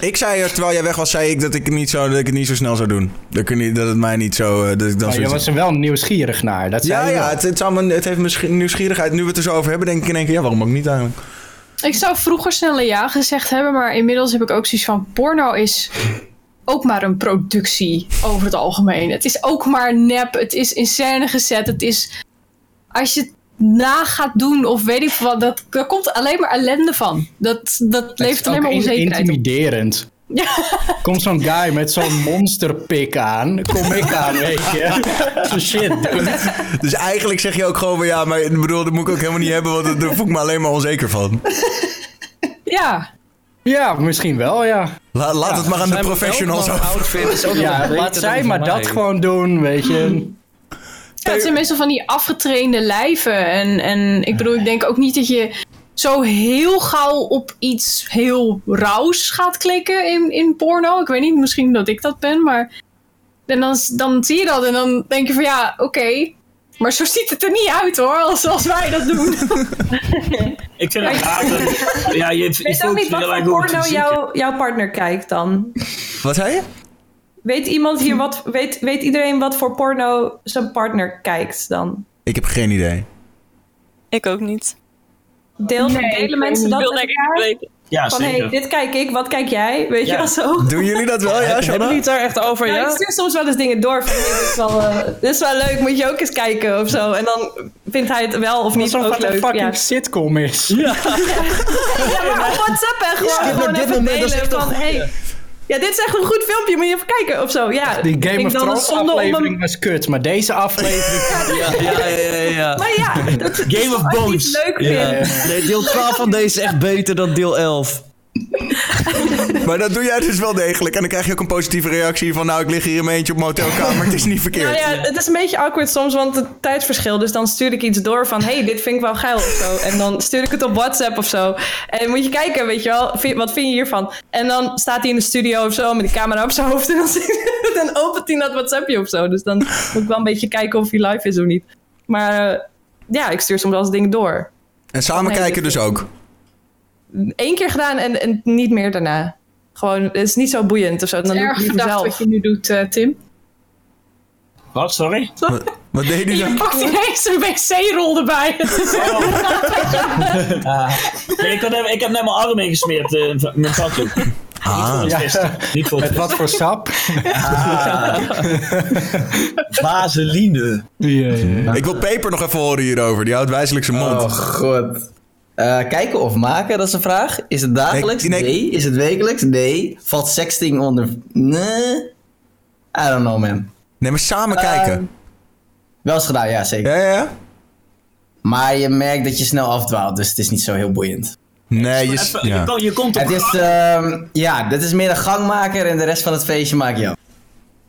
Ik zei, er, terwijl jij weg was, zei ik dat ik het niet zo, dat ik het niet zo snel zou doen. Dat, ik niet, dat het mij niet zo... eh, Dat ik dan Maar je was er wel nieuwsgierig naar. Dat zei ja, je ja het, het, zou me, het heeft mijn nieuwsgierigheid. Nu we het er zo over hebben, denk ik in één keer... Ja, waarom ook niet eigenlijk? Ik zou vroeger sneller ja gezegd hebben, maar inmiddels heb ik ook zoiets van: porno is ook maar een productie over het algemeen. Het is ook maar nep, het is in scène gezet, het is. Als je het na gaat doen of weet ik wat, dat, daar komt alleen maar ellende van. Dat, dat Het levert alleen maar in- onzekerheid op. intimiderend. Komt zo'n guy met zo'n monsterpik aan. Kom ik aan, weet je. Zo shit. Dus eigenlijk zeg je ook gewoon van... Ja, maar ik bedoel, dat moet ik ook helemaal niet hebben... want daar voel ik me alleen maar onzeker van. Ja, Ja, misschien wel, ja. La- laat het maar aan de professionals over. outfit is ook Ja, laat zij maar mij. dat gewoon doen, weet je. Ja, het zijn meestal van die afgetrainde lijven. En, en ik bedoel, ik denk ook niet dat je zo heel gauw op iets heel rauws gaat klikken in, in porno. Ik weet niet, misschien dat ik dat ben, maar... En dan, dan zie je dat en dan denk je van ja, oké. maar zo ziet het er niet uit hoor, als, als wij dat doen. Ik vind het raar dat- Ja, je, je Weet ook niet je wat voor porno jouw, jouw partner kijkt dan. Wat zei je? Weet iemand hier wat, weet, weet iedereen wat voor porno zijn partner kijkt dan? Ik heb geen idee. Ik ook niet. Deel, Nee, delen mensen dat met elkaar? weten. Ja, Van, hey, dit kijk ik, wat kijk jij? Weet je Ja. wel zo? Doen jullie dat wel, ja, Hebben Shanna? jullie het daar echt over, Ja, ja? ik stuur soms wel eens dingen door van, hey, dit, is wel, eh, dit is wel leuk, moet je ook eens kijken of zo. En dan vindt hij het wel of niet Alsof ook het een leuk. fucking Ja. sitcom is. ja, maar op WhatsApp hè, gewoon, gewoon dit even moment, dat is delen van, hey, ja, dit is echt een goed filmpje, moet je even kijken of zo. Ja, Die ik Game of Thrones aflevering was kut, maar deze aflevering... Ja, ja, ja, ja. ja. Maar ja, dat is Game of Bones. leuk Ja. Nee, deel 12 van deze is echt beter dan deel 11. Maar dat doe jij dus wel degelijk. En dan krijg je ook een positieve reactie van... nou, ik lig hier in mijn eentje op mijn hotelkamer. Het is niet verkeerd. Nou ja, het is een beetje awkward soms, want het tijdsverschil. Dus dan stuur ik iets door van, hey, dit vind ik wel geil of zo. En dan stuur ik het op WhatsApp of zo. En dan moet je kijken, weet je wel, vind- wat vind je hiervan? En dan staat hij in de studio of zo met de camera op zijn hoofd. En dan, dan opent hij dat WhatsAppje of zo. Dus dan moet ik wel een beetje kijken of hij live is of niet. Maar eh, ja, ik stuur soms wel eens dingen door. En samen kijken dus ook. Eén keer gedaan en, en niet meer daarna. Gewoon, het is niet zo boeiend of zo. Dan erg zelf. wat je nu doet, eh, Tim. Wat, sorry? Wat, wat deed hij Je dan? pakt ineens een wc-rol erbij. Nee, ik, had, even- ik heb net mijn arm ingesmeerd uh, met zakdoek. Ah. Niet voor het feesten. Niet voor het Met wat voor sap? Vaseline. Ja, ja. Ik wil Peper nog even horen hierover. Die houdt wijselijk zijn mond. Oh god. Eh, kijken of maken, dat is een vraag. Is het dagelijks? Nee. Is het wekelijks? Nee. Valt sexting onder? Nee. I don't know, man. Nee, maar samen kijken. Wel eens gedaan, ja, zeker. Ja, ja. Maar je merkt dat je snel afdwaalt, dus het is niet zo heel boeiend. Nee, je... Even, je, Ja. kom- je komt op Het is, ehm, ja, dit is meer een gangmaker en de rest van het feestje maak je af.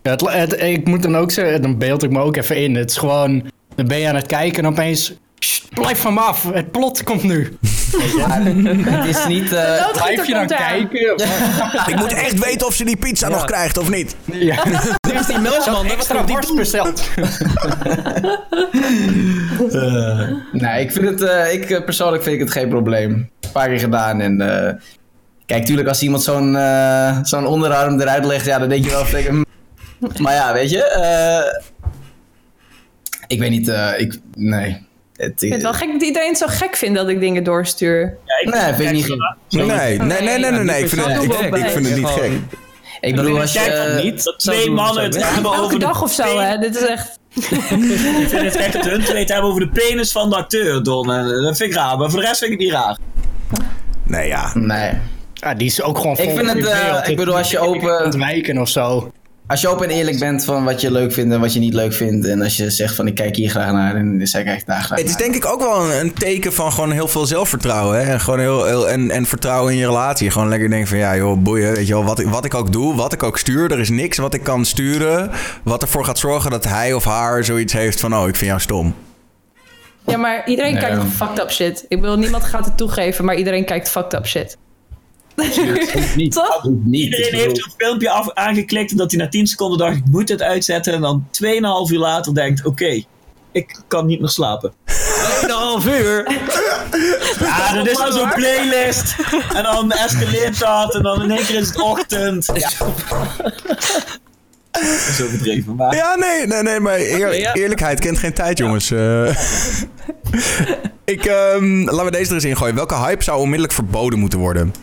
Ja, het, het- ik moet dan ook zeggen, dan beeld ik me ook even in. Het is gewoon, dan ben je aan het kijken en opeens, "Sst, blijf van me af, het plot komt nu. Maar het is niet... eh, Doodgieter Blijf je dan kijken? Ik moet echt weten of ze die pizza nog krijgt of niet. Ja. Dit is die melkman. Dat extra worst besteld. Nee, ik vind het, eh, ik, persoonlijk vind ik het geen probleem. Een paar keer gedaan en... eh, kijk, tuurlijk als iemand zo'n eh, zo'n onderarm eruit legt, ja, dan denk je wel... van, hm. Maar ja, weet je... eh, ik weet niet, eh, ik... Nee. Het, Ik vind het wel gek dat iedereen het zo gek vindt dat ik dingen doorstuur. Ja, Nee, vind ik niet gek. Nee, nee, nee, nee, nee, nee. Ik vind het, ik, ik vind het niet gek. Ik bedoel, als je... Kijk, eh, niet. Dat twee mannen het hebben Elke over de dag of zo, hè. Dit is echt... Ik vind het echt het hun twee het hebben over de penis van de acteur, Don. En Dat vind ik raar, maar voor de rest vind ik het niet raar. Nee, ja. Nee. Ja, die is ook gewoon Ik vol vind het, eh, altijd ik bedoel, als je open- Ontwijken of zo. Als je open en eerlijk bent van wat je leuk vindt en wat je niet leuk vindt. En als je zegt van ik kijk hier graag naar en dan zeg ik echt daar graag Het is naar. denk ik ook wel een, een teken van gewoon heel veel zelfvertrouwen. Hè? En, gewoon heel, heel, en, en vertrouwen in je relatie. Gewoon lekker denken van ja joh, boeien. Weet je wel, wat, ik- wat ik ook doe, wat ik ook stuur. Er is niks wat ik kan sturen. Wat ervoor gaat zorgen dat hij of haar zoiets heeft van oh, ik vind jou stom. Ja, maar iedereen Nee, kijkt fucked up shit. Ik bedoel, niemand gaat het toegeven, maar iedereen kijkt fucked up shit. Niet. Toch? Niet. Iedereen heeft een filmpje af, aangeklikt en dat hij na 10 seconden dacht ik moet het uitzetten. En dan 2,5 uur later denkt oké, ik kan niet meer slapen. 2,5 uur. Ja, dat is dan zo'n playlist. En dan escaleert dat en dan in één keer is het ochtend. Ja. Dat is overdreven, maar... Ja, nee, nee, nee, maar eer- ja. eerlijkheid kent geen tijd, jongens. Eh, ik, ehm, laten we deze er eens ingooien. Welke hype zou onmiddellijk verboden moeten worden?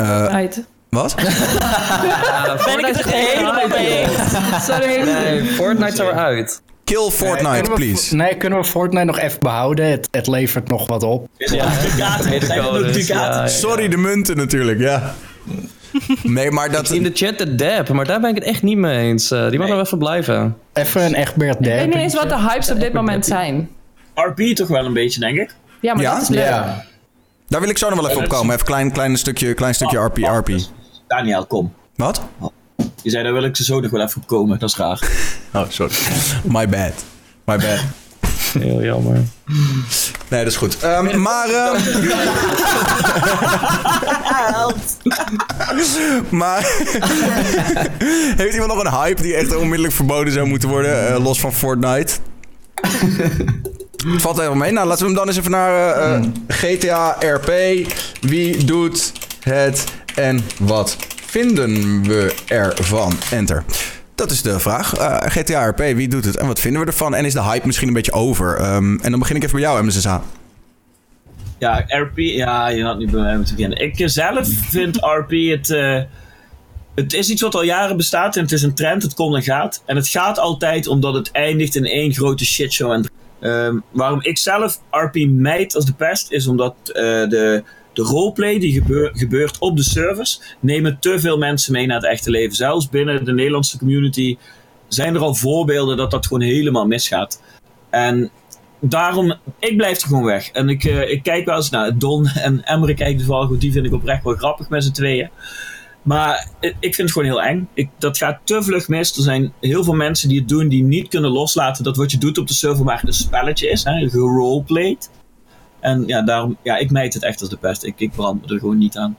Eh, Right. wat? Ben ik het helemaal mee eens. Sorry. Nee, Fortnite zou eruit. Kill Fortnite, we- please. Nee, kunnen we Fortnite nog even behouden? Het, het levert nog wat op. Ja, Ducaten. Er nog Codes, Ducaten? ja, ja. Sorry, de munten natuurlijk, ja. Nee, maar dat... In de chat de dab, maar daar ben ik het echt niet mee eens. Eh, die mag er even blijven. Even een Egbert Ik weet niet eens wat de hypes op dit moment zijn. RP toch wel een beetje, denk ik. Ja, maar Ja? dat is leuk. Daar wil ik zo nog wel even op komen. Even een klein, klein stukje, klein stukje RP, RP. Daniel, kom. Wat? Je zei, daar wil ik ze zo nog wel even op komen. Dat is raar. Oh, sorry. My bad. My bad. Heel jammer. Nee, dat is goed. Ehm, maar... ehm, maar... Heeft iemand nog een hype die echt onmiddellijk verboden zou moeten worden? eh, los van Fortnite? Het valt helemaal mee. Nou, laten we hem dan eens even naar eh, eh, GTA RP. Wie doet het en wat vinden we ervan? Enter. Dat is de vraag. Eh, GTA RP, wie doet het en wat vinden we ervan? En is de hype misschien een beetje over? Ehm, en dan begin ik even bij jou, MSSA. Ja, RP, ja, je had niet bij mij moeten beginnen. Ik zelf vind RP het. eh, het is iets wat al jaren bestaat en het is een trend, het komt en gaat. En het gaat altijd omdat het eindigt in één grote shitshow. En, ehm, waarom ik zelf RP mijd als de pest, is omdat eh, de, de roleplay die gebeur- gebeurt op de servers, nemen te veel mensen mee naar het echte leven. Zelfs binnen de Nederlandse community zijn er al voorbeelden dat dat gewoon helemaal misgaat. En daarom, ik blijf er gewoon weg. En ik, eh, ik kijk wel eens naar Don en Emre toevallig, want die vind ik oprecht wel grappig met z'n tweeën. Maar ik vind het gewoon heel eng. Ik, dat gaat te vlug mis. Er zijn heel veel mensen die het doen die niet kunnen loslaten dat wat je doet op de server maar een spelletje is. Hè, geroleplayed. En ja, daarom, ja, ik mijd het echt als de pest. Ik, ik brand me er gewoon niet aan.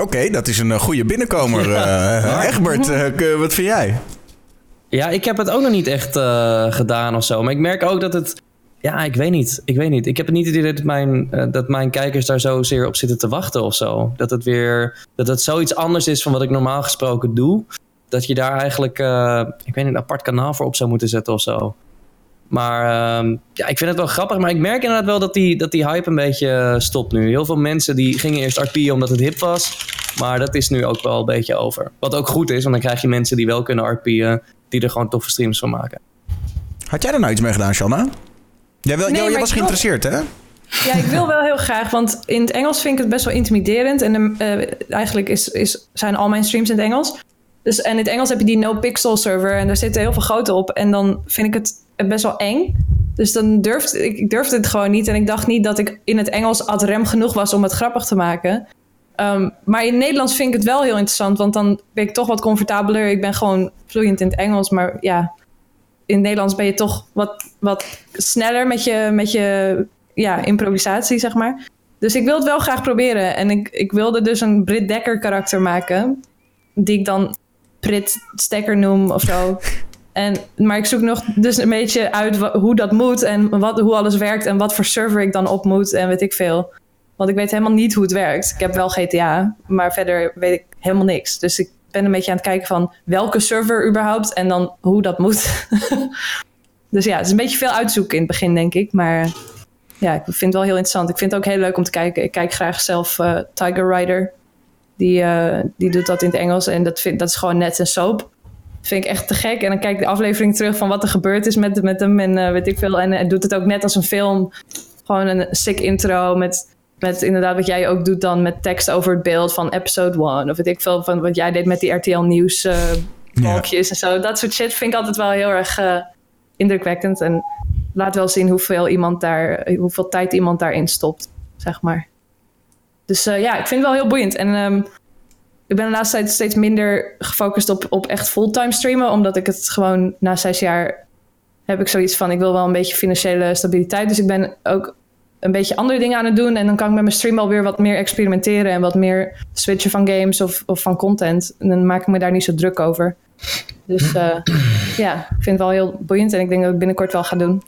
Oké, dat is een eh, goede binnenkomer. eh Egbert, eh, k- wat vind jij? Ja, ik heb het ook nog niet echt eh, gedaan of zo. Maar ik merk ook dat het... Ja, ik weet niet. Ik weet niet. Ik heb het niet het idee dat mijn, eh, dat mijn kijkers daar zozeer op zitten te wachten of zo. Dat het weer... Dat het zoiets anders is van wat ik normaal gesproken doe. Dat je daar eigenlijk... eh, ik weet niet, een apart kanaal voor op zou moeten zetten of zo. Maar ehm, ja, ik vind het wel grappig. Maar ik merk inderdaad wel dat die, dat die hype een beetje eh, stopt nu. Heel veel mensen die gingen eerst RP'en omdat het hip was. Maar dat is nu ook wel een beetje over. Wat ook goed is, want dan krijg je mensen die wel kunnen RP'en. Die er gewoon toffe streams van maken. Had jij er nou iets mee gedaan, Shanna? Jij, Nee, jij, was wil- geïnteresseerd, hè? Ja, ik wil wel heel graag, want in het Engels vind ik het best wel intimiderend. En eh, eigenlijk is, is, zijn al mijn streams in het Engels. Dus, en in het Engels heb je die no-pixel server en daar zitten heel veel grote op. En dan vind ik het best wel eng. Dus dan durfde ik, ik durfde het gewoon niet. En ik dacht niet dat ik in het Engels ad rem genoeg was om het grappig te maken. Ehm, maar in het Nederlands vind ik het wel heel interessant, want dan ben ik toch wat comfortabeler. Ik ben gewoon vloeiend in het Engels, maar ja, in het Nederlands ben je toch wat, wat sneller met je, met je ja, improvisatie, zeg maar. Dus ik wil het wel graag proberen. En ik, ik wilde dus een Brit Dekker karakter maken. Die ik dan prit stekker noem of zo. En, maar ik zoek nog dus een beetje uit hoe dat moet en wat, hoe alles werkt en wat voor server ik dan op moet en weet ik veel. Want ik weet helemaal niet hoe het werkt. Ik heb wel GTA, maar verder weet ik helemaal niks. Dus ik ben een beetje aan het kijken van welke server überhaupt en dan hoe dat moet. dus ja, het is een beetje veel uitzoeken in het begin, denk ik. Maar ja, ik vind het wel heel interessant. Ik vind het ook heel leuk om te kijken. Ik kijk graag zelf eh, Tiger Rider. Die, eh, die doet dat in het Engels en dat, vind, dat is gewoon net een soap. Dat vind ik echt te gek. En dan kijk ik de aflevering terug van wat er gebeurd is met, met hem en eh, weet ik veel. En hij doet het ook net als een film. Gewoon een sick intro met, met inderdaad wat jij ook doet dan met tekst over het beeld van episode 1. Of weet ik veel van wat jij deed met die RTL Nieuws eh balkjes en zo. Dat soort shit vind ik altijd wel heel erg eh, indrukwekkend. En laat wel zien hoeveel, iemand daar, hoeveel tijd iemand daarin stopt, zeg maar. Dus eh, ja, ik vind het wel heel boeiend. En ehm, ik ben de laatste tijd steeds minder gefocust op, op echt fulltime streamen. Omdat ik het gewoon na zes jaar heb ik zoiets van... ik wil wel een beetje financiële stabiliteit. Dus ik ben ook een beetje andere dingen aan het doen. En dan kan ik met mijn stream alweer wat meer experimenteren... en wat meer switchen van games of, of van content. En dan maak ik me daar niet zo druk over. Dus eh, ja, ik vind het wel heel boeiend. En ik denk dat ik binnenkort wel ga doen.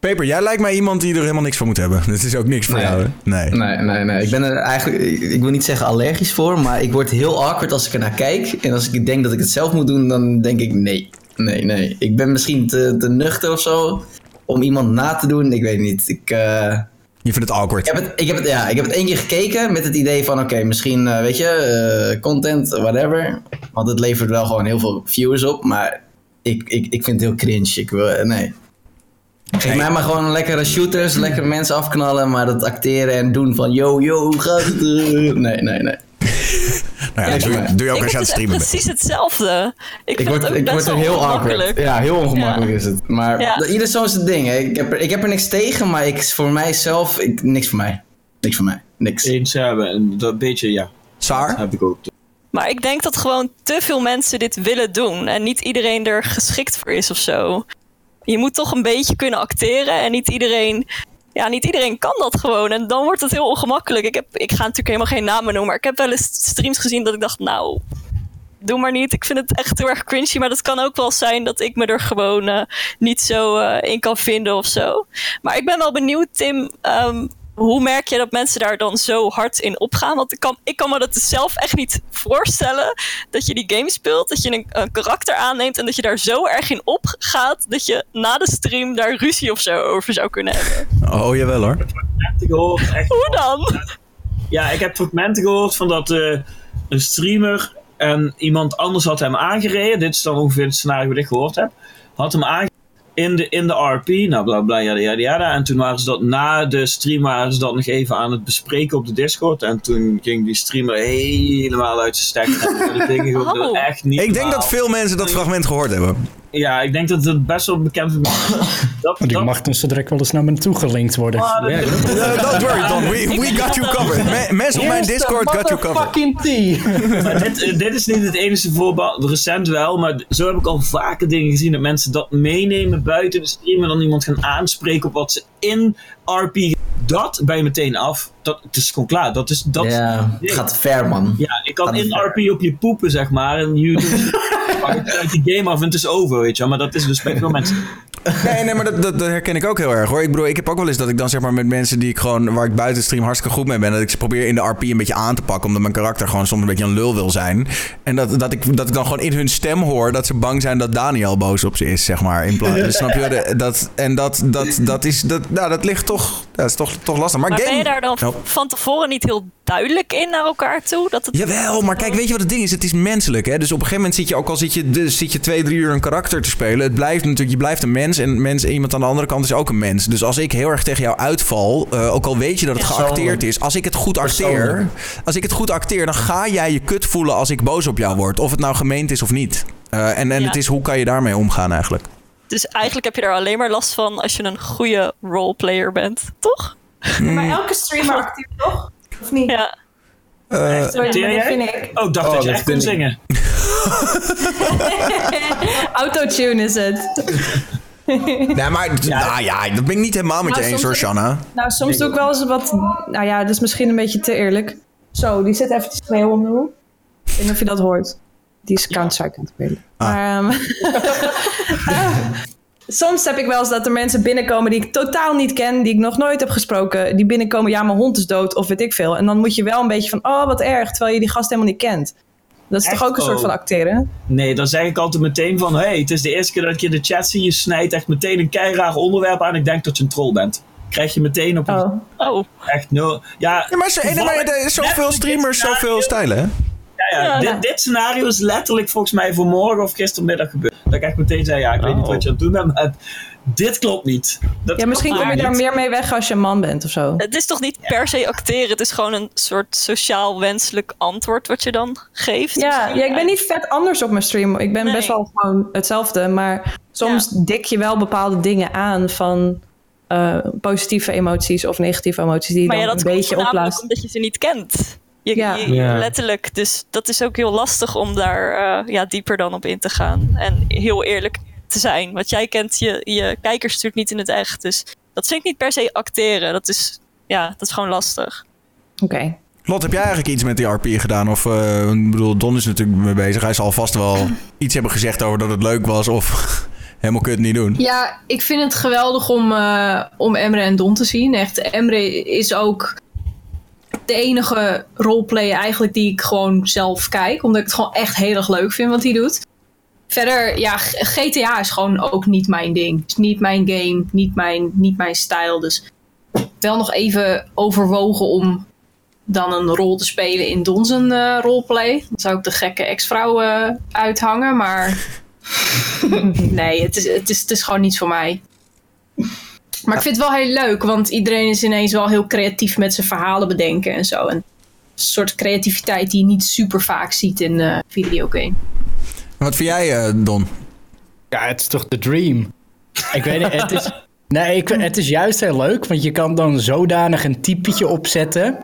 Peper, jij lijkt mij iemand die er helemaal niks van moet hebben. Dit is ook niks voor Nee. jou, hè? Nee. Nee, nee, nee. Ik ben er eigenlijk, ik wil niet zeggen allergisch voor, maar ik word heel awkward als ik er naar kijk. En als ik denk dat ik het zelf moet doen, dan denk ik nee. Nee, nee. Ik ben misschien te, te nuchter of zo om iemand na te doen. Ik weet niet. Ik, eh, Je vindt het awkward. ik, heb het, ik, heb het, ja, ik heb het één keer gekeken met het idee van, oké, misschien, eh, weet je, eh, content, whatever. Want het levert wel gewoon heel veel viewers op, maar ik, ik, ik vind het heel cringe. Ik wil, eh, nee. Geef mij maar gewoon lekkere shooters, lekkere mensen afknallen, maar dat acteren en doen van yo, yo, hoe gaat het? Nee, nee, nee. Nou ja, Ja, doe, maar- doe je ook ik als je aan vind het streamen bent. precies hetzelfde. Ik, Ik vind word, het ik word er heel ongemakkelijk. awkward. Ja, heel ongemakkelijk Ja. is het. Maar Ja. dat- ieder zo is het ding. Hè. Ik, heb er, ik heb er niks tegen, maar ik, voor mijzelf, ik, niks voor mij. Niks voor mij. Niks. Eens hebben. En dat beetje, ja. Saar? Heb ik ook. Maar ik denk dat gewoon te veel mensen dit willen doen. En niet iedereen er geschikt voor is of zo. Je moet toch een beetje kunnen acteren. En niet iedereen, ja, niet iedereen kan dat gewoon. En dan wordt het heel ongemakkelijk. Ik, heb, ik ga natuurlijk helemaal geen namen noemen. Maar ik heb wel eens streams gezien dat ik dacht, nou, doe maar niet. Ik vind het echt heel erg cringy. Maar dat kan ook wel zijn dat ik me er gewoon eh, niet zo eh, in kan vinden of zo. Maar ik ben wel benieuwd, Tim. ehm, hoe merk je dat mensen daar dan zo hard in opgaan? Want ik kan, ik kan me dat dus zelf echt niet voorstellen. Dat je die game speelt, dat je een, een karakter aanneemt en dat je daar zo erg in opgaat. Dat je na de stream daar ruzie of zo over zou kunnen hebben. Oh, jawel hoor. Echt. Hoe dan? Ja, ik heb fragmenten gehoord van dat eh, een streamer en iemand anders had hem aangereden. Dit is dan ongeveer het scenario wat ik gehoord heb. Had hem aangereden in de, in de RP. Nou, bla bla, yada yada yada. En toen waren ze dat na de stream waren ze dat nog even aan het bespreken op de Discord. En toen ging die streamer helemaal uit zijn stekker. En die dingen Oh. echt niet Ik denk normaal. dat veel mensen dat fragment gehoord hebben. Ja, ik denk dat het best wel bekend is. Dat, Die dat, mag dan zo direct wel eens naar me toe gelinkt worden. Ah, dat- Uh, don't worry, Don. We, we got you covered. Me- mensen op mijn Discord got you covered. Fucking tea. Dit, eh, dit is niet het enige voorbeeld. Recent wel, maar zo heb ik al vaker dingen gezien dat mensen dat meenemen buiten de stream en dan iemand gaan aanspreken op wat ze in RP. Dat ben je meteen af. Dat, het is gewoon klaar. Dat is, dat, ja, het gaat ver, man. ja, ik kan Gaat in ver. RP op je poepen, zeg maar. En het uit die game af en het is over, weet je wel. Maar dat is dus bij veel mensen. Nee, nee, maar dat, dat, dat herken ik ook heel erg hoor. Ik bedoel, ik heb ook wel eens dat ik dan zeg maar met mensen die ik gewoon, waar ik buiten stream hartstikke goed mee ben, dat ik ze probeer in de RP een beetje aan te pakken, omdat mijn karakter gewoon soms een beetje een lul wil zijn. En dat, dat, ik, dat ik dan gewoon in hun stem hoor dat ze bang zijn dat Daniel boos op ze is, zeg maar. In plaats, dus snap je? Dat, en dat, dat, dat, is, dat, nou, dat ligt toch, dat is toch, toch lastig. Maar, Maar game... ben je daar dan Oh. van tevoren niet heel duidelijk in naar elkaar toe? Dat het... Jawel, maar kijk, weet je wat het ding is? Het is menselijk, hè? Dus op een gegeven moment zit je, ook al zit je, dus zit je twee, drie uur een karakter te spelen. Het blijft natuurlijk, je blijft een mens en mens, en iemand aan de andere kant is ook een mens. Dus als ik heel erg tegen jou uitval, eh, ook al weet je dat het geacteerd is, als ik het goed acteer, als ik het goed acteer, dan ga jij je kut voelen als ik boos op jou word. Of het nou gemeend is of niet. Eh, en en Ja. het is, hoe kan je daarmee omgaan eigenlijk? Dus eigenlijk heb je daar alleen maar last van als je een goede roleplayer bent, toch? Maar elke streamer acteert toch? Of niet? Ja. Eh, Acteer dat vind ik. Oh, ik dacht Oh, dat je echt kon zingen. Autotune is het. nee, maar nou ja, dat ben ik niet helemaal met je Nou, eens hoor, Shanna. Nou, soms doe ik wel eens wat... Nou ja, dat is misschien een beetje te eerlijk. Zo, die zit even te schreeuwen om de hoek. Ik weet niet of je dat hoort. Die is Counter-Strike aan het spelen. Ah. Maar, soms heb ik wel eens dat er mensen binnenkomen die ik totaal niet ken, die ik nog nooit heb gesproken. Die binnenkomen, ja, mijn hond is dood of weet ik veel. En dan moet je wel een beetje van, oh, wat erg, terwijl je die gast helemaal niet kent. Dat is Echt? toch ook een soort Oh. van acteren? Nee, dan zeg ik altijd meteen van... hey, het is de eerste keer dat ik je in de chat zie. Je snijdt echt meteen een keiraar onderwerp aan. Ik denk dat je een troll bent. Krijg je meteen op een... Oh. Oh, Echt no... Ja, Ja, maar, nee, maar er zoveel streamers, zoveel stijlen, hè? Ja, ja, Ja. Dit, dit scenario is letterlijk volgens mij vanmorgen of gistermiddag gebeurd. Dat ik echt meteen zei, ja, ik weet niet Oh. wat je aan het doen bent, maar dit klopt niet. Dat Ja, misschien kom je daar meer mee weg als je een man bent of zo. het is toch niet per se acteren? Het is gewoon een soort sociaal wenselijk antwoord wat je dan geeft? Ja, ja, ik ben niet vet anders op mijn stream. Ik ben Nee. best wel gewoon hetzelfde. Maar soms dik je wel bepaalde dingen aan van eh, positieve emoties of negatieve emoties die je Maar ja, dan dat een komt beetje opblaast. omdat je ze niet kent. Je, Ja. je- Ja. Letterlijk. Dus dat is ook heel lastig om daar eh, ja, dieper dan op in te gaan. En heel eerlijk te zijn. Want jij kent je, je kijkers natuurlijk niet in het echt. Dus dat vind ik niet per se acteren. Dat is, ja, dat is gewoon lastig. Oké. Lot, heb jij eigenlijk iets met die RP gedaan? Of, eh, ik bedoel, Don is natuurlijk mee bezig. Hij zal vast wel iets hebben gezegd over dat het leuk was. Of helemaal kut niet doen. Ja, ik vind het geweldig om, eh, om Emre en Don te zien. Echt, Emre is ook de enige roleplay eigenlijk die ik gewoon zelf kijk. Omdat ik het gewoon echt heel erg leuk vind wat hij doet. Verder, ja, GTA is gewoon ook niet mijn ding. Is niet mijn game, niet mijn, niet mijn stijl. Dus wel nog even overwogen om dan een rol te spelen in Donzen eh roleplay. Dan zou ik de gekke ex-vrouw eh, uithangen, maar... nee, het is, het, is, het is gewoon niet voor mij. Maar ik vind het wel heel leuk, want iedereen is ineens wel heel creatief met zijn verhalen bedenken en zo. En een soort creativiteit die je niet super vaak ziet in eh videogame. Wat vind jij, eh, Don? Ja, het is toch de dream. Ik weet niet, het is... Nee, ik, het is juist heel leuk, want je kan dan zodanig een typetje opzetten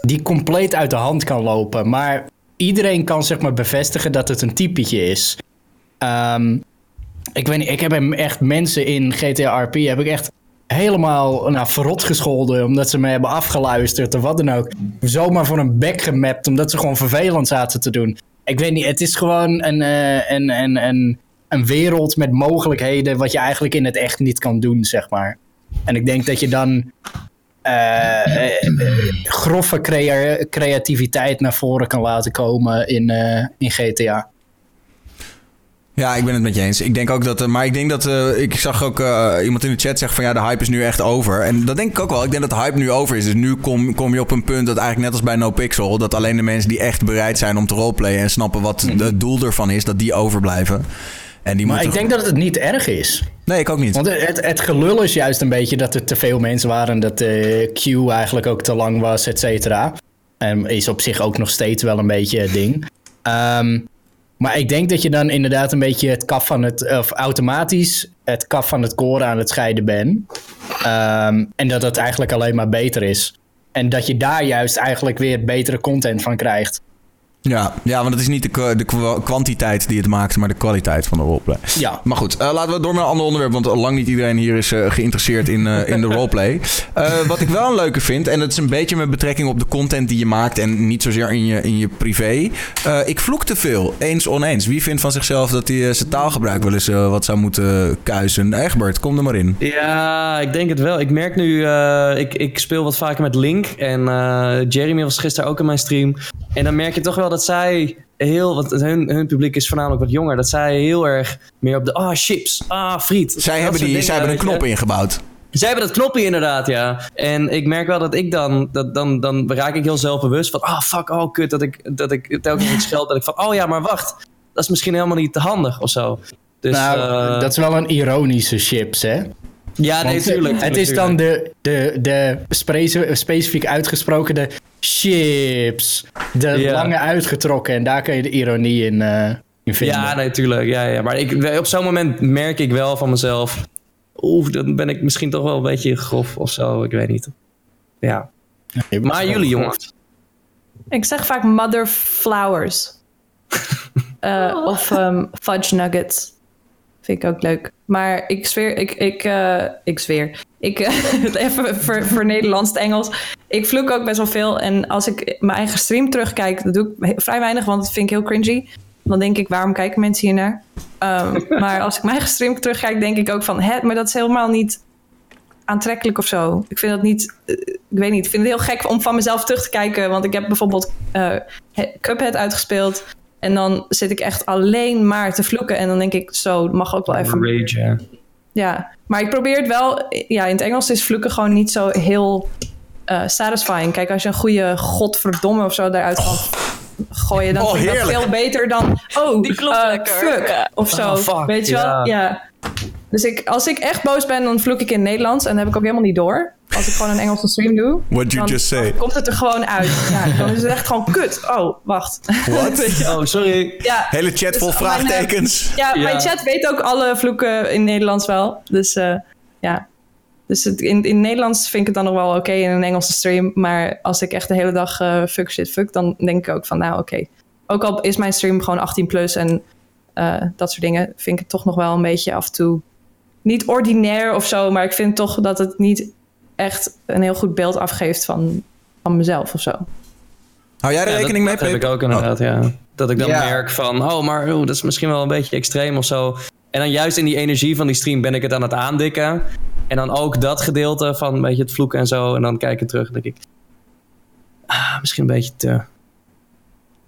die compleet uit de hand kan lopen. Maar iedereen kan zeg maar bevestigen dat het een typetje is. Ehm, ik weet niet, ik heb echt mensen in GTA RP heb ik echt helemaal nou, verrot gescholden omdat ze me hebben afgeluisterd of wat dan ook. Zomaar voor een bek gemapt omdat ze gewoon vervelend zaten te doen. Ik weet niet, het is gewoon een, eh, een, een, een, een wereld met mogelijkheden wat je eigenlijk in het echt niet kan doen, zeg maar. En ik denk dat je dan eh, eh, grove crea- creativiteit naar voren kan laten komen in, in GTA. Ja, ik ben het met je eens. Ik denk ook dat, eh, maar ik denk dat, eh, ik zag ook eh, iemand in de chat zeggen van ja, de hype is nu echt over. En dat denk ik ook wel. Ik denk dat de hype nu over is. Dus nu kom, kom je op een punt dat eigenlijk net als bij No Pixel, dat alleen de mensen die echt bereid zijn om te roleplayen en snappen wat het doel ervan is, dat die overblijven. En die Maar ik denk dat het niet erg is. Nee, ik ook niet. Want het, het gelul is juist een beetje dat er te veel mensen waren. Dat de queue eigenlijk ook te lang was, et cetera. En is op zich ook nog steeds wel een beetje het ding. Ehm, maar ik denk dat je dan inderdaad een beetje het kaf van het... Of automatisch het kaf van het koren aan het scheiden bent. Ehm, en dat het eigenlijk alleen maar beter is. En dat je daar juist eigenlijk weer betere content van krijgt. Ja, ja, want het is niet de, de kwa- kwantiteit die het maakt, maar de kwaliteit van de roleplay. Ja. Maar goed, eh, laten we door naar een ander onderwerp, want lang niet iedereen hier is eh, geïnteresseerd in, eh, in de roleplay. Eh, wat ik wel een leuke vind, en dat is een beetje met betrekking op de content die je maakt en niet zozeer in je, in je privé. Eh, ik vloek te veel, eens oneens. Wie vindt van zichzelf dat hij zijn taalgebruik wel eens eh, wat zou moeten kuisen? Egbert, kom er maar in. Ja, ik denk het wel. Ik merk nu, eh, ik, ik speel wat vaker met Link. En eh, Jeremy was gisteren ook in mijn stream. En dan merk je toch wel dat zij heel, want hun, hun publiek is voornamelijk wat jonger, dat zij heel erg meer op de, ah, chips, ah, friet. Zij Dat hebben, die, dingen, zij hebben een je. knop ingebouwd. Zij hebben dat knopje inderdaad, ja. En ik merk wel dat ik dan, dat, dan, dan raak ik heel zelfbewust van, ah, fuck, oh, kut, dat ik, dat ik telkens iets scheld, dat ik van, oh ja, maar wacht, dat is misschien helemaal niet te handig of zo. Dus, nou, eh, dat is wel een ironische chips, hè? ja, nee, tuurlijk. Het is dan de, de, de specifiek uitgesproken de chips. De Ja. lange uitgetrokken. En daar kan je de ironie in, eh, in vinden. Ja, natuurlijk. Ja, ja. Maar ik, op zo'n moment merk ik wel van mezelf. Oeh, dan ben ik misschien toch wel een beetje grof of zo. Ik weet niet. Ja. Maar jullie jongens. Ik zeg vaak mother flowers. Eh, Of ehm, fudge nuggets. Vind ik ook leuk. Maar ik zweer, ik, ik, eh, ik zweer. Ik, eh, even voor, voor Nederlands het Engels. Ik vloek ook best wel veel. En als ik mijn eigen stream terugkijk, dat doe ik vrij weinig, want dat vind ik heel cringy. Dan denk ik, waarom kijken mensen hier naar? Ehm, maar als ik mijn gestreamd terugkijk, denk ik ook van... Hè, maar dat is helemaal niet aantrekkelijk of zo. Ik vind dat niet... eh, ik weet niet, ik vind het heel gek om van mezelf terug te kijken. Want ik heb bijvoorbeeld He- Cuphead uitgespeeld... En dan zit ik echt alleen maar te vloeken. En dan denk ik, zo, het mag ook wel even Rage, ja. ja, maar ik probeer het wel. Ja, in het Engels is vloeken gewoon niet zo heel eh, satisfying. Kijk, als je een goede godverdomme of zo eruit kan gooien, dan Oh, vind ik dat veel beter dan. Oh, Die klopt eh, lekker. Fuck, of zo. Oh, fuck, Weet je wel? ja. Ja. Dus ik, als ik echt boos ben, dan vloek ik in het Nederlands. En dat heb ik ook helemaal niet door. Als ik gewoon een Engelse stream doe. What you dan just say. komt het er gewoon uit. Ja, dan is het echt gewoon kut. Oh, wacht. Wel? Oh, sorry. Ja, Hele chat Dus vol mijn, eh, vraagtekens. ja, Ja. mijn chat weet ook alle vloeken in Nederlands wel. Dus eh, ja. Dus het, in, in Nederlands vind ik het dan nog wel oké in een Engelse stream. Maar als ik echt de hele dag eh, fuck shit fuck, dan denk ik ook van nou oké. Ook al is mijn stream gewoon 18 plus en eh, dat soort dingen, vind ik het toch nog wel een beetje af en toe niet ordinair of zo. Maar ik vind toch dat het niet echt een heel goed beeld afgeeft van, van mezelf of zo. Hou jij er Ja, rekening dat, mee, dat heb ik ook inderdaad, ja. Dat ik dan Ja. merk van, oh, maar oh, dat is misschien wel een beetje extreem of zo. En dan juist in die energie van die stream ben ik het aan het aandikken. En dan ook dat gedeelte van een beetje het vloeken en zo. En dan kijk ik terug en denk ik, ah, misschien een beetje te.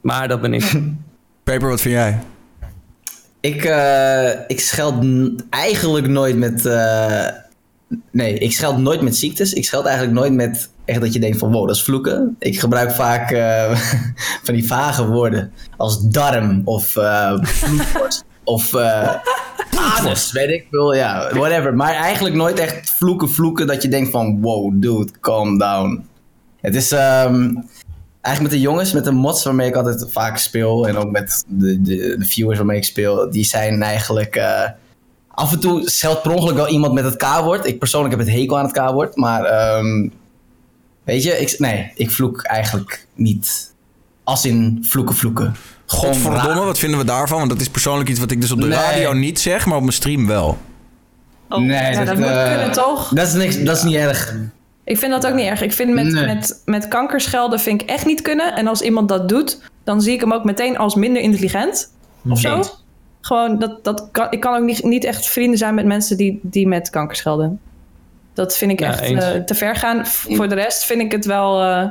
Maar dat ben ik. Paper, wat vind jij? Ik, eh, ik scheld eigenlijk nooit met. eh, nee, ik scheld nooit met ziektes. Ik scheld eigenlijk nooit met echt dat je denkt van wow, dat is vloeken. Ik gebruik vaak eh, van die vage woorden als darm of bloedborst of anus, weet ik veel. Ja, whatever. Maar eigenlijk nooit echt vloeken, vloeken dat je denkt van wow, dude, calm down. Het is ehm, eigenlijk met de jongens, met de mods waarmee ik altijd vaak speel. En ook met de, de, de viewers waarmee ik speel. Die zijn eigenlijk... af en toe scheldt per ongeluk wel iemand met het K-woord. Ik persoonlijk heb het hekel aan het K-woord. Maar ehm, weet je, ik, nee, ik vloek eigenlijk niet. Als in vloeken vloeken. Gewoon Godverdomme, raar. wat vinden we daarvan? Want dat is persoonlijk iets wat ik dus op de Nee. radio niet zeg, maar op mijn stream wel. Oh, Nee, Ja, dat moet eh, kunnen toch? Dat is, niks, dat is niet erg. Ik vind dat ook niet erg. Ik vind met, Nee. met, met kankerschelden vind ik echt niet kunnen. En als iemand dat doet, dan zie ik hem ook meteen als minder intelligent. Of zo. Gewoon, dat, dat kan, ik kan ook niet, niet echt vrienden zijn met mensen die, die met kanker schelden. Dat vind ik Ja, echt eh, te ver gaan. Voor de rest vind ik het wel... eh,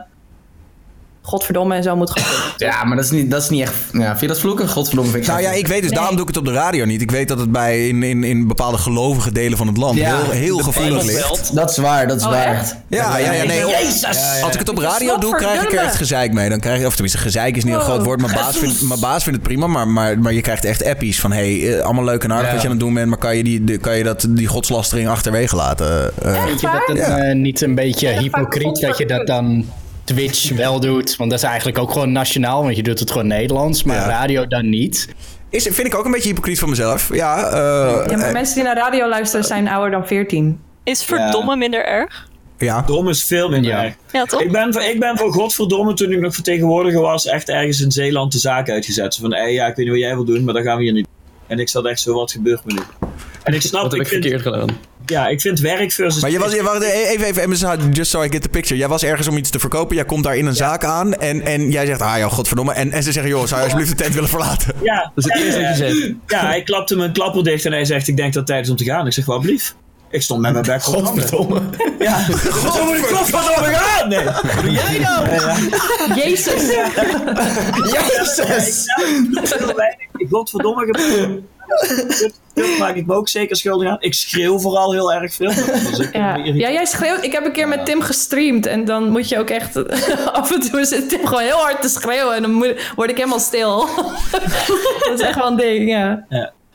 godverdomme en zo moet gaan. Ja, maar dat is niet, dat is niet echt... Ja, vind je dat vloeken? Godverdomme vind ik Nou ja, ik weet dus, Nee. daarom doe ik het op de radio niet. Ik weet dat het bij in, in, in bepaalde gelovige delen van het land Ja, heel, heel gevoelig ligt. Dat is waar, dat is Oh, waar. echt? Ja, ja, ja, nee. Jezus! Als ik het op radio doe, krijg ik er echt gezeik mee. Dan krijg je, of tenminste, gezeik is niet een groot woord. Mijn baas vindt, mijn baas vindt het prima, maar, maar, maar je krijgt echt appies van... hey, eh, allemaal leuk en aardig Ja. wat je aan het doen bent... maar kan je, die, de- kan je dat, die godslastering achterwege laten? Eh, Echt Vind je dat waar? het Ja. eh, niet een beetje hypocriet dat je dat dan Twitch wel doet? Want dat is eigenlijk ook gewoon nationaal, want je doet het gewoon Nederlands, maar Ja. radio dan niet. is, vind ik ook een beetje hypocriet van mezelf. Ja, eh, Ja, maar eh, mensen die naar radio luisteren zijn ouder dan 14. Is verdomme minder erg? ja. Dom is veel minder Ja. erg. Ja, toch? Ik ben, voor- ik ben voor godverdomme, toen ik nog vertegenwoordiger was, echt ergens in Zeeland de zaak uitgezet. Zo Van, hey, ja, ik weet niet wat jij wil doen, maar dat gaan we hier niet doen. En ik zat echt zo, wat gebeurt me nu? En ik snap, Wat heb ik ik vind, verkeerd gedaan? Ja, ik vind werk versus... Maar je was, je, wacht, even, even, even, just so I get the picture. Jij was ergens om iets te verkopen. Jij komt daar in een zaak aan. En, en jij zegt, ah ja, godverdomme. En, en ze zeggen, joh, zou je alsjeblieft de tent willen verlaten? Ja, Dat is het eerste wat je zegt. ja, hij klapte mijn klapper dicht en hij zegt, ik denk dat het tijd is om te gaan. Ik zeg, wat blief. Ik stond met mijn bek handen. Godverdomme. Ja, ik godverdomme gaan. Nee, wat doe jij nou? Jezus! Jezus! Weinig. Godverdomme gebeurt. Dat maak ik me ook zeker schuldig aan. Ik schreeuw vooral heel erg veel. Dus ik Ja. ja, jij schreeuwt. Ik heb een keer met Tim gestreamd. En dan moet je ook echt... af en toe zit Tim gewoon heel hard te schreeuwen. En dan moet- word ik helemaal stil. dat is echt wel een ding, ja.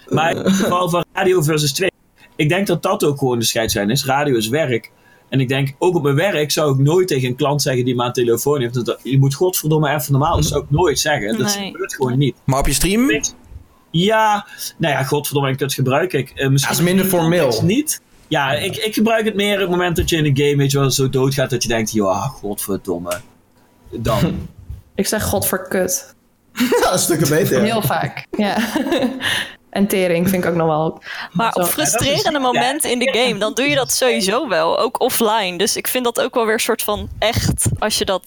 Maar in het geval van radio versus 2. Ik denk dat dat ook gewoon de scheidslijn is. Radio is werk. En ik denk, ook op mijn werk zou ik nooit tegen een klant zeggen die maar een telefoon heeft. Dat, je moet godverdomme even normaal. Dat zou ik nooit zeggen. Dat Nee. gebeurt gewoon niet. Maar op je stream? Ja, nou ja, godverdomme, ik het gebruik ik. eh, misschien Dat is minder formeel. Niet. Ja, ik, ik gebruik het meer op het moment dat je in een game weet je wel, zo doodgaat dat je denkt, ja, godverdomme. Dan. Ik zeg godverkut. Ja, een stukje beter. Heel vaak, ja. en tering vind ik ook nog wel. Maar op frustrerende momenten in de game, dan doe je dat sowieso wel. Ook offline. Dus ik vind dat ook wel weer een soort van echt als je dat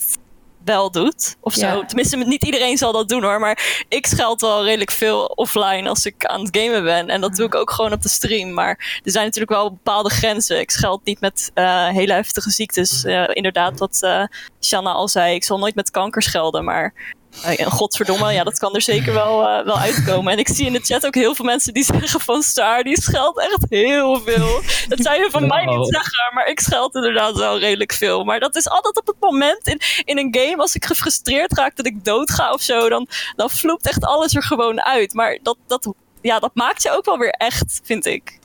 wel doet. Of zo. Ja. Tenminste, niet iedereen zal dat doen hoor. Maar ik scheld wel redelijk veel offline als ik aan het gamen ben. En dat doe ik ook gewoon op de stream. Maar er zijn natuurlijk wel bepaalde grenzen. Ik scheld niet met eh, hele heftige ziektes. Eh, inderdaad, wat eh Shanna al zei. Ik zal nooit met kanker schelden. Maar en godverdomme, ja, dat kan er zeker wel, eh, wel uitkomen. En ik zie in de chat ook heel veel mensen die zeggen van Star, die scheldt echt heel veel. Dat zou je van mij Nou. niet zeggen, maar ik scheld inderdaad wel redelijk veel. Maar dat is altijd op het moment in, in een game, als ik gefrustreerd raak dat ik doodga of zo, dan, dan vloept echt alles er gewoon uit. Maar dat, dat, ja, dat maakt je ook wel weer echt, vind ik.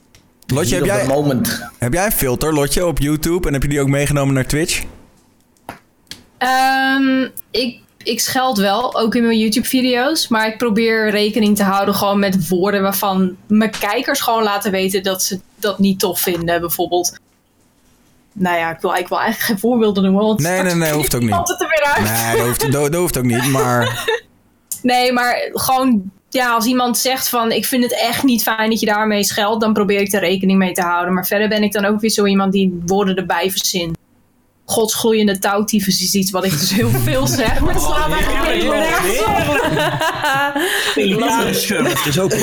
Lotje, heb jij, moment. heb jij een filter, Lotje, op YouTube? En heb je die ook meegenomen naar Twitch? Ehm, ik, ik scheld wel, ook in mijn YouTube-video's. Maar ik probeer rekening te houden gewoon met woorden waarvan mijn kijkers gewoon laten weten dat ze dat niet tof vinden. Bijvoorbeeld. Nou ja, ik wil, ik wil eigenlijk geen voorbeelden noemen. Want Nee, nee, nee, hoeft ook niet. Het er weer uit? Nee, dat hoeft, dat, dat hoeft ook niet, maar... Nee, maar gewoon, ja, als iemand zegt van ik vind het echt niet fijn dat je daarmee scheldt, dan probeer ik er rekening mee te houden. Maar verder ben ik dan ook weer zo iemand die woorden erbij verzint. Godsgloeiende touwtyfus is iets wat ik dus heel veel zeg, maar het slaat eigenlijk helemaal nergens op. Laterschurf is ook.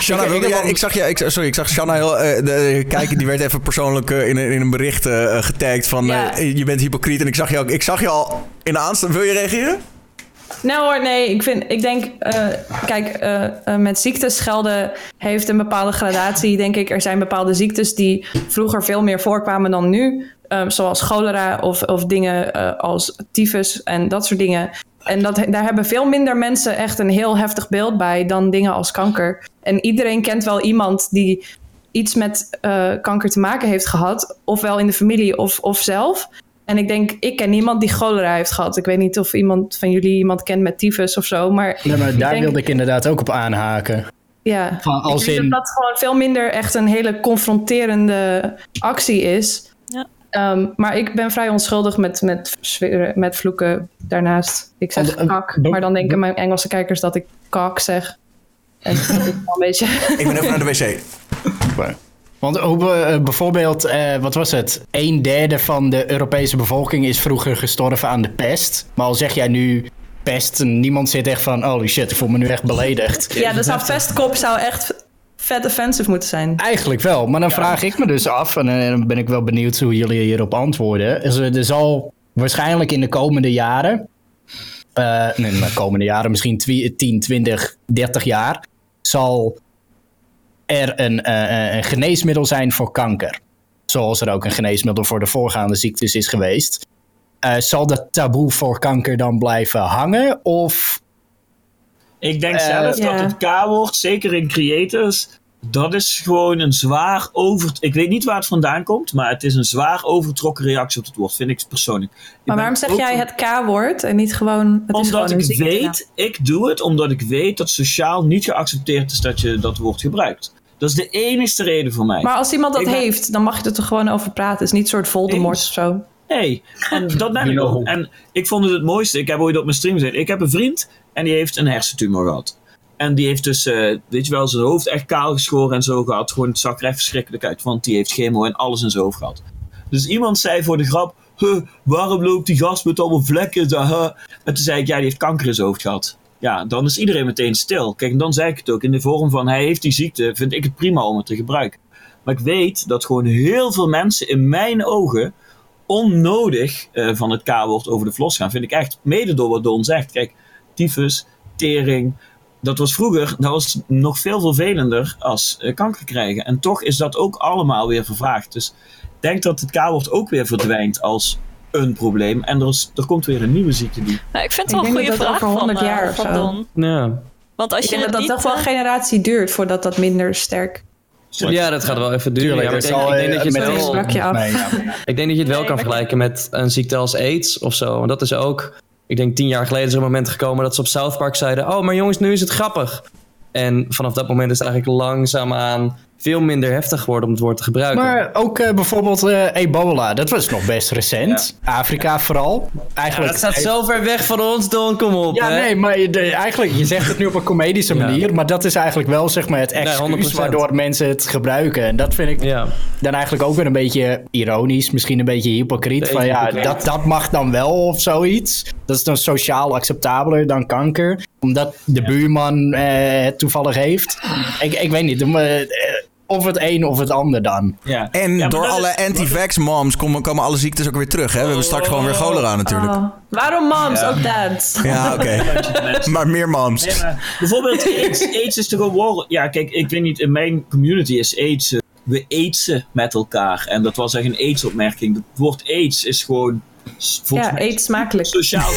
Shanna, Ik- ik al- ik zag, je, ik, sorry, ik zag Shanna heel, eh, de, kijken, die werd even persoonlijk eh, in, een- in een bericht eh, getagd van Ja. eh, je bent hypocriet. En ik zag je, ook, ik zag je al in de aanstaan. Wil je reageren? Nou hoor, nee, ik, vind, ik denk, eh, kijk, eh, eh, met ziektes schelden heeft een bepaalde gradatie, denk ik. Er zijn bepaalde ziektes die vroeger veel meer voorkwamen dan nu. zoals cholera of, of dingen als tyfus en dat soort dingen. En dat, daar hebben veel minder mensen echt een heel heftig beeld bij dan dingen als kanker. En iedereen kent wel iemand die iets met kanker te maken heeft gehad. Ofwel in de familie of, of zelf. En ik denk, ik ken niemand die cholera heeft gehad. Ik weet niet of iemand van jullie iemand kent met tyfus of zo. Maar, Ja, maar daar denk- wilde ik inderdaad ook op aanhaken. ja, Van als ik denk in, dat dat gewoon veel minder echt een hele confronterende actie is. Ja. Ehm, maar ik ben vrij onschuldig met, met, zweren- met vloeken daarnaast. Ik zeg Want, kak, maar dan denken mijn Engelse kijkers dat ik kak zeg. En dat is wel een beetje... Ik ben even naar de wc. Want hoe, eh, bijvoorbeeld, eh, wat was het? Een derde van de Europese bevolking is vroeger gestorven aan de pest. Maar al zeg jij nu pest, niemand zit echt van, holy shit, ik voel me nu echt beledigd. Ja, dus een pestkop zou echt vet offensive moeten zijn. Eigenlijk wel, maar dan vraag ik me dus af, en eh, dan ben ik wel benieuwd hoe jullie hierop antwoorden. Dus er zal waarschijnlijk in de komende jaren, nee, de komende jaren, misschien twi- 10, 20, 30 jaar, zal er een, eh, een geneesmiddel zijn voor kanker. Zoals er ook een geneesmiddel voor de voorgaande ziektes is geweest. Eh, zal dat taboe voor kanker dan blijven hangen? Of Ik denk Eh, zelf ja. dat het K-woord, zeker in creators, dat is gewoon een zwaar over... Ik weet niet waar het vandaan komt, maar het is een zwaar overtrokken reactie op het woord, vind ik persoonlijk. Ik Maar waarom zeg jij het K-woord en niet gewoon... Het is Omdat gewoon ik weet, ik doe het omdat ik weet dat sociaal niet geaccepteerd is dat je dat woord gebruikt. Dat is de enigste reden voor mij. Maar als iemand dat Ik ben- heeft, dan mag je er toch gewoon over praten. Het is niet een soort Voldemort Eens. of zo. Nee, en dat ben ik ook. En ik vond het het mooiste. Ik heb ooit op mijn stream gezeten. Ik heb een vriend en die heeft een hersentumor gehad. En die heeft dus, eh, weet je wel, zijn hoofd echt kaal geschoren en zo gehad. Gewoon, het zag er echt verschrikkelijk uit, want die heeft chemo en alles in zijn hoofd gehad. Dus iemand zei voor de grap, huh, waarom loopt die gast met allemaal vlekken? Da, huh? En toen zei ik, ja, die heeft kanker in zijn hoofd gehad. Ja, dan is iedereen meteen stil. Kijk, en dan zei ik het ook in de vorm van, hij heeft die ziekte, vind ik het prima om het te gebruiken. Maar ik weet dat gewoon heel veel mensen in mijn ogen onnodig eh, van het K-woord over de vlos gaan. Vind ik echt, mede door wat Don zegt. Kijk, tyfus, tering, dat was vroeger, dat was nog veel vervelender als eh, kanker krijgen. En toch is dat ook allemaal weer vervaagd. Dus ik denk dat het K-woord ook weer verdwijnt als een probleem. En er, is, er komt weer een nieuwe ziekte die. Nou, ik vind het wel een goede vraag over van, 100 eh, jaar of van zo. Don. Ja. Want als Ik je denk dat toch wel een eh, generatie duurt voordat dat minder sterk... ja, dat gaat wel even duren. Ja, ik, denk, zal, ik, denk dat je het wel, Sprak je af. Nee, ja. ik denk dat je het wel Nee, kan vergelijken met een ziekte als AIDS of zo. Want dat is ook, ik denk tien jaar geleden is er een moment gekomen dat ze op South Park zeiden: Oh, maar jongens, nu is het grappig. En vanaf dat moment is het eigenlijk langzaamaan veel minder heftig geworden om het woord te gebruiken. Maar ook eh, bijvoorbeeld eh, ebola, dat was nog best recent. Afrika vooral. Eigenlijk, dat staat zo ver weg van ons, Don, kom op. Ja, hè? nee, maar de- eigenlijk, je zegt het nu op een comedische Ja. manier, maar dat is eigenlijk wel zeg maar het Nee, excuus 100%. waardoor mensen het gebruiken. En dat vind ik Ja. dan eigenlijk ook weer een beetje ironisch, misschien een beetje hypocriet. Van ja, dat, dat mag dan wel of zoiets. Dat is dan sociaal acceptabeler dan kanker, omdat de buurman eh, het toevallig heeft. Ik, ik weet niet, eh, of het een of het ander dan. Ja. En Ja, door alle is- anti-vax moms komen, komen alle ziektes ook weer terug. Hè? We hebben straks gewoon weer cholera natuurlijk. Oh. Waarom moms? Ook dat. Ja, oké. maar meer moms. Nee, maar bijvoorbeeld AIDS. AIDS is toch gewoon... Ja, kijk, ik weet niet, in mijn community is AIDS... eh, we aidsen met elkaar. En dat was echt een AIDS-opmerking. Het woord AIDS is gewoon... volgens Ja, eet smakelijk. Sociaal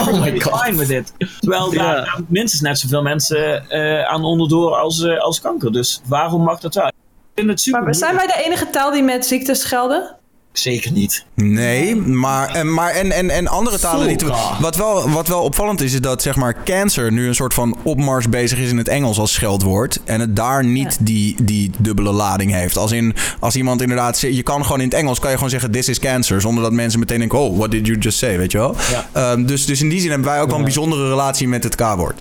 Oh my god. fine with it. Terwijl daar Ja. minstens net zoveel mensen eh, aan onderdoor als, eh, als kanker. Dus waarom mag dat wel? Ik vind het super Maar zijn wij de enige taal die met ziektes gelden? Zeker niet. Nee, maar, en, maar en, en, en andere talen niet. Wat wel, wat wel opvallend is, is dat zeg maar cancer nu een soort van opmars bezig is in het Engels als scheldwoord. En het daar niet die, die dubbele lading heeft. Als in, als iemand inderdaad, je kan gewoon in het Engels, kan je gewoon zeggen this is cancer. Zonder dat mensen meteen denken, oh, what did you just say, weet je wel. Ehm, dus, dus in die zin hebben wij ook wel een bijzondere relatie met het K-woord.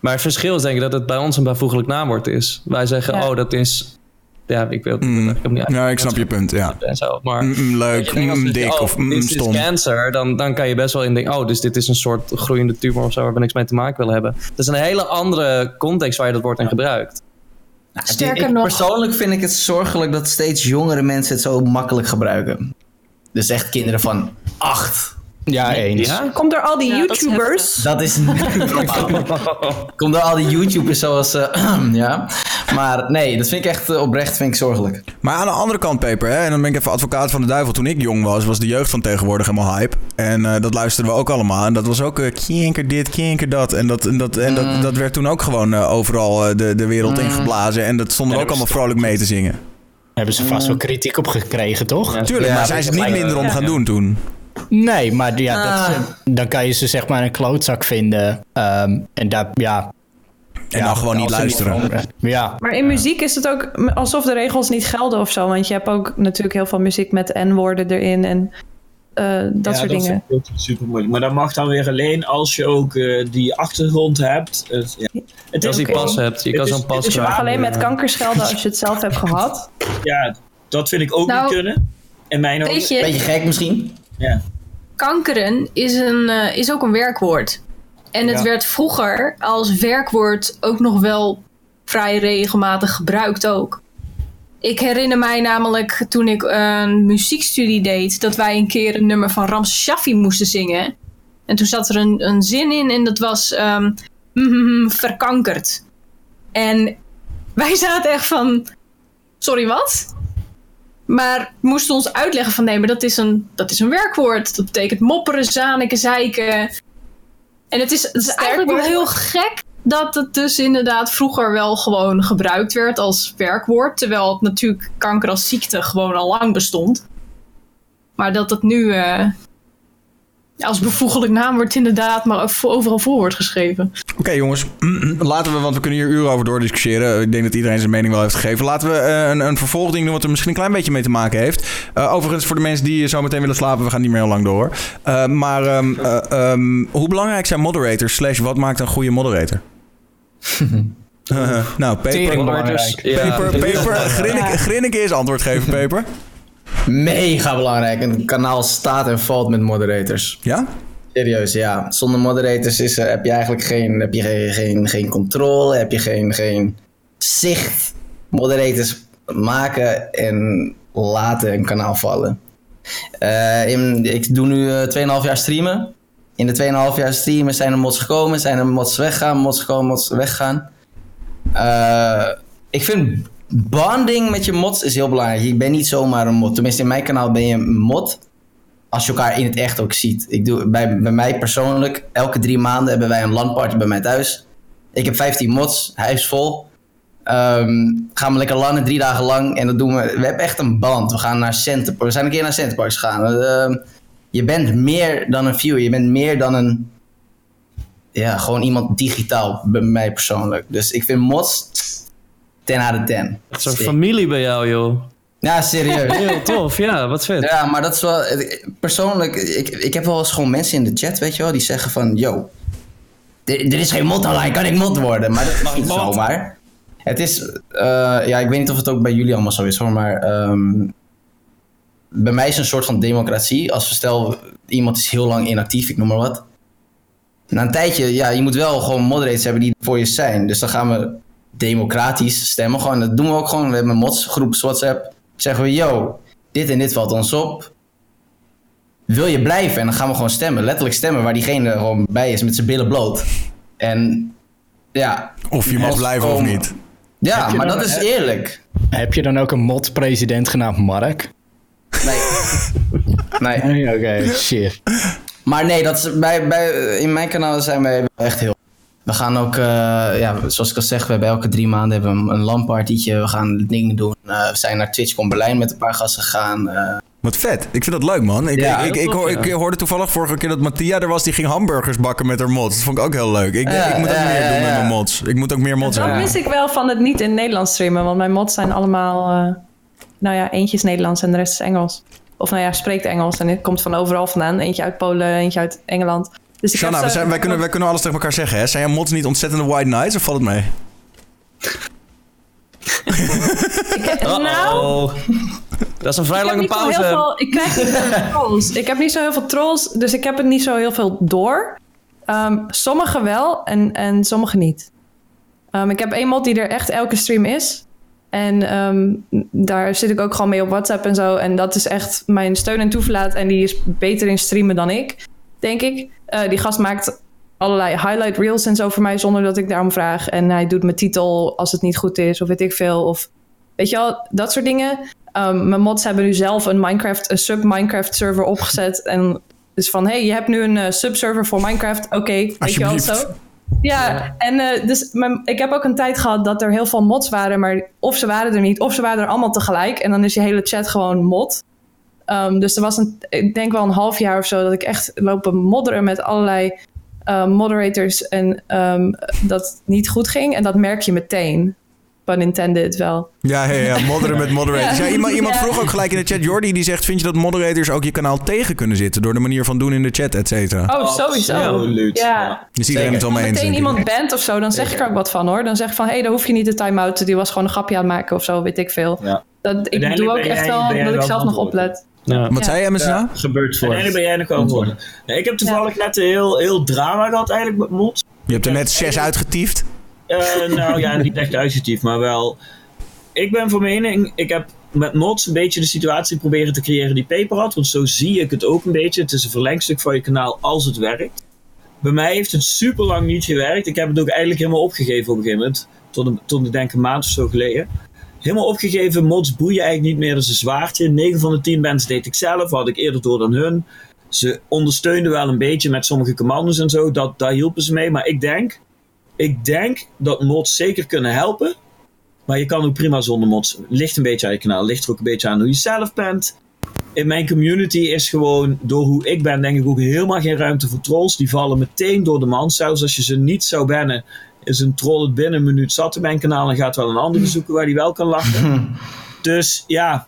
Maar het verschil is denk ik dat het bij ons een bijvoeglijk naamwoord is. Wij zeggen, Ja. oh, dat is... Ja, ik wil Mm. ik heb niet Ja, ik snap je punt, ja. En zo, maar... Mm, mm, leuk, je mm, dik oh, of mm, dit stom. is cancer, dan, dan kan je best wel in denken... oh, dus dit is een soort groeiende tumor of zo... waar we niks mee te maken willen hebben. Dat is een hele andere context waar je dat woord in gebruikt. Sterker Ik- nog- Persoonlijk vind ik het zorgelijk dat steeds jongere mensen het zo makkelijk gebruiken. Dus echt kinderen van acht. Ja, eens. Ja? Komt door al die Ja, dat is YouTubers. Dat is Komt door al die YouTubers zoals... eh, ja. Maar nee, dat vind ik echt eh, oprecht vind ik zorgelijk. Maar aan de andere kant, Peper, hè, en dan ben ik even advocaat van de duivel. Toen ik jong was, was de jeugd van tegenwoordig helemaal hype. En eh, dat luisterden we ook allemaal. En dat was ook uh, kinker dit, kinker dat. En dat, en dat, en dat, dat werd toen ook gewoon overal de, de wereld ingeblazen. En dat stonden we ook allemaal vrolijk mee te zingen. Hebben ze vast wel kritiek op gekregen, toch? Ja. Tuurlijk, Ja, maar zijn ze het niet minder om ja. gaan doen toen. Nee, maar ja, Ah. dat, dan kan je ze zeg maar een klootzak vinden. Ehm, en daar, ja... En ja, dan gewoon niet luisteren. ja, Maar in muziek is het ook alsof de regels niet gelden of zo. Want je hebt ook natuurlijk heel veel muziek met N-woorden erin en eh, dat Ja, soort dingen. vind ik ook super moeilijk. Maar dat mag dan weer alleen als je ook eh, die achtergrond hebt. Het, ja. het Als je die pas hebt, je kan is- zo'n pas Dus je mag alleen met kanker schelden als je het zelf hebt gehad. ja, dat vind ik ook Nou, niet kunnen. In mijn ogen. Je, Beetje gek misschien. Ja. kankeren is, een, eh, is ook een werkwoord. En het Ja. werd vroeger als werkwoord ook nog wel vrij regelmatig gebruikt ook. Ik herinner mij namelijk toen ik een muziekstudie deed... dat wij een keer een nummer van Ramse Shaffi moesten zingen. En toen zat er een, een zin in en dat was... ehm, mhm, verkankerd. En wij zaten echt van... Sorry, wat? Maar moesten ons uitleggen van nee, maar dat is een, dat is een werkwoord. Dat betekent mopperen, zaniken, zeiken. En het is, het is eigenlijk wel heel gek dat het dus inderdaad vroeger wel gewoon gebruikt werd als werkwoord. Terwijl het natuurlijk kanker als ziekte gewoon al lang bestond. Maar dat het nu eh, als bevoeglijk naamwoord inderdaad maar overal voor wordt geschreven. Oké jongens, laten we, want we kunnen hier uren over doordiscussiëren. Ik denk dat iedereen zijn mening wel heeft gegeven. Laten we eh, een, een vervolgding doen wat er misschien een klein beetje mee te maken heeft. Eh, overigens, voor de mensen die zo meteen willen slapen, we gaan niet meer heel lang door. Eh, maar ehm, eh, ehm, hoe belangrijk zijn moderators? Slash, wat maakt een goede moderator? Nou, ja. Peper, Peper, Grinnik, Grinnik is antwoord geven, Peper. Mega belangrijk. Een kanaal staat en valt met moderators. Ja? Serieus, ja. Zonder moderators is, er- heb je eigenlijk geen, heb je geen, geen, geen controle, heb je geen, geen zicht. Moderators maken en laten een kanaal vallen. Eh, in, ik doe nu eh, 2,5 jaar streamen. In de 2,5 jaar streamen zijn er mods gekomen, zijn er mods weggaan, mods gekomen, mods weggaan. Eh, ik vind bonding met je mods is heel belangrijk. Ik ben niet zomaar een mod. Tenminste, in mijn kanaal ben je een mod als je elkaar in het echt ook ziet. Ik doe, bij, bij mij persoonlijk, elke drie maanden hebben wij een landparty bij mij thuis. Ik heb 15 mods, huis vol. Ehm, gaan we lekker lannen, drie dagen lang. En dat doen we. We hebben echt een band. We gaan naar Centerpark. We zijn een keer naar Centerparks gegaan. Ehm, je bent meer dan een viewer. Je bent meer dan een. Ja, gewoon iemand digitaal. Bij mij persoonlijk. Dus ik vind mods. 10 out of 10. Het is een familie bij jou, joh. Ja, serieus. Heel tof, ja, wat vet. Ja, maar dat is wel... Persoonlijk, ik, ik heb wel eens gewoon mensen in de chat, weet je wel, die zeggen van... Yo, er, is geen mod online, kan ik mod worden? Maar dat is niet zomaar. Het is... eh, ja, ik weet niet of het ook bij jullie allemaal zo is, hoor, maar... ehm, bij mij is een soort van democratie. Als we stel, iemand is heel lang inactief, ik noem maar wat. Na een tijdje, ja, je moet wel gewoon moderators hebben die voor je zijn. Dus dan gaan we democratisch stemmen. Gewoon, dat doen we ook gewoon. We hebben een mods groep WhatsApp. Zeggen we, yo, dit en dit valt ons op. Wil je blijven? En dan gaan we gewoon stemmen. Letterlijk stemmen waar diegene gewoon bij is met zijn billen bloot. En ja. Of je mag blijven of niet. Ja, maar dan- dat is eerlijk. Heb je dan ook een mod-president genaamd Mark? Nee. nee. Nee, Oké, shit. Maar nee, dat is bij, bij, in mijn kanaal zijn wij echt heel. We gaan ook, eh, ja, zoals ik al zeg, we hebben elke drie maanden hebben we een, LAN-partytje. We gaan dingen doen. Eh, we zijn naar TwitchCon Berlijn met een paar gasten gegaan. eh. Wat vet. Ik vind dat leuk, man. Ik, Ja, ik, ik, hoor- ik hoorde toevallig vorige keer dat Mattia er was. Die ging hamburgers bakken met haar mods. Dat vond ik ook heel leuk. Ik, Ja, ik moet ook ja, meer ja, doen met mijn mods. Ik moet ook meer mods Dat hebben. mis ik wel van het niet in Nederlands streamen. Want mijn mods zijn allemaal... eh, nou ja, eentje is Nederlands en de rest is Engels. Of nou ja, spreekt Engels en het komt van overal vandaan. Eentje uit Polen, eentje uit Engeland. Dus ik we zijn, wij, kunnen, wij kunnen alles tegen elkaar zeggen, hè? Zijn jouw mods niet ontzettende white knights of valt het mee? Nou, Oh, dat is een vrij ik, lange niet zo pauze. heel veel, ik krijg niet zoveel trolls. Ik heb niet zo heel veel trolls, dus ik heb het niet zo heel veel door. Ehm sommige wel en, en sommige niet. Ehm, ik heb één mod die er echt elke stream is. En ehm, daar zit ik ook gewoon mee op WhatsApp en zo. En dat is echt mijn steun en toeverlaat. En die is beter in streamen dan ik, denk ik. Eh, die gast maakt allerlei highlight reels en zo voor mij zonder dat ik daarom vraag. En hij doet mijn titel als het niet goed is, of weet ik veel. Of weet je wel, dat soort dingen. Ehm, mijn mods hebben nu zelf een Minecraft, een sub-Minecraft server opgezet. En dus van, hey, je hebt nu een eh, subserver voor Minecraft. Oké, weet je wel Alsjeblieft. zo. Ja, en eh, dus mijn- ik heb ook een tijd gehad dat er heel veel mods waren, maar of ze waren er niet, of ze waren er allemaal tegelijk. En dan is je hele chat gewoon mod. Ehm, dus er was een, ik denk wel een half jaar of zo, dat ik echt lopen modderen met allerlei eh, moderators en ehm, dat het niet goed ging. En dat merk je meteen. Pun intended wel. Ja, ja, ja. Modderen met moderators. Ja, Ja. iemand iemand Ja. vroeg ook gelijk in de chat, Jordi, die zegt... vind je dat moderators ook je kanaal tegen kunnen zitten... door de manier van doen in de chat, et cetera? Oh, sowieso. Absoluut. Ja. Is iedereen het wel mee eens? meteen denk ik? iemand bent of zo, dan zeg ik er ook wat van hoor. Dan zeg ik van, hé, hey, dan hoef je niet de time-out. Die was gewoon een grapje aan het maken of zo, weet ik veel. Ja. Dat, ik doe ook echt wel dat ik zelf nog oplet. Ja. Wat zei je, MSA? Gebeurt voor. Uiteindelijk ben jij nog antwoorden. Nee, ik heb toevallig net een heel, heel drama gehad eigenlijk met mods. Je hebt er net zes uitgetiefd. Eh, nou ja, niet echt uitgetiefd, maar wel. Ik ben van mening, ik heb met mods een beetje de situatie proberen te creëren die Paper had. Want zo zie ik het ook een beetje. Het is een verlengstuk van je kanaal als het werkt. Bij mij heeft het super lang niet gewerkt. Ik heb het ook eigenlijk helemaal opgegeven op een gegeven moment. Tot, een, tot ik denk een maand of zo geleden. Helemaal opgegeven, mods boeien eigenlijk niet meer. Is een zwaartje. 9 van de 10 mensen deed ik zelf, had ik eerder door dan hun. Ze ondersteunden wel een beetje met sommige commando's en zo. Dat, daar hielpen ze mee. Maar ik denk, ik denk dat mods zeker kunnen helpen. Maar je kan ook prima zonder mods. Ligt een beetje aan je kanaal. Ligt er ook een beetje aan hoe je zelf bent. In mijn community is gewoon, door hoe ik ben, denk ik ook helemaal geen ruimte voor trolls. Die vallen meteen door de man. Zelfs als je ze niet zou bannen, is een troll het binnen een minuut zat in mijn kanaal. En gaat wel een andere zoeken waar die wel kan lachen. dus ja,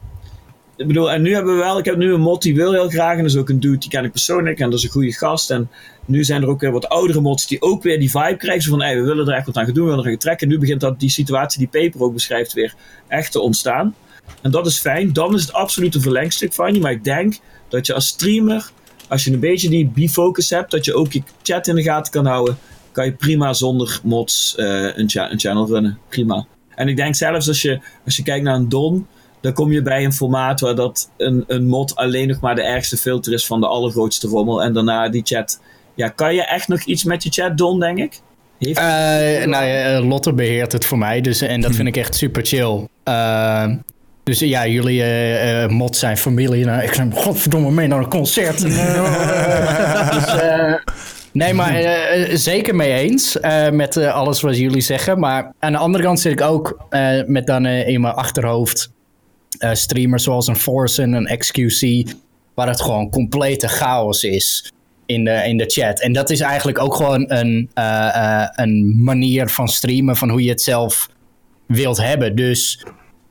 ik bedoel, en nu hebben we wel, ik heb nu een mod die wil heel graag. En dat is ook een dude, die ken ik persoonlijk. En dat is een goede gast. En nu zijn er ook weer wat oudere mods die ook weer die vibe krijgen. Zo van, hey, we willen er echt wat aan gaan doen, we willen er gaan trekken. En nu begint dat, die situatie die Paper ook beschrijft weer echt te ontstaan. En dat is fijn. Dan is het absoluut een verlengstuk van je. Maar ik denk dat je als streamer, als je een beetje die bifocus hebt, dat je ook je chat in de gaten kan houden, kan je prima zonder mods eh, een, cha- een channel runnen. Prima. En ik denk zelfs als je, als je kijkt naar een Don, dan kom je bij een formaat waar dat een, een mod alleen nog maar de ergste filter is van de allergrootste rommel. En daarna die chat. Ja, kan je echt nog iets met je chat, Don, denk ik? Heeft Eh, nou ja, eh, Lotte beheert het voor mij, dus, en dat vind ik echt super chill. Dus ja, jullie eh eh, mods zijn familie. Nou, ik zeg, godverdomme, mee naar een concert. dus, eh, nee, maar eh, eh, zeker mee eens eh, met alles wat jullie zeggen. Maar aan de andere kant zit ik ook met dan in mijn achterhoofd streamers zoals een Forsen, een XQC, waar het gewoon complete chaos is in de, in de chat. En dat is eigenlijk ook gewoon een, een manier van streamen, van hoe je het zelf wilt hebben. Dus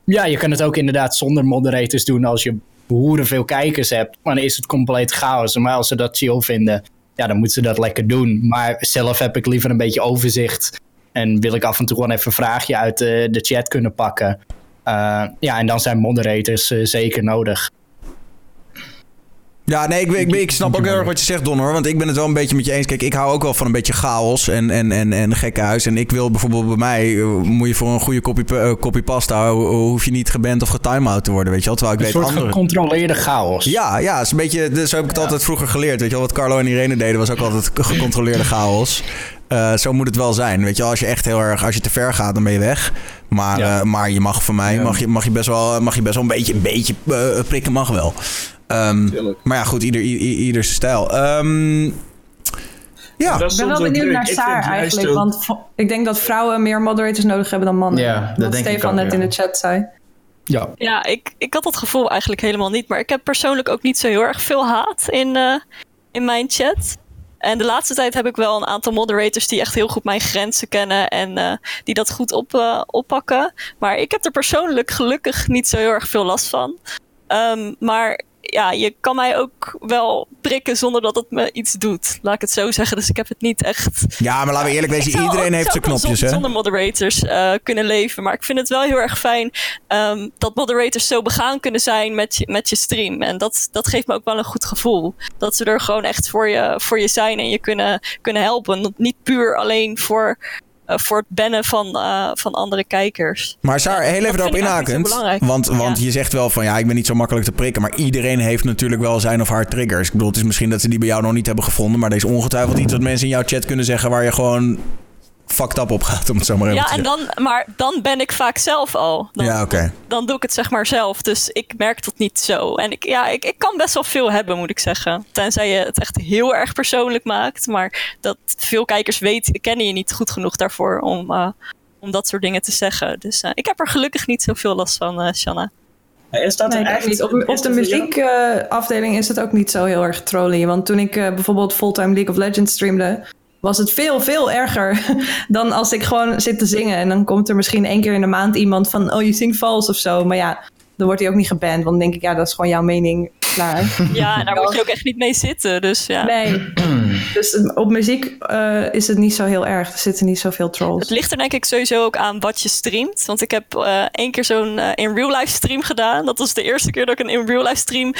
ja, je kan het ook inderdaad zonder moderators doen als je hoeren veel kijkers hebt. Maar dan is het compleet chaos. Maar als ze dat chill vinden, ja, dan moeten ze dat lekker doen. Maar zelf heb ik liever een beetje overzicht. En wil ik af en toe gewoon even een vraagje uit de, de chat kunnen pakken. Uh, ja, en dan zijn moderators uh, zeker nodig. Ja, nee, ik, ik, ik snap ook heel erg wat je zegt, Don, hoor. Want ik ben het wel een beetje met je eens. Kijk, ik hou ook wel van een beetje chaos en, en, en, en gekke huis. En ik wil bijvoorbeeld bij mij, uh, moet je voor een goede kopie, kopie pasta, hoef je niet geband of getimeout te worden, weet je wel. Terwijl ik een weet soort andere... gecontroleerde chaos. Ja, ja, is een beetje, zo heb ik het ja. altijd vroeger geleerd, weet je wel. Wat Carlo en Irene deden was ook altijd gecontroleerde chaos. Uh, zo moet het wel zijn. Weet je, als je echt heel erg, als je te ver gaat, dan ben je weg. Maar, ja. uh, maar je mag van mij, ja. mag, je, mag, je best wel, mag je best wel een beetje, een beetje uh, prikken, mag wel. Um, maar ja, goed, ieder, ieder, zijn stijl. Um, ja, ik ben wel benieuwd naar Saar eigenlijk. Ook... Want ik denk dat vrouwen meer moderators nodig hebben dan mannen. Ja, dat Wat denk Stefan ik ook, net ja. in de chat zei. Ja, ja ik, ik had dat gevoel eigenlijk helemaal niet. Maar ik heb persoonlijk ook niet zo heel erg veel haat in, uh, in mijn chat. En de laatste tijd heb ik wel een aantal moderators die echt heel goed mijn grenzen kennen en uh, die dat goed op, uh, oppakken. Maar ik heb er persoonlijk gelukkig niet zo heel erg veel last van. Um, maar ja, je kan mij ook wel prikken zonder dat het me iets doet. Laat ik het zo zeggen. Dus ik heb het niet echt. Ja, maar laten we eerlijk wezen, iedereen heeft zijn knopjes, zonder, hè? Zonder moderators uh, kunnen leven. Maar ik vind het wel heel erg fijn um, dat moderators zo begaan kunnen zijn met je, met je stream. En dat, dat geeft me ook wel een goed gevoel. Dat ze er gewoon echt voor je, voor je zijn en je kunnen, kunnen helpen. Niet puur alleen voor. Uh, voor het bannen van, uh, van andere kijkers. Maar Saar, heel even daarop inhakend. Want, want ja. je zegt wel van ja, ik ben niet zo makkelijk te prikken. Maar iedereen heeft natuurlijk wel zijn of haar triggers. Ik bedoel, het is misschien dat ze die bij jou nog niet hebben gevonden. Maar er is ongetwijfeld iets wat mensen in jouw chat kunnen zeggen waar je gewoon fucked up op gaat, om het zo maar even ja, te en dan, maar dan ben ik vaak zelf al. Dan, ja, oké. Okay. Dan doe ik het zeg maar zelf. Dus ik merk dat niet zo. En ik, ja, ik, ik kan best wel veel hebben, moet ik zeggen. Tenzij je het echt heel erg persoonlijk maakt. Maar dat veel kijkers weten, kennen je niet goed genoeg daarvoor om, uh, om dat soort dingen te zeggen. Dus uh, ik heb er gelukkig niet zoveel last van, uh, Shanna. Is dat nee, echt, niet. Op, op de muziekafdeling is het ook niet zo heel erg trolly. Want toen ik uh, bijvoorbeeld fulltime League of Legends streamde, was het veel, veel erger dan als ik gewoon zit te zingen. En dan komt er misschien één keer in de maand iemand van, oh, je zingt vals of zo. Maar ja, dan wordt hij ook niet geband. Want dan denk ik, ja, dat is gewoon jouw mening. Klaar. Ja, en daar moet je ook echt niet mee zitten. Dus ja. Nee. Dus op muziek uh, is het niet zo heel erg. Er zitten niet zoveel trolls. Het ligt er denk ik sowieso ook aan wat je streamt. Want ik heb uh, één keer zo'n uh, in real life stream gedaan. Dat was de eerste keer dat ik een in real life stream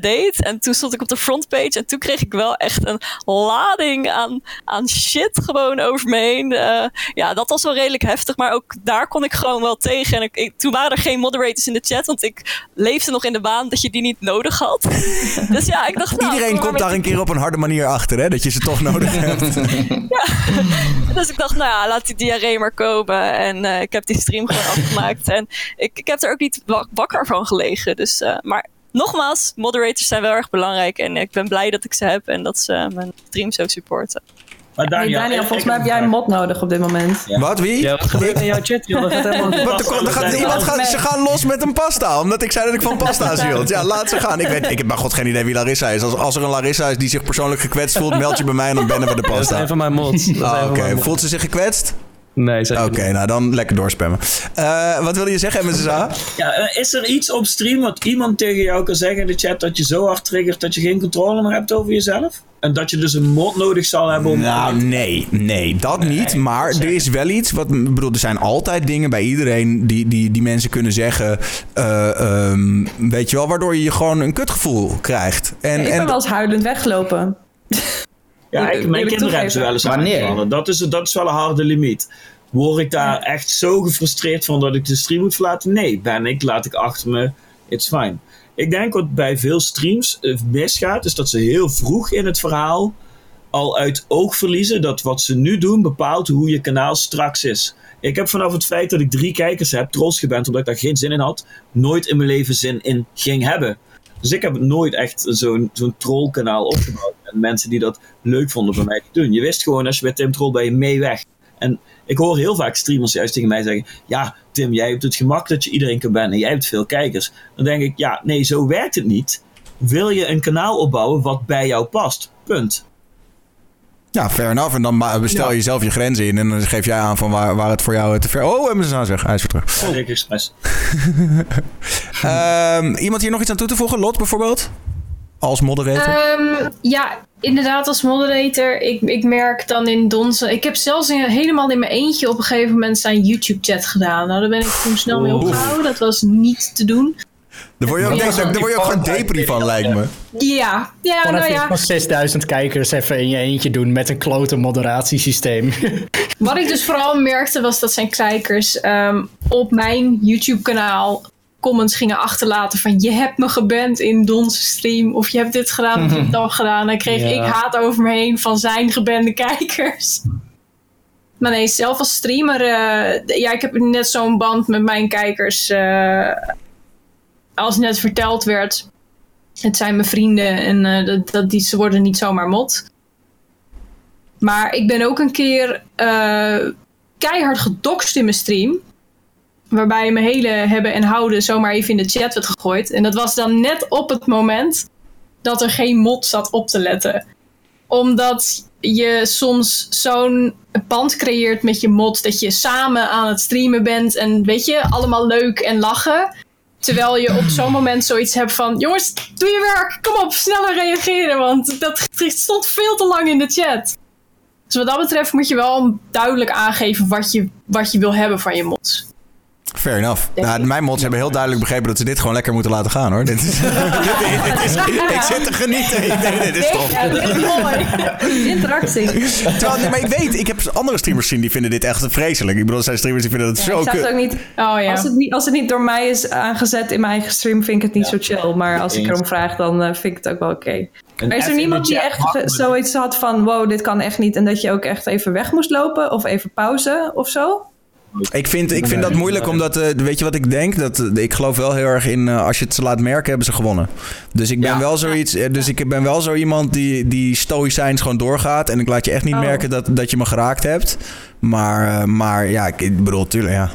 deed. En toen stond ik op de frontpage. En toen kreeg ik wel echt een lading aan, aan shit gewoon over me heen. ja, dat was wel redelijk heftig. Maar ook daar kon ik gewoon wel tegen. En ik, ik, toen waren er geen moderators in de chat. Want ik leefde nog in de baan dat je die niet nodig had. dus ja, ik dacht... Nou, Iedereen komt daar een keer op een harde manier achter, hè? Dat je ze toch nodig hebt. ja. Dus ik dacht, nou ja, laat die diarree maar komen. En uh, ik heb die stream gewoon afgemaakt. En ik, ik heb er ook niet wakker van gelegen. Dus, uh, maar nogmaals, moderators zijn wel erg belangrijk. En ik ben blij dat ik ze heb en dat ze mijn stream zo supporten. Maar Daniel, hey Daniel volgens mij heb jij een mod nodig op dit moment. Ja. Wat, wie? Ja, wat gebeurt in jouw chat, joh? Dat gaat helemaal wat, er, gaat, iemand gaat, ze gaan los met een pasta, omdat ik zei dat ik van pasta's hield. Ja, laat ze gaan. Ik, weet, ik heb maar god geen idee wie Larissa is. Als, als er een Larissa is die zich persoonlijk gekwetst voelt, meld je bij mij en dan bannen we de pasta. Dat is een van mijn mods. Ah, Oké, okay. voelt ze zich gekwetst? Nee, zeker Oké, okay, nou dan lekker doorspammen. Uh, wat wilde je zeggen, MSSA? Ja, uh, is er iets op stream wat iemand tegen jou kan zeggen in de chat dat je zo hard triggert dat je geen controle meer hebt over jezelf? En dat je dus een mod nodig zal hebben om... Nou, nee, nee, dat nee, niet. Maar er is wel iets, wat, bedoel, er zijn altijd dingen bij iedereen die, die, die mensen kunnen zeggen, uh, um, weet je wel, waardoor je gewoon een kutgevoel krijgt. En, ik ben en, wel eens huilend weggelopen. Ja, ik, mijn kinderen hebben ze wel eens aangevallen. Dat is, dat is wel een harde limiet. Word ik daar ja. echt zo gefrustreerd van dat ik de stream moet verlaten? Nee, ben ik, laat ik achter me, it's fine. Ik denk wat bij veel streams misgaat, is dat ze heel vroeg in het verhaal al uit oog verliezen dat wat ze nu doen bepaalt hoe je kanaal straks is. Ik heb vanaf het feit dat ik drie kijkers heb, trolls geband omdat ik daar geen zin in had, nooit in mijn leven zin in ging hebben. Dus ik heb nooit echt zo'n zo'n trollkanaal opgebouwd. En mensen die dat leuk vonden bij mij te doen. Je wist gewoon, als je bij Tim Troll ben je mee weg. En ik hoor heel vaak streamers juist tegen mij zeggen: Ja, Tim, jij hebt het gemak dat je iedereen kan bannen. Jij hebt veel kijkers. Dan denk ik: Ja, nee, zo werkt het niet. Wil je een kanaal opbouwen wat bij jou past? Punt. Ja, fair enough. En dan bestel je zelf je grenzen in. En dan geef jij aan van waar, waar het voor jou te ver... Oh, hebben ze aan zeg. Hij is weer terug. Express. Ehm, iemand hier nog iets aan toe te voegen? Lot bijvoorbeeld? Als moderator? Ehm, ja, inderdaad, als moderator. Ik, ik merk dan in Donzen. Ik heb zelfs in- helemaal in mijn eentje op een gegeven moment zijn YouTube-chat gedaan. Nou, daar ben ik toen snel mee opgehouden. Dat was niet te doen. Daar word je ook, Ja, daar, daar word je ook gewoon depri van, lijkt me. Ja, ja, nou even ja. van 6000 kijkers even in je eentje doen met een klote moderatiesysteem. Wat ik dus vooral merkte was dat zijn kijkers ehm, op mijn YouTube-kanaal comments gingen achterlaten van je hebt me geband in Don's stream of je hebt dit gedaan of je hebt dat gedaan. En dan kreeg Ja. ik haat over me heen van zijn gebande kijkers. Maar nee, zelf als streamer, eh, ja, ik heb net zo'n band met mijn kijkers. eh, als net verteld werd, het zijn mijn vrienden en eh, dat, die, ze worden niet zomaar mot. Maar ik ben ook een keer eh, keihard gedoxt in mijn stream. Waarbij mijn hele hebben en houden zomaar even in de chat werd gegooid. En dat was dan net op het moment dat er geen mod zat op te letten. Omdat je soms zo'n band creëert met je mod dat je samen aan het streamen bent. En weet je, allemaal leuk en lachen. Terwijl je op zo'n moment zoiets hebt van: jongens, doe je werk, kom op, sneller reageren. Want dat stond veel te lang in de chat. Dus wat dat betreft moet je wel duidelijk aangeven wat je, wat je wil hebben van je mods. Fair enough. Nou, mijn mods hebben heel duidelijk begrepen dat ze dit gewoon lekker moeten laten gaan hoor. Dit is, dit, dit is, ik zit te genieten. Ik denk, dit is tof. Ja, dit is mooi. Interactie. Terwijl, nee, maar ik weet, ik heb andere streamers gezien die vinden dit echt vreselijk. Ik bedoel, er zijn streamers die vinden dat zo ik het kut. ook niet. Oh ja. Als het, niet, als het niet door mij is aangezet in mijn eigen stream, vind ik het niet zo chill. Maar als ik erom vraag, dan eh, vind ik het ook wel oké. Maar is er niemand die echt zoiets had van: wow, dit kan echt niet. En dat je ook echt even weg moest lopen of even pauze of zo? Ik vind, ik vind dat moeilijk, omdat, eh, weet je wat ik denk? Dat, eh, ik geloof wel heel erg in, eh, als je het ze laat merken, hebben ze gewonnen. Dus ik ben Ja. wel zoiets, dus ik ben wel zo iemand die, die stoïcijns gewoon doorgaat. En ik laat je echt niet Oh. merken dat, dat je me geraakt hebt. Maar, maar ja, ik, ik bedoel, tuurlijk, ja.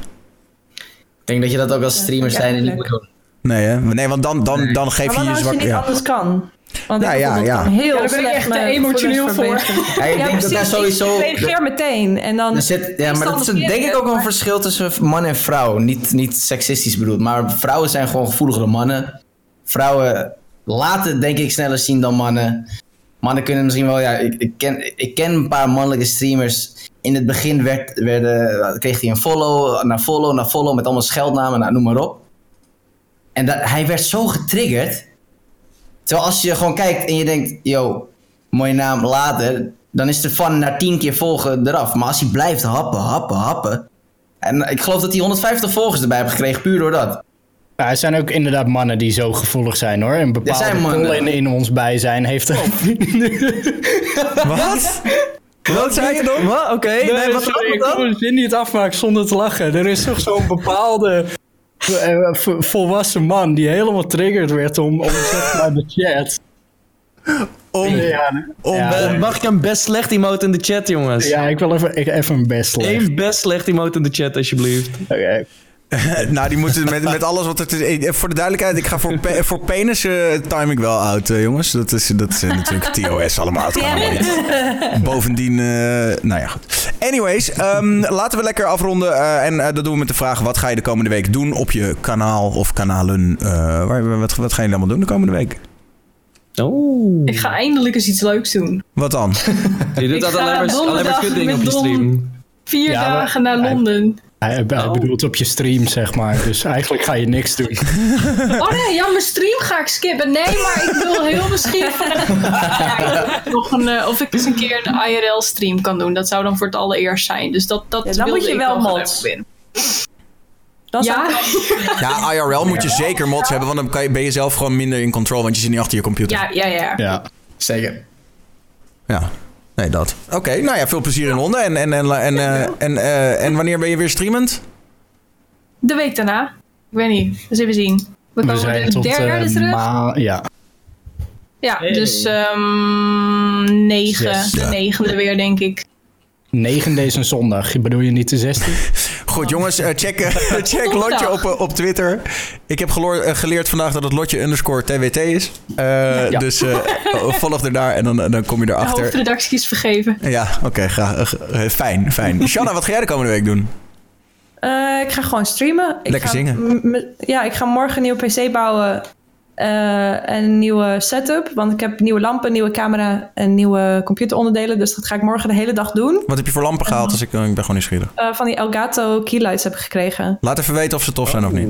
Ik denk dat je dat ook als streamer Ja, zijn en niet moet doen. Nee, hè? Nee, want dan, dan, dan geef je je als je zwak... niet Ja. anders kan? Want Ja, ik ja, bijvoorbeeld ja. kan heel Ja, daar ben ik slecht echt te mijn emotioneel voor. Ja, ik Ja, denk dat daar sowieso... Ik reageer meteen en dan... Er zit, ja, maar dat is denk ik ook wel een verschil tussen man en vrouw. Niet, niet seksistisch bedoeld, maar vrouwen zijn gewoon gevoeligere mannen. Vrouwen laten denk ik sneller zien dan mannen. Mannen kunnen misschien wel, ja, ik, ik, ken, ik ken een paar mannelijke streamers. In het begin werd, werden, kreeg hij een follow, na follow, na follow met allemaal scheldnamen, nou, noem maar op. En dat, hij werd zo getriggerd. Terwijl als je gewoon kijkt en je denkt, yo, mooie naam later, dan is de van na tien keer volgen eraf. Maar als hij blijft happen, happen, happen. En ik geloof dat hij 150 volgers erbij heeft gekregen, puur door dat. Ja, er zijn ook inderdaad mannen die zo gevoelig zijn hoor. Een bepaalde zijn mannen. Colin in ons bijzijn heeft er... Wat? Wat zei je dan? Wat? Oké, nee, Nee, wat sorry, ik dan? kon het zin niet afmaken zonder te lachen. Er is toch zo'n bepaalde volwassen man die helemaal triggerd werd om, om zeg maar de chat. Om, Ja, om, ja, Eh, Mag ik een best slecht emote in de chat, jongens? ja, ik wil even, ik, even een best leggen. Eén best slecht emote in de chat, alsjeblieft. Oké. nou, die moeten met, met alles wat er... eh, Voor de duidelijkheid, ik ga voor, pe voor penis eh, time ik wel uit, eh, jongens. Dat is, dat is eh, natuurlijk TOS allemaal. Het kan. Bovendien, eh, nou ja, goed. Anyways, ehm, laten we lekker afronden. eh, en eh, dat doen we met de vraag, wat ga je de komende week doen op je kanaal of kanalen? eh, waar, wat, wat gaan jullie allemaal doen de komende week? Oh. Ik ga eindelijk eens iets leuks doen. Wat dan? Je doet Ik dat ga alleen maar, alleen maar op je met Don- stream. Vier Ja, maar- dagen naar Hij- Londen. Hij, hij Oh. bedoelt op je stream, zeg maar. Dus eigenlijk ga je niks doen. Oh nee, ja, mijn stream ga ik skippen. Nee, maar ik wil heel misschien Ja, nog een, eh, of ik eens een keer een IRL-stream kan doen. Dat zou dan voor het allereerst zijn. Dus dat, dat Ja, dan moet je wel mods. Dan Ja, zou- Ja, IRL moet je zeker mods hebben, want dan kan je, ben je zelf gewoon minder in control, want je zit niet achter je computer. ja, ja, ja. Ja. Zeker. Ja. Nee, dat. Oké, nou ja, veel plezier in Londen. En, en, en, en, eh, en, eh, en wanneer ben je weer streamend? De week daarna. Ik weet niet. Dus even zien. We We komen zijn de tot derde eh, terug. ma- Ja. Ja, Hey. dus ehm negen. De negende weer, denk ik. 9 deze zondag. Bedoel je niet de 16? Goed, jongens, eh, check, eh, check. Lotje op, eh, op Twitter. Ik heb geloor- geleerd vandaag dat het Lotje underscore TWT is. Eh, Dus eh, volg er daar en dan, dan kom je De erachter. hoofdredactie is vergeven. Ja, oké, graag. eh, fijn, fijn. Shanna, wat ga jij de komende week doen? Eh, ik ga gewoon streamen. Ik Lekker ga zingen. ja, ik ga morgen een nieuwe PC bouwen. Eh, en een nieuwe setup. Want ik heb nieuwe lampen, nieuwe camera en nieuwe computeronderdelen. Dus dat ga ik morgen de hele dag doen. Wat heb je voor lampen gehaald? Als ik, eh, ik ben gewoon nieuwsgierig. Eh, van die Elgato keylights heb ik gekregen. Laat even weten of ze tof zijn of niet.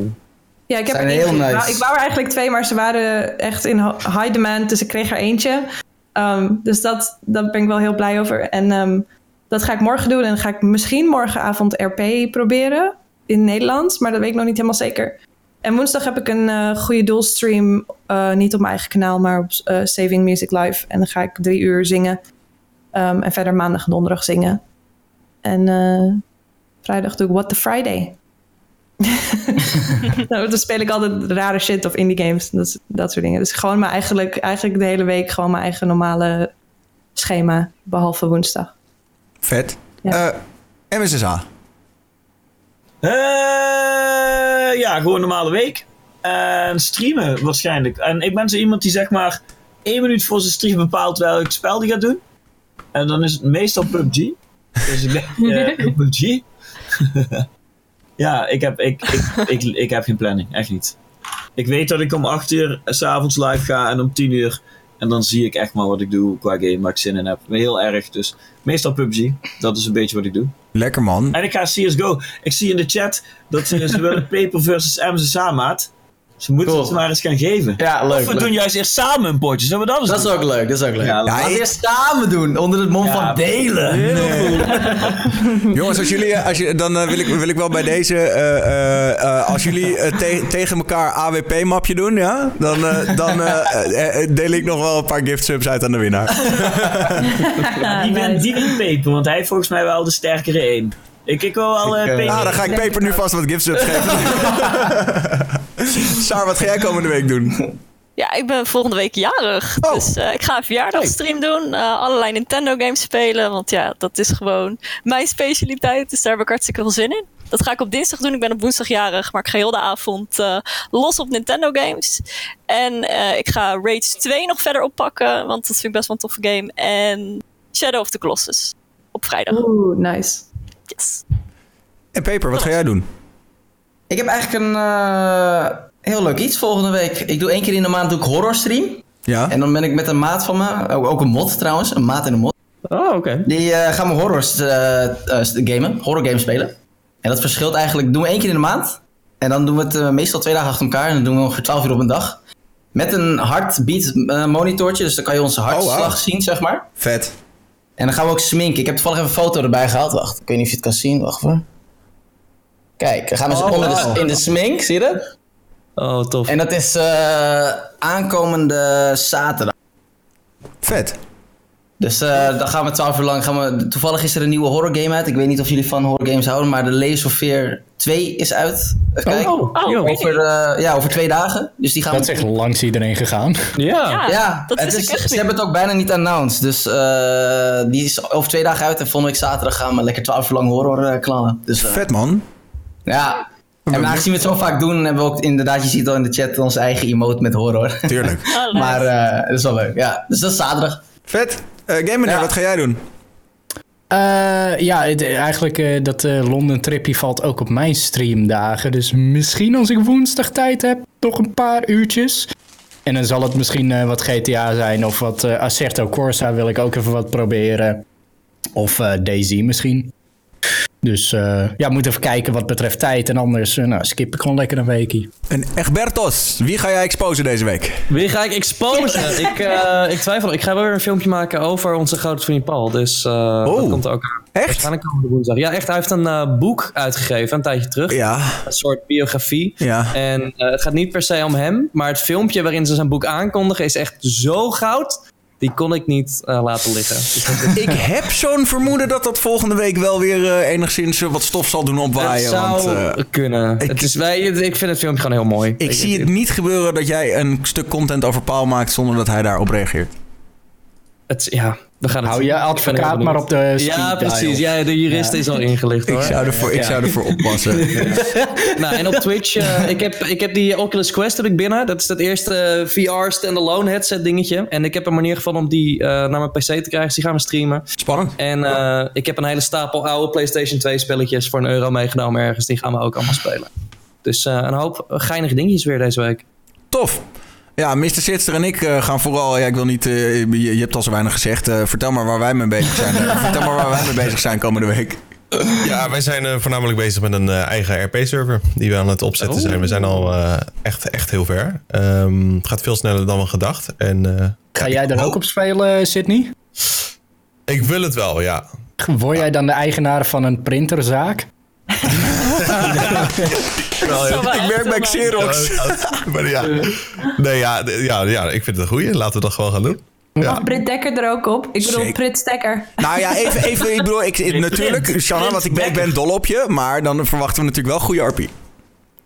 Ja, ik heb Zijn er heel nice. Ik wou- Ik wou er eigenlijk twee, maar ze waren echt in high demand. Dus ik kreeg er eentje. Ehm, dus dat, daar ben ik wel heel blij over. En ehm, dat ga ik morgen doen. En dan ga ik misschien morgenavond RP proberen. In Nederlands. Maar dat weet ik nog niet helemaal zeker. En woensdag heb ik een eh, goede doelstream. eh, niet op mijn eigen kanaal, maar op eh, Saving Music Live. En dan ga ik drie uur zingen. Ehm, en verder maandag en donderdag zingen. En vrijdag doe ik What the Friday. nou, dan speel ik altijd rare shit of indie games. Dat, dat soort dingen. Dus gewoon maar eigenlijk, eigenlijk de hele week gewoon mijn eigen normale schema. Behalve woensdag. Vet. Ja. MSSA. Eh, ja, gewoon een normale week. En streamen waarschijnlijk. En ik ben zo iemand die zeg maar één minuut voor zijn stream bepaalt welk spel die gaat doen. En dan is het meestal PUBG. Dus ik denk eh, PUBG. ja, ik heb, ik, ik, ik, ik heb geen planning. Echt niet. Ik weet dat ik om 8 uur s'avonds live ga en om 10 uur. En dan zie ik echt maar wat ik doe qua game waar ik zin in heb. Heel erg. Dus meestal PUBG. Dat is een beetje wat ik doe. Lekker man. En ik ga CSGO. Ik zie in de chat dat ze, ze willen Paper versus MSSA maat. Ze moeten Cool. het ze maar eens gaan geven. Ja, leuk. of we leuk. doen juist eerst samen een potje. Zullen we dat eens Dat is doen? ook leuk, dat is ook leuk. Ja, we eerst samen doen, onder het mom Ja, van delen. Jongens, als jullie, als je, dan eh, wil, ik, wil ik wel bij deze. eh, eh, eh, als jullie eh, te- tegen elkaar AWP-mapje doen, ja, dan, eh, dan eh, eh, deel ik nog wel een paar gift subs uit aan de winnaar. die, wint, die Paper, want hij heeft volgens mij wel de sterkere één. Ik, ik wil wel eh Ik, eh, Paper. Ah, dan ga ik Peper nu vast wat gift subs geven. Saar, wat ga jij komende week doen? Ja, ik ben volgende week jarig. Oh. Dus eh, ik ga een verjaardagstream doen. eh, allerlei Nintendo games spelen. Want ja, dat is gewoon mijn specialiteit. Dus daar heb ik hartstikke veel zin in. Dat ga ik op dinsdag doen. Ik ben op woensdag jarig. Maar ik ga heel de avond eh, los op Nintendo games. En eh, ik ga Rage 2 nog verder oppakken. Want dat vind ik best wel een toffe game. En Shadow of the Colossus. Op vrijdag. Oeh, nice. Yes. En Peper, wat ga jij doen? Ik heb eigenlijk een eh, heel leuk iets volgende week. Ik doe één keer in de maand doe ik horror stream. Ja? En dan ben ik met een maat van me, ook, ook een mod trouwens, een maat en een mod. Oh, oké. Die eh, gaan we horrors eh, eh, gamen, horror games spelen. En dat verschilt eigenlijk, doen we één keer in de maand. En dan doen we het meestal twee dagen achter elkaar. En dan doen we ongeveer 12 uur op een dag. Met een heartbeat monitortje, dus dan kan je onze hartslag wauw. zien, zeg maar. Vet. En dan gaan we ook sminken. Ik heb toevallig even een foto erbij gehaald. Wacht, ik weet niet of je het kan zien. Wacht hoor. Kijk, dan gaan we zo Oh, onder de, in de smink, zie je dat? Oh, tof. En dat is eh, aankomende zaterdag. Vet. Dus eh, dan gaan we 12 uur lang. Gaan we, toevallig is er een nieuwe horror game uit. Ik weet niet of jullie van horror games houden, maar de Layers of Fear 2 is uit. Even kijken. oh, Oh, joh. Over, eh, ja, over twee dagen. Dus die gaan Dat is echt langs iedereen gegaan. Ja. Ja, Ja, dat is, echt ze hebben het ook bijna niet announced. Dus eh, die is over twee dagen uit. En volgende week zaterdag gaan we lekker 12 uur lang horror eh, knallen. Dus, eh, Vet man. Ja. En aangezien we het zo vaak doen, hebben we ook inderdaad, je ziet al in de chat, onze eigen emote met horror. Tuurlijk. Oh, maar eh, dat is wel leuk. Ja, dus dat is zaterdag. Vet. Eh Game Meneer, Ja. wat ga jij doen? Eh, ja, het- eigenlijk eh, dat eh Londen tripje valt ook op mijn streamdagen. Dus misschien als ik woensdag tijd heb, toch een paar uurtjes. En dan zal het misschien eh, wat GTA zijn of wat eh Assetto Corsa wil ik ook even wat proberen. Of eh Daisy misschien. Dus eh, ja, moet even kijken wat betreft tijd. En anders eh, nou, skip ik gewoon lekker een weekie. En Egbertos, wie ga jij exposen deze week? Wie ga ik exposen? ik, eh, ik twijfel. Ik ga wel weer een filmpje maken over onze grote vriend Paul. Dus eh, dat komt er ook aan. Echt? Waarschijnlijk komende woensdag. Ja, echt. Hij heeft een eh, boek uitgegeven een tijdje terug. Ja. Een soort biografie. Ja. En eh, het gaat niet per se om hem. Maar het filmpje waarin ze zijn boek aankondigen is echt zo goud. Die kon ik niet eh, laten liggen. Dus Ik heb zo'n vermoeden dat dat volgende week wel weer eh, enigszins eh, wat stof zal doen opwaaien. het zou want, kunnen. ik- het is, wij, ik vind het filmpje gewoon heel mooi. ik zie het niet gebeuren dat jij een stuk content over Paul maakt zonder dat hij daarop reageert. Het, ja, We gaan het Hou je advocaat maar op de Ja, precies. Ja, de jurist Ja. is al ingelicht hoor. Ik zou ervoor, ik Ja. zou ervoor oppassen. Nou, en op Twitch, eh, ik, heb, ik heb die Oculus Quest heb ik binnen. Dat is het eerste eh, VR standalone headset dingetje. En ik heb een manier gevonden om die eh, naar mijn PC te krijgen. Dus die gaan we streamen. Spannend. En eh, ik heb een hele stapel oude PlayStation 2 spelletjes voor een euro meegenomen ergens. Die gaan we ook allemaal spelen. Dus eh, een hoop geinige dingetjes weer deze week. Tof. Ja, Mr. Sitster en ik eh, gaan vooral... Ja, ik wil niet... eh, je, je hebt al zo weinig gezegd. Eh, vertel maar waar wij mee bezig zijn. Vertel maar waar wij mee bezig zijn komende week. Ja, wij zijn eh, voornamelijk bezig met een eigen RP-server die we aan het opzetten Oh. zijn. We zijn al eh, echt, echt heel ver. Ehm, het gaat veel sneller dan we gedacht. En, eh, Ga jij er ook op spelen, Sydney? Ik wil het wel, ja. Word jij dan de eigenaar van een printerzaak? Ik werk bij Xerox. maar ja, nee, ja, ja, ja, ik vind het een goeie. Laten we dat gewoon gaan doen. Ja. Mag Brit Dekker er ook op? Ik bedoel, Zeker. Brit Stekker. Nou ja, even, even ik bedoel, ik, ik- natuurlijk, Shanna, want ik ben, ik ben dol op je, maar dan verwachten we natuurlijk wel goede RP.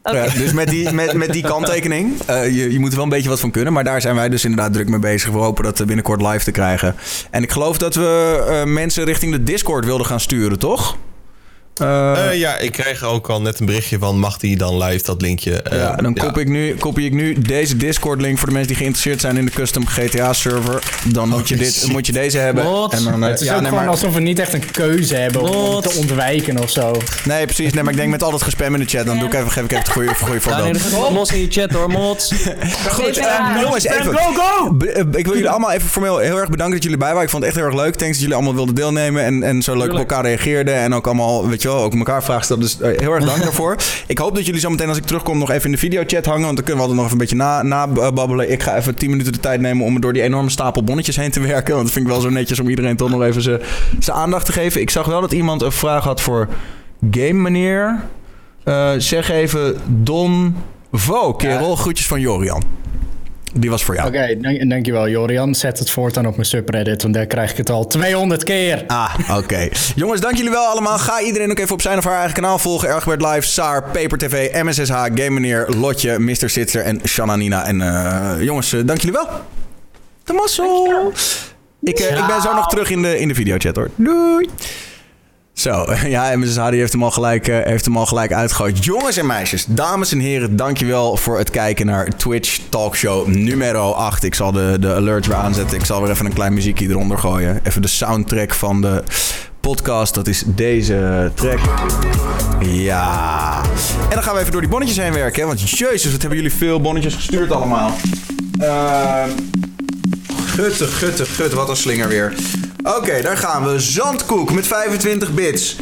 Oké. Ja, dus met die, met, met die kanttekening, eh, je, je moet er wel een beetje wat van kunnen, maar daar zijn wij dus inderdaad druk mee bezig. We hopen dat eh, binnenkort live te krijgen. En ik geloof dat we eh, mensen richting de Discord wilden gaan sturen, toch? Eh, Eh, ja, ik krijg ook al net een berichtje van mag die dan live dat linkje. eh, ja, dan kopie ik, nu, kopie ik nu deze Discord-link voor de mensen die geïnteresseerd zijn in de custom GTA-server. Dan moet, je dit, shit. moet je deze hebben. En dan, eh, Het is ja, ook nee, gewoon maar- alsof we niet echt een keuze hebben om, om te ontwijken of zo. Nee, precies. Nee, maar ik denk met al dat gespam in de chat, dan doe ik even, geef ik even het goede, goede Ja, voorbeeld. nee, dat los in je chat hoor, mods. Goed, eh, jongens, even. Go, go! Eh, Ik wil jullie allemaal even formeel heel erg bedanken dat jullie bij waren. Ik vond het echt heel erg leuk. Thanks dat jullie allemaal wilden deelnemen en, en zo leuk op elkaar reageerden. En ook allemaal, weet je wel, ook elkaar vragen stellen. Dus eh, heel erg dank daarvoor. Ik hoop dat jullie zo meteen als ik terugkom nog even in de videochat hangen. Want dan kunnen we altijd nog even een beetje na, na babbelen. Ik ga even 10 minuten de tijd nemen om door die enorme stapel bonnetjes heen te werken. Want dat vind ik wel zo netjes om iedereen toch nog even zijn zijn aandacht te geven. Ik zag wel dat iemand een vraag had voor game meneer. Eh, zeg even Don Vo, kerel. Groetjes van Jorian. Die was voor jou. Oké, dank, dankjewel Jorian. Zet het voortaan op mijn subreddit, want daar krijg ik het al 200 keer. Ah, oké. Jongens, dank jullie wel allemaal. Ga iedereen ook even op zijn of haar eigen kanaal volgen. Ergbert Live, Saar, Paper TV, MSSH, Game Meneer, Lotje, Mr. Sitzer en Shanna Nina. En eh, jongens, eh, dank jullie wel. De mazzel. Ik, eh, ik ben zo nog terug in de, in de videochat hoor. Doei. Zo, ja, MSSH die heeft hem, al gelijk, eh, heeft hem al gelijk uitgegooid. Jongens en meisjes, dames en heren, dankjewel voor het kijken naar Twitch Talkshow nummer 8. Ik zal de, de alerts weer aanzetten. Ik zal weer even een klein muziekje eronder gooien. Even de soundtrack van de podcast. Dat is deze track. Ja. En dan gaan we even door die bonnetjes heen werken. Want jezus, wat hebben jullie veel bonnetjes gestuurd allemaal. Ehm... Gutte, gutte, gut, wat een slinger weer. Oké, daar gaan we. Zandkoek met 25 bits.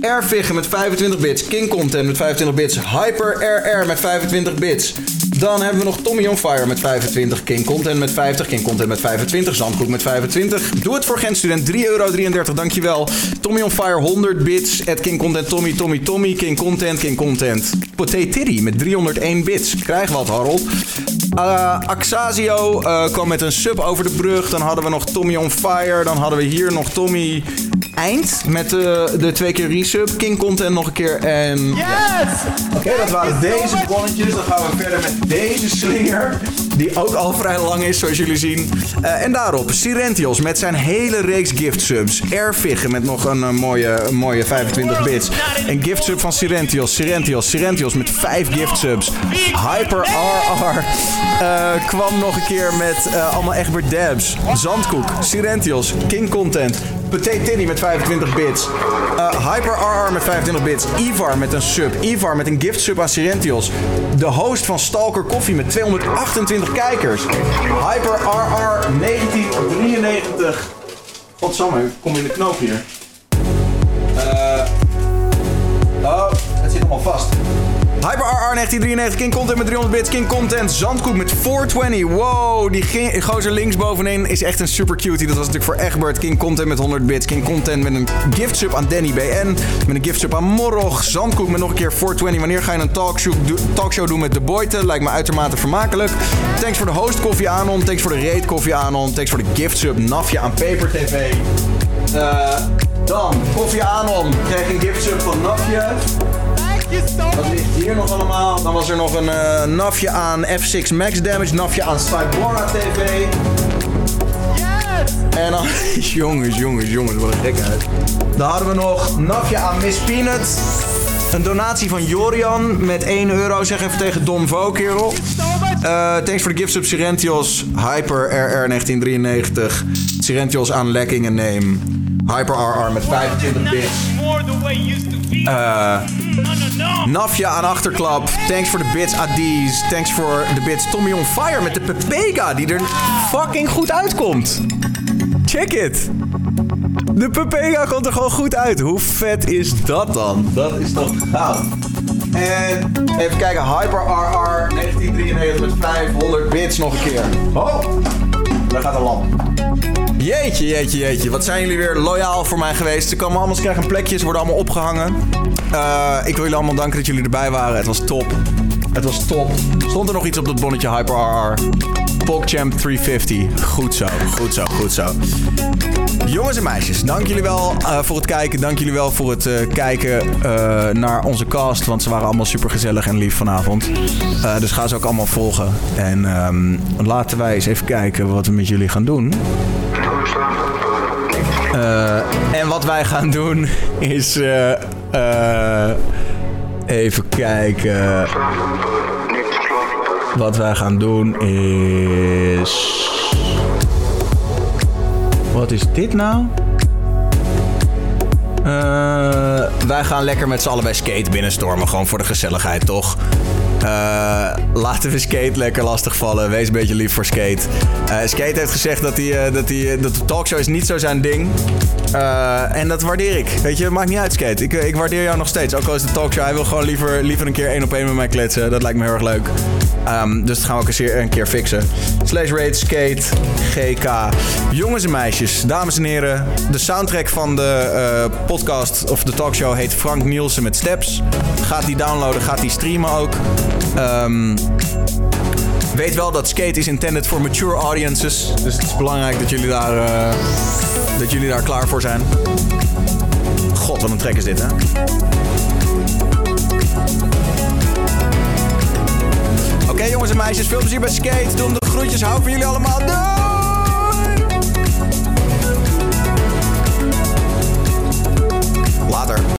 Airfiggen met 25 bits. King Content met 25 bits. Hyper RR met 25 bits. Dan hebben we nog Tommy on Fire met 25. King Content met 50. King Content met 25. Zandkoek met 25. Doe het voor Gent Student. 3,33 euro. Dankjewel. Tommy on Fire 100 bits. At King Content Tommy, Tommy, Tommy. King Content, King Content. Potato Tiddy met 301 bits. Krijg wat, Harold. Uh, eh, kwam met een sub over de brug. Dan hadden we nog Tommy on Fire. Dan hadden we hier nog Tommy Eind met de, de twee keer resub. King Content nog een keer. En yes! Oké, dat waren deze bonnetjes. Dan gaan we verder met deze slinger. Die ook al vrij lang is, zoals jullie zien. Eh, en daarop Sirentios met zijn hele reeks gift subs. Airfiggen met nog een, eh, mooie, mooie 25 bits. Een gift sub van Sirentios. Sirentios, Sirentios met 5 gift subs. Hyper RR eh, kwam nog een keer met eh, allemaal Egbert Dabs. Zandkoek, Sirentios, King Content. Potato Tiddy met 25 bits. Eh, Hyper RR met 25 bits. Ivar met een sub. Ivar met een gift sub aan Sirentios. De host van Stalker Coffee met 228 kijkers. Hyper RR 1993. Godsamme, ik kom in de knoop hier. Eh. oh, het zit allemaal vast. Hyper RR 1993, King Content met 300 bits, King Content, Zandkoek met 420. Wow, die gozer links bovenin is echt een super cutie. Dat was natuurlijk voor Egbert. King Content met 100 bits, King Content met een gift sub aan Danny BN, met een gift sub aan Morrog, Zandkoek met nog een keer 420. Wanneer ga je een talkshow, do- talkshow doen met de Boyte? Lijkt me uitermate vermakelijk. Thanks voor de host Koffie Anon, thanks voor de raid Koffie Anon, thanks voor de gift sub Nafje aan Paper TV. Eh, dan, Koffie Anon kreeg een gift sub van Nafje. Dat ligt hier nog allemaal. Dan was er nog een eh, nafje aan F6 Max Damage, nafje aan Cybora TV. En dan, jongens, jongens, jongens, wat een gekheid. Dan hadden we nog Nafje aan Miss Peanut. Een donatie van Jorian met 1 euro. Zeg even tegen Don Vo, kerel. Eh, thanks voor de gifts op Sirentios. Hyper RR 1993. Sirentios aan Lekking Name. Hyper RR met 25 bits. Eh Nafja aan achterklap. Thanks voor de bits Adiz. Thanks voor de bits Tommy on Fire met de Pepega die er fucking goed uitkomt. Check it. De Pepega komt er gewoon goed uit. Hoe vet is dat dan? Dat is toch goud. En even kijken. Hyper RR 1993 met 500 bits nog een keer. Oh, daar gaat een lamp. Jeetje, jeetje, jeetje. Wat zijn jullie weer loyaal voor mij geweest. Ze komen allemaal, ze krijgen een plekje. Ze worden allemaal opgehangen. Eh, ik wil jullie allemaal danken dat jullie erbij waren. Het was top. Het was top. Stond er nog iets op dat bonnetje Hyper RR? PogChamp 350. Goed zo, goed zo, goed zo. Jongens en meisjes, dank jullie wel eh, voor het kijken. Dank jullie wel voor het eh, kijken naar onze cast. Want ze waren allemaal super gezellig en lief vanavond. Dus ga ze ook allemaal volgen. En ehm, laten wij eens even kijken wat we met jullie gaan doen. Eh, en wat wij gaan doen is. eh, eh, even kijken. Wat wij gaan doen is. Wat is dit nou? Wij gaan lekker met z'n allen bij skate binnenstormen. Gewoon voor de gezelligheid, toch? Eh, laten we skate lekker lastigvallen. Wees een beetje lief voor skate. Eh, skate heeft gezegd dat, hij, eh, dat, hij, dat de talkshow is niet zo zijn ding. En dat waardeer ik. Weet je, het maakt niet uit, skate. Ik, ik waardeer jou nog steeds. Ook al is de talkshow. Hij wil gewoon liever, liever een keer één op één met mij kletsen. Dat lijkt me heel erg leuk. Ehm, dus dat gaan we ook eens een, keer fixen. Slash rate skate GK. Jongens en meisjes, dames en heren. De soundtrack van de eh, podcast of de talkshow heet Frank Nielsen met Steps. Gaat die downloaden, gaat die streamen ook. Ehm, weet wel dat skate is intended for mature audiences. Dus het is belangrijk dat jullie daar, eh, dat jullie daar klaar voor zijn. God, wat een trek is dit, hè? Oké, jongens en meisjes, veel plezier bij skate. Doe hem de groetjes. Hou van jullie allemaal. Doei! Later.